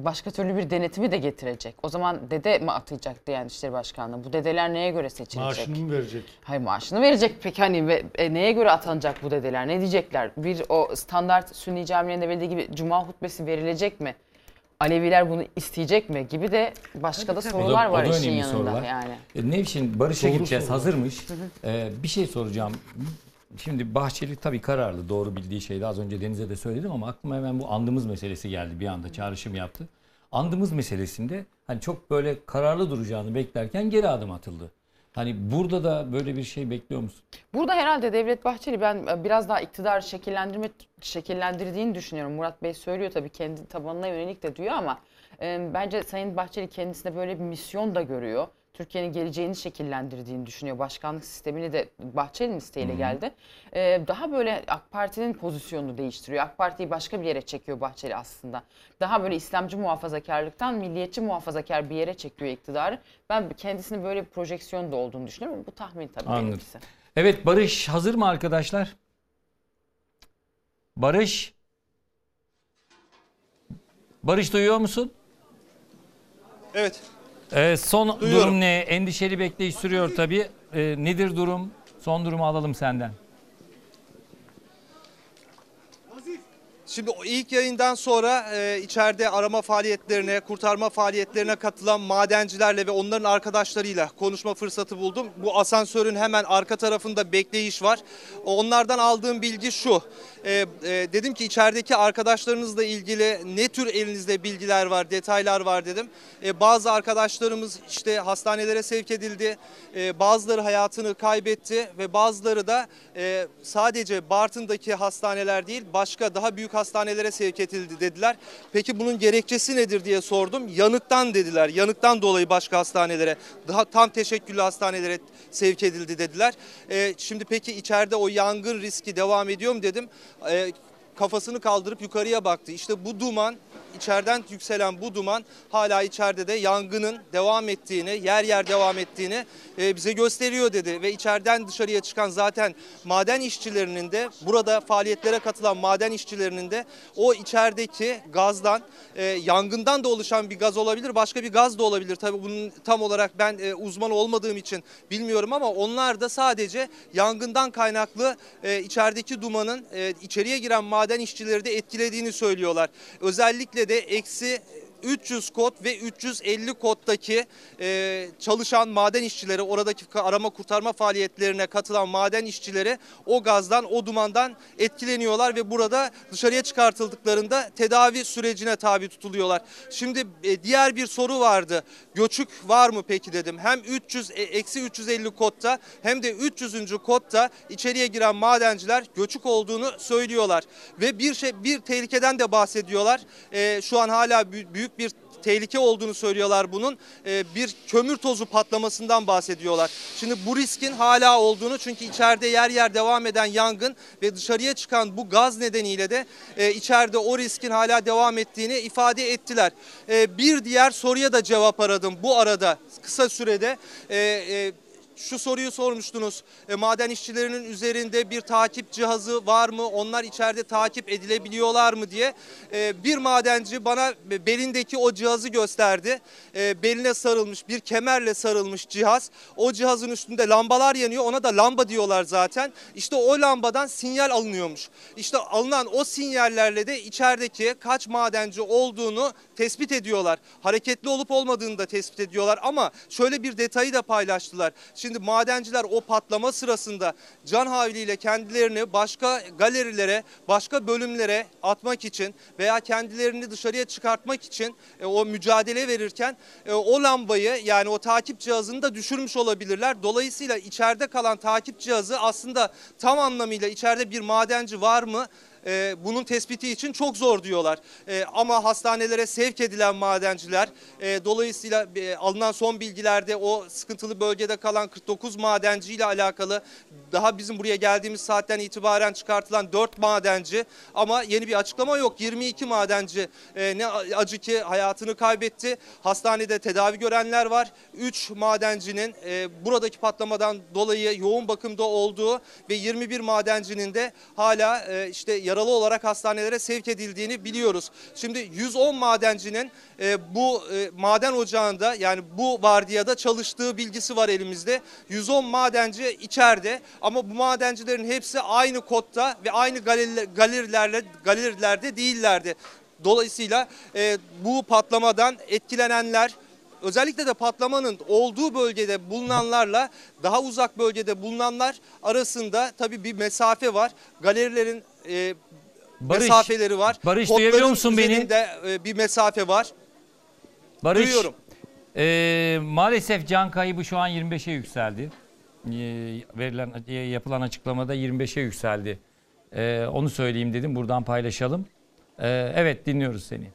Başka türlü bir denetimi de getirecek. O zaman dede mi atayacak Diyanet İşleri Başkanlığı? Bu dedeler neye göre seçilecek? maaşını mı verecek? Hayır maaşını verecek peki hani ve e, neye göre atanacak bu dedeler? Ne diyecekler? Bir o standart Sünni camilerinde verildiği gibi cuma hutbesi verilecek mi? Aleviler bunu isteyecek mi? Gibi de başka da O da- sorular var o da işin önemli yanında sorular. yani. E, Nevşin Barış'a Doğru gideceğiz sorular. hazırmış. Ee, bir şey soracağım. Şimdi Bahçeli tabii kararlı doğru bildiği şeydi az önce Deniz'e de söyledim ama aklıma hemen bu andımız meselesi geldi bir anda çağrışım yaptı. Andımız meselesinde hani çok böyle kararlı duracağını beklerken geri adım atıldı. Hani burada da böyle bir şey bekliyor musun? Burada herhalde Devlet Bahçeli ben biraz daha iktidar şekillendirme şekillendirdiğini düşünüyorum. Murat Bey söylüyor tabii kendi tabanına yönelik de diyor ama e, bence Sayın Bahçeli kendisine böyle bir misyon da görüyor. Türkiye'nin geleceğini şekillendirdiğini düşünüyor. Başkanlık sistemini de Bahçeli'nin isteğiyle geldi. E, daha böyle AK Parti'nin pozisyonunu değiştiriyor. AK Parti'yi başka bir yere çekiyor Bahçeli aslında. Daha böyle İslamcı muhafazakarlıktan milliyetçi muhafazakar bir yere çekiyor iktidarı. Ben kendisinin böyle bir projeksiyon da olduğunu düşünüyorum. Bu tahmin tabii Anladım. benimkisi. Evet Barış hazır mı arkadaşlar? Barış. Barış duyuyor musun? Evet. Ee, son Duyuyorum. durum ne? Endişeli bekleyiş sürüyor tabii. Ee, nedir durum? Son durumu alalım senden. Şimdi ilk yayından sonra e, içeride arama faaliyetlerine, kurtarma faaliyetlerine katılan madencilerle ve onların arkadaşlarıyla konuşma fırsatı buldum. Bu asansörün hemen arka tarafında bekleyiş var. Onlardan aldığım bilgi şu. E, e, dedim ki içerideki arkadaşlarınızla ilgili ne tür elinizde bilgiler var, detaylar var dedim. E, bazı arkadaşlarımız işte hastanelere sevk edildi. E, bazıları hayatını kaybetti ve bazıları da e, sadece Bartın'daki hastaneler değil başka daha büyük hastanelere sevk edildi dediler. Peki bunun gerekçesi nedir diye sordum. Yanıktan dediler. Yanıktan dolayı başka hastanelere, daha tam teşekküllü hastanelere sevk edildi dediler. E, şimdi peki içeride o yangın riski devam ediyor mu dedim. E, kafasını kaldırıp yukarıya baktı. İşte bu duman içeriden yükselen bu duman hala içeride de yangının devam ettiğini, yer yer devam ettiğini e, bize gösteriyor dedi. Ve içeriden dışarıya çıkan zaten maden işçilerinin de burada faaliyetlere katılan maden işçilerinin de o içerideki gazdan, e, yangından da oluşan bir gaz olabilir, başka bir gaz da olabilir. Tabii bunun tam olarak ben e, uzman olmadığım için bilmiyorum ama onlar da sadece yangından kaynaklı içerideki dumanın içeriye giren maden işçileri de etkilediğini söylüyorlar. Özellikle de eksi 300 kod ve 350 koddaki e, çalışan maden işçileri, oradaki arama kurtarma faaliyetlerine katılan maden işçileri o gazdan, o dumandan etkileniyorlar ve burada dışarıya çıkartıldıklarında tedavi sürecine tabi tutuluyorlar. Şimdi e, diğer bir soru vardı. Göçük var mı peki dedim. Hem 300 e, eksi 350 kodda hem de 300. kodda içeriye giren madenciler göçük olduğunu söylüyorlar ve bir şey bir tehlikeden de bahsediyorlar. E, şu an hala bü- büyük bir tehlike olduğunu söylüyorlar bunun. Ee, bir kömür tozu patlamasından bahsediyorlar. Şimdi bu riskin hala olduğunu çünkü içeride yer yer devam eden yangın ve dışarıya çıkan bu gaz nedeniyle de e, içeride o riskin hala devam ettiğini ifade ettiler. E, bir diğer soruya da cevap aradım bu arada kısa sürede. E, e, şu soruyu sormuştunuz. E, maden işçilerinin üzerinde bir takip cihazı var mı? Onlar içeride takip edilebiliyorlar mı diye. E, bir madenci bana belindeki o cihazı gösterdi. E, beline sarılmış bir kemerle sarılmış cihaz. O cihazın üstünde lambalar yanıyor. Ona da lamba diyorlar zaten. İşte o lambadan sinyal alınıyormuş. İşte alınan o sinyallerle de içerideki kaç madenci olduğunu tespit ediyorlar. Hareketli olup olmadığını da tespit ediyorlar ama şöyle bir detayı da paylaştılar. Şimdi madenciler o patlama sırasında can havliyle kendilerini başka galerilere, başka bölümlere atmak için veya kendilerini dışarıya çıkartmak için e, o mücadele verirken e, o lambayı yani o takip cihazını da düşürmüş olabilirler. Dolayısıyla içeride kalan takip cihazı aslında tam anlamıyla içeride bir madenci var mı? E, bunun tespiti için çok zor diyorlar. E, ama hastanelere sevk edilen madenciler e, dolayısıyla e, alınan son bilgilerde o sıkıntılı bölgede kalan 49 madenci ile alakalı daha bizim buraya geldiğimiz saatten itibaren çıkartılan 4 madenci ama yeni bir açıklama yok. 22 madenci e, ne acı ki hayatını kaybetti. Hastanede tedavi görenler var. 3 madencinin e, buradaki patlamadan dolayı yoğun bakımda olduğu ve 21 madencinin de hala e, işte yaralı olarak hastanelere sevk edildiğini biliyoruz. Şimdi 110 madencinin e, bu e, maden ocağında yani bu vardiyada çalıştığı bilgisi var elimizde. 110 madenci içeride ama bu madencilerin hepsi aynı kodda ve aynı galeriler- galerilerle galerilerde değillerdi. Dolayısıyla e, bu patlamadan etkilenenler özellikle de patlamanın olduğu bölgede bulunanlarla daha uzak bölgede bulunanlar arasında tabii bir mesafe var. Galerilerin e, Barış, mesafeleri var. Barış, Kodların duyabiliyor musun beni? e, bir mesafe var. Barış, Duyuyorum. e, maalesef can kaybı şu an 25'e yükseldi. Verilen yapılan açıklamada 25'e yükseldi. E, onu söyleyeyim dedim. Buradan paylaşalım. E, evet dinliyoruz seni.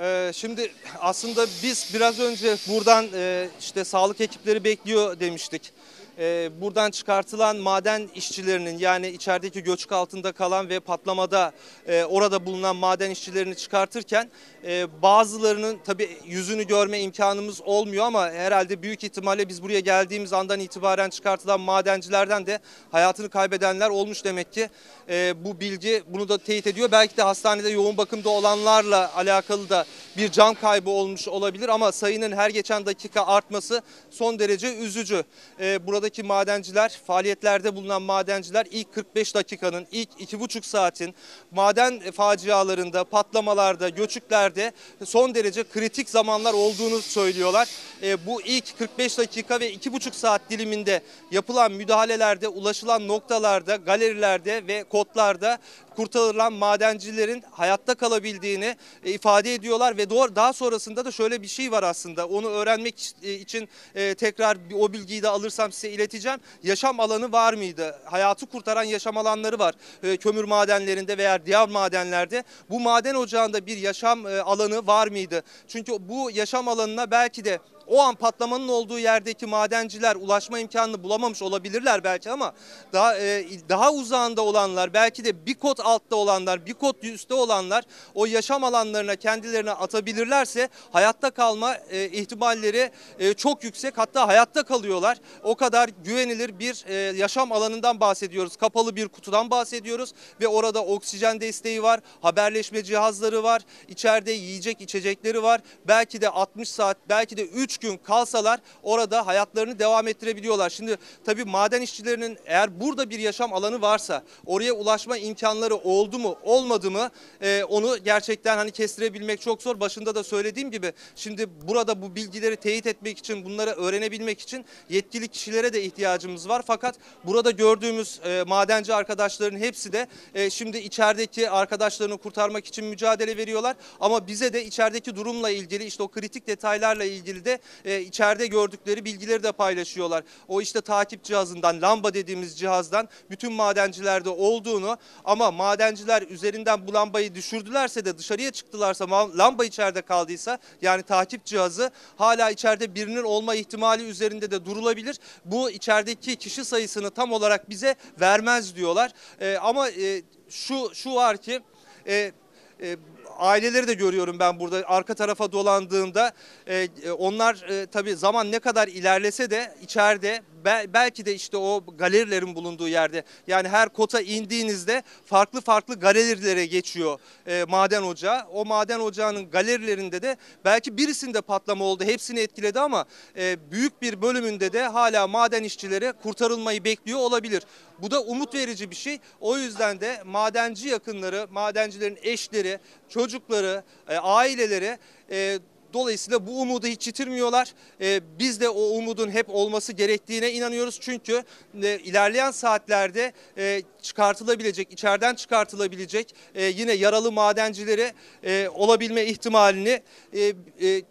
Ee, şimdi aslında biz biraz önce buradan e, işte sağlık ekipleri bekliyor demiştik. Ee, buradan çıkartılan maden işçilerinin yani içerideki göçük altında kalan ve patlamada e, orada bulunan maden işçilerini çıkartırken e, bazılarının tabii yüzünü görme imkanımız olmuyor ama herhalde büyük ihtimalle biz buraya geldiğimiz andan itibaren çıkartılan madencilerden de hayatını kaybedenler olmuş demek ki. E, bu bilgi bunu da teyit ediyor. Belki de hastanede yoğun bakımda olanlarla alakalı da bir can kaybı olmuş olabilir ama sayının her geçen dakika artması son derece üzücü. E, burada buradaki madenciler, faaliyetlerde bulunan madenciler ilk 45 dakikanın, ilk 2,5 saatin maden facialarında, patlamalarda, göçüklerde son derece kritik zamanlar olduğunu söylüyorlar. E, bu ilk 45 dakika ve 2,5 saat diliminde yapılan müdahalelerde, ulaşılan noktalarda, galerilerde ve kodlarda kurtarılan madencilerin hayatta kalabildiğini e, ifade ediyorlar ve daha sonrasında da şöyle bir şey var aslında. Onu öğrenmek e, için e, tekrar o bilgiyi de alırsam size ileteceğim. Yaşam alanı var mıydı? Hayatı kurtaran yaşam alanları var. Kömür madenlerinde veya diğer madenlerde. Bu maden ocağında bir yaşam alanı var mıydı? Çünkü bu yaşam alanına belki de o an patlamanın olduğu yerdeki madenciler ulaşma imkanını bulamamış olabilirler belki ama daha e, daha uzağında olanlar belki de bir kod altta olanlar bir kod üstte olanlar o yaşam alanlarına kendilerini atabilirlerse hayatta kalma e, ihtimalleri e, çok yüksek hatta hayatta kalıyorlar. O kadar güvenilir bir e, yaşam alanından bahsediyoruz. Kapalı bir kutudan bahsediyoruz ve orada oksijen desteği var, haberleşme cihazları var, içeride yiyecek içecekleri var. Belki de 60 saat, belki de 3 gün kalsalar orada hayatlarını devam ettirebiliyorlar. Şimdi tabii maden işçilerinin eğer burada bir yaşam alanı varsa oraya ulaşma imkanları oldu mu olmadı mı e, onu gerçekten hani kestirebilmek çok zor. Başında da söylediğim gibi şimdi burada bu bilgileri teyit etmek için bunları öğrenebilmek için yetkili kişilere de ihtiyacımız var. Fakat burada gördüğümüz e, madenci arkadaşların hepsi de e, şimdi içerideki arkadaşlarını kurtarmak için mücadele veriyorlar. Ama bize de içerideki durumla ilgili işte o kritik detaylarla ilgili de e, içeride gördükleri bilgileri de paylaşıyorlar. O işte takip cihazından, lamba dediğimiz cihazdan bütün madencilerde olduğunu ama madenciler üzerinden bu lambayı düşürdülerse de dışarıya çıktılarsa lamba içeride kaldıysa yani takip cihazı hala içeride birinin olma ihtimali üzerinde de durulabilir. Bu içerideki kişi sayısını tam olarak bize vermez diyorlar. E, ama e, şu şu var ki e, e, aileleri de görüyorum ben burada. Arka tarafa dolandığımda E, e, onlar e, tabii zaman ne kadar ilerlese de içeride belki de işte o galerilerin bulunduğu yerde yani her kota indiğinizde farklı farklı galerilere geçiyor e, maden ocağı. O maden ocağının galerilerinde de belki birisinde patlama oldu hepsini etkiledi ama e, büyük bir bölümünde de hala maden işçileri kurtarılmayı bekliyor olabilir. Bu da umut verici bir şey. O yüzden de madenci yakınları, madencilerin eşleri, çocukları, e, aileleri e, Dolayısıyla bu umudu hiç yitirmiyorlar. E, biz de o umudun hep olması gerektiğine inanıyoruz. Çünkü e, ilerleyen saatlerde e, çıkartılabilecek, içeriden çıkartılabilecek e, yine yaralı madencileri e, olabilme ihtimalini e, e,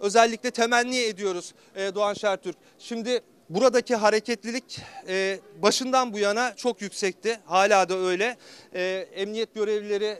özellikle temenni ediyoruz e, Doğan Şertürk. Şimdi buradaki hareketlilik e, başından bu yana çok yüksekti. Hala da öyle. E, emniyet görevlileri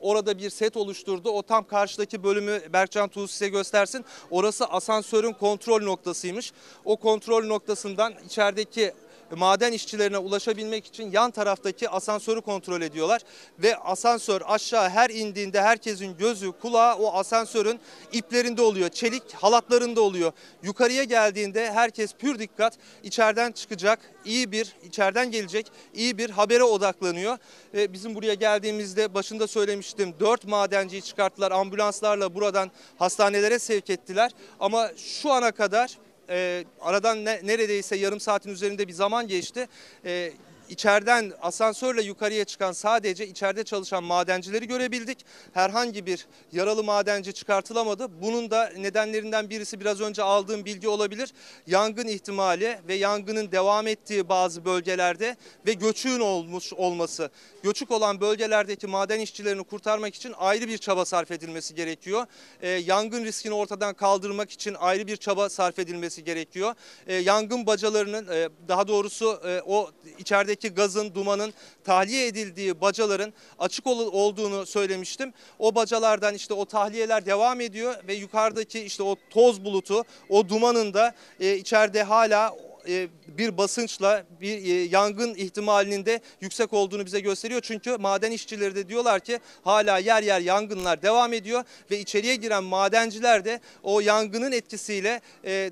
orada bir set oluşturdu. O tam karşıdaki bölümü Berkcan Tuğ size göstersin. Orası asansörün kontrol noktasıymış. O kontrol noktasından içerideki maden işçilerine ulaşabilmek için yan taraftaki asansörü kontrol ediyorlar. Ve asansör aşağı her indiğinde herkesin gözü kulağı o asansörün iplerinde oluyor. Çelik halatlarında oluyor. Yukarıya geldiğinde herkes pür dikkat içeriden çıkacak iyi bir içeriden gelecek iyi bir habere odaklanıyor. Ve bizim buraya geldiğimizde başında söylemiştim 4 madenciyi çıkarttılar ambulanslarla buradan hastanelere sevk ettiler. Ama şu ana kadar e, aradan ne- neredeyse yarım saatin üzerinde bir zaman geçti. E, içeriden asansörle yukarıya çıkan sadece içeride çalışan madencileri görebildik. Herhangi bir yaralı madenci çıkartılamadı. Bunun da nedenlerinden birisi biraz önce aldığım bilgi olabilir. Yangın ihtimali ve yangının devam ettiği bazı bölgelerde ve göçüğün olmuş olması. Göçük olan bölgelerdeki maden işçilerini kurtarmak için ayrı bir çaba sarf edilmesi gerekiyor. E, yangın riskini ortadan kaldırmak için ayrı bir çaba sarf edilmesi gerekiyor. E, yangın bacalarının e, daha doğrusu e, o içerideki gazın, dumanın tahliye edildiği bacaların açık ol- olduğunu söylemiştim. O bacalardan işte o tahliyeler devam ediyor ve yukarıdaki işte o toz bulutu, o dumanın da e, içeride hala e, bir basınçla bir e, yangın ihtimalinin de yüksek olduğunu bize gösteriyor. Çünkü maden işçileri de diyorlar ki hala yer yer yangınlar devam ediyor ve içeriye giren madenciler de o yangının etkisiyle e,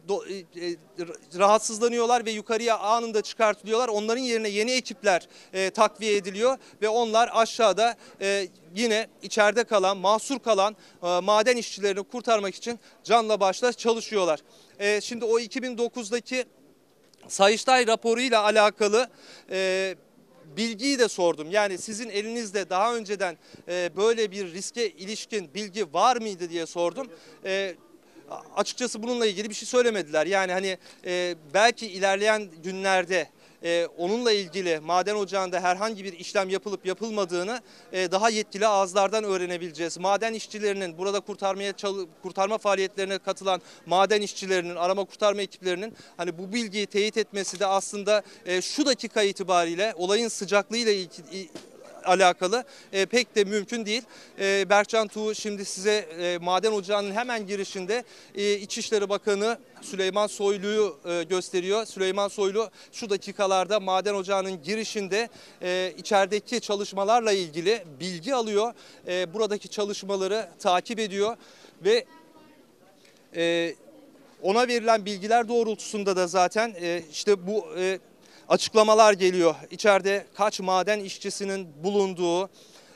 rahatsızlanıyorlar ve yukarıya anında çıkartılıyorlar. Onların yerine yeni ekipler takviye ediliyor ve onlar aşağıda yine içeride kalan, mahsur kalan maden işçilerini kurtarmak için canla başla çalışıyorlar. Şimdi o 2009'daki Sayıştay raporuyla alakalı e, bilgiyi de sordum. Yani sizin elinizde daha önceden e, böyle bir riske ilişkin bilgi var mıydı diye sordum. E, açıkçası bununla ilgili bir şey söylemediler. Yani hani e, belki ilerleyen günlerde e, onunla ilgili maden ocağında herhangi bir işlem yapılıp yapılmadığını e, daha yetkili ağızlardan öğrenebileceğiz. Maden işçilerinin burada kurtarmaya kurtarma faaliyetlerine katılan maden işçilerinin, arama kurtarma ekiplerinin hani bu bilgiyi teyit etmesi de aslında e, şu dakika itibariyle olayın sıcaklığıyla ilgili alakalı e, pek de mümkün değil. E, Berkcan Tuğ şimdi size e, maden ocağının hemen girişinde e, İçişleri Bakanı Süleyman Soylu'yu e, gösteriyor. Süleyman Soylu şu dakikalarda maden ocağının girişinde e, içerideki çalışmalarla ilgili bilgi alıyor. E, buradaki çalışmaları takip ediyor ve e, ona verilen bilgiler doğrultusunda da zaten e, işte bu e, açıklamalar geliyor. İçeride kaç maden işçisinin bulunduğu,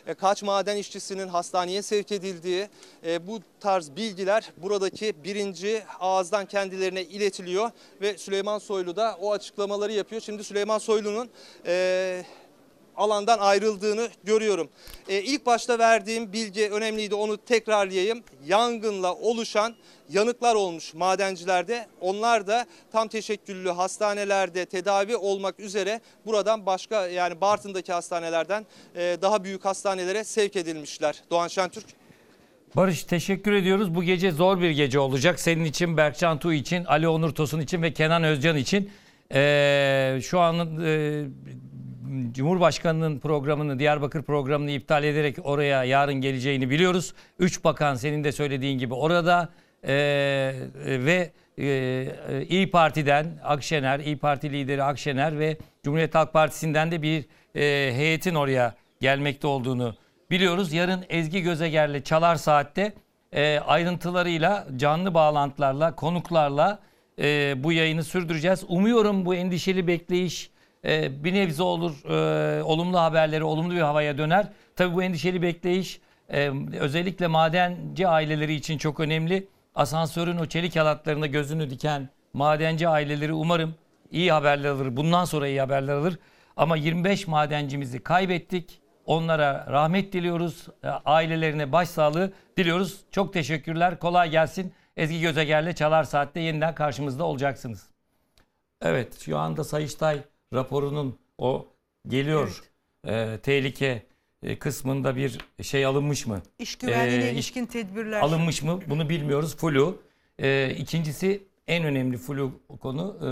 e, kaç maden işçisinin hastaneye sevk edildiği e, bu tarz bilgiler buradaki birinci ağızdan kendilerine iletiliyor ve Süleyman Soylu da o açıklamaları yapıyor. Şimdi Süleyman Soylu'nun e, alandan ayrıldığını görüyorum. E, ilk başta verdiğim bilgi önemliydi onu tekrarlayayım. Yangınla oluşan yanıklar olmuş madencilerde. Onlar da tam teşekküllü hastanelerde tedavi olmak üzere buradan başka yani Bartın'daki hastanelerden e, daha büyük hastanelere sevk edilmişler. Doğan Şentürk. Barış teşekkür ediyoruz. Bu gece zor bir gece olacak. Senin için, Berkcan Tuğ için, Ali Onur Tosun için ve Kenan Özcan için. Ee, şu an e, Cumhurbaşkanı'nın programını, Diyarbakır programını iptal ederek oraya yarın geleceğini biliyoruz. Üç bakan senin de söylediğin gibi orada Ee, ve e, İyi Parti'den Akşener, İyi Parti lideri Akşener ve Cumhuriyet Halk Partisi'nden de bir e, heyetin oraya gelmekte olduğunu biliyoruz. Yarın Ezgi Gözeger'le Çalar Saat'te e, ayrıntılarıyla, canlı bağlantılarla, konuklarla e, bu yayını sürdüreceğiz. Umuyorum bu endişeli bekleyiş e, bir nebze olur, e, olumlu haberleri olumlu bir havaya döner. Tabii bu endişeli bekleyiş e, özellikle madenci aileleri için çok önemli. Asansörün o çelik halatlarında gözünü diken madenci aileleri umarım iyi haberler alır. Bundan sonra iyi haberler alır. Ama 25 madencimizi kaybettik. Onlara rahmet diliyoruz. E, Ailelerine başsağlığı diliyoruz. Çok teşekkürler. Kolay gelsin. Ezgi Gözeger'le Çalar Saat'te yeniden karşımızda olacaksınız. Evet şu anda Sayıştay raporunun o geliyor e, tehlike e, kısmında bir şey alınmış mı? İş güvenliğine E, iş- ilişkin tedbirler. alınmış mı? Bunu bilmiyoruz. Flu. E, ikincisi en önemli flu konu e,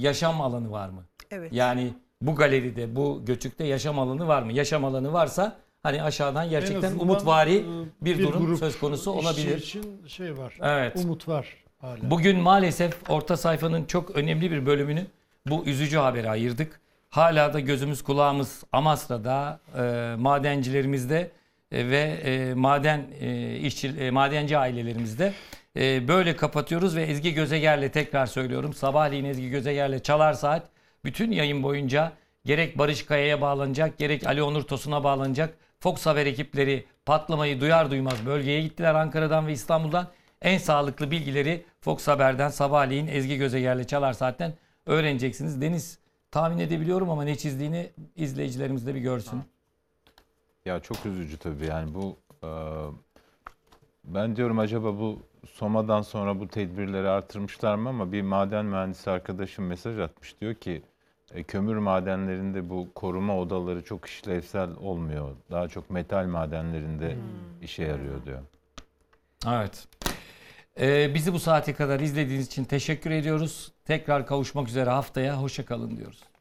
yaşam alanı var mı? Evet. Yani bu galeride, bu göçükte yaşam alanı var mı? Yaşam alanı varsa hani aşağıdan gerçekten umutvari e, bir, bir durum grup söz konusu olabilir. için şey var. Evet. Umut var hala. Bugün maalesef orta sayfanın çok önemli bir bölümünü bu üzücü habere ayırdık. Hala da gözümüz kulağımız Amasra'da, e, madencilerimizde e, ve e, maden e, işçi e, madenci ailelerimizde E, böyle kapatıyoruz ve Ezgi Gözeger'le tekrar söylüyorum. Sabahleyin Ezgi Gözeger'le Çalar Saat bütün yayın boyunca gerek Barış Kaya'ya bağlanacak, gerek Ali Onur Tosun'a bağlanacak. Fox Haber ekipleri patlamayı duyar duymaz bölgeye gittiler Ankara'dan ve İstanbul'dan. En sağlıklı bilgileri Fox Haber'den sabahleyin Ezgi Gözeger'le Çalar Saat'ten öğreneceksiniz. Deniz tahmin edebiliyorum ama ne çizdiğini izleyicilerimiz de bir görsün. Ya çok üzücü tabii yani bu e, ben diyorum acaba bu Soma'dan sonra bu tedbirleri artırmışlar mı ama bir maden mühendisi arkadaşım mesaj atmış diyor ki e, kömür madenlerinde bu koruma odaları çok işlevsel olmuyor. Daha çok metal madenlerinde işe yarıyor diyor. Evet. Ee, bizi bu saate kadar izlediğiniz için teşekkür ediyoruz. Tekrar kavuşmak üzere haftaya. Hoşça kalın diyoruz.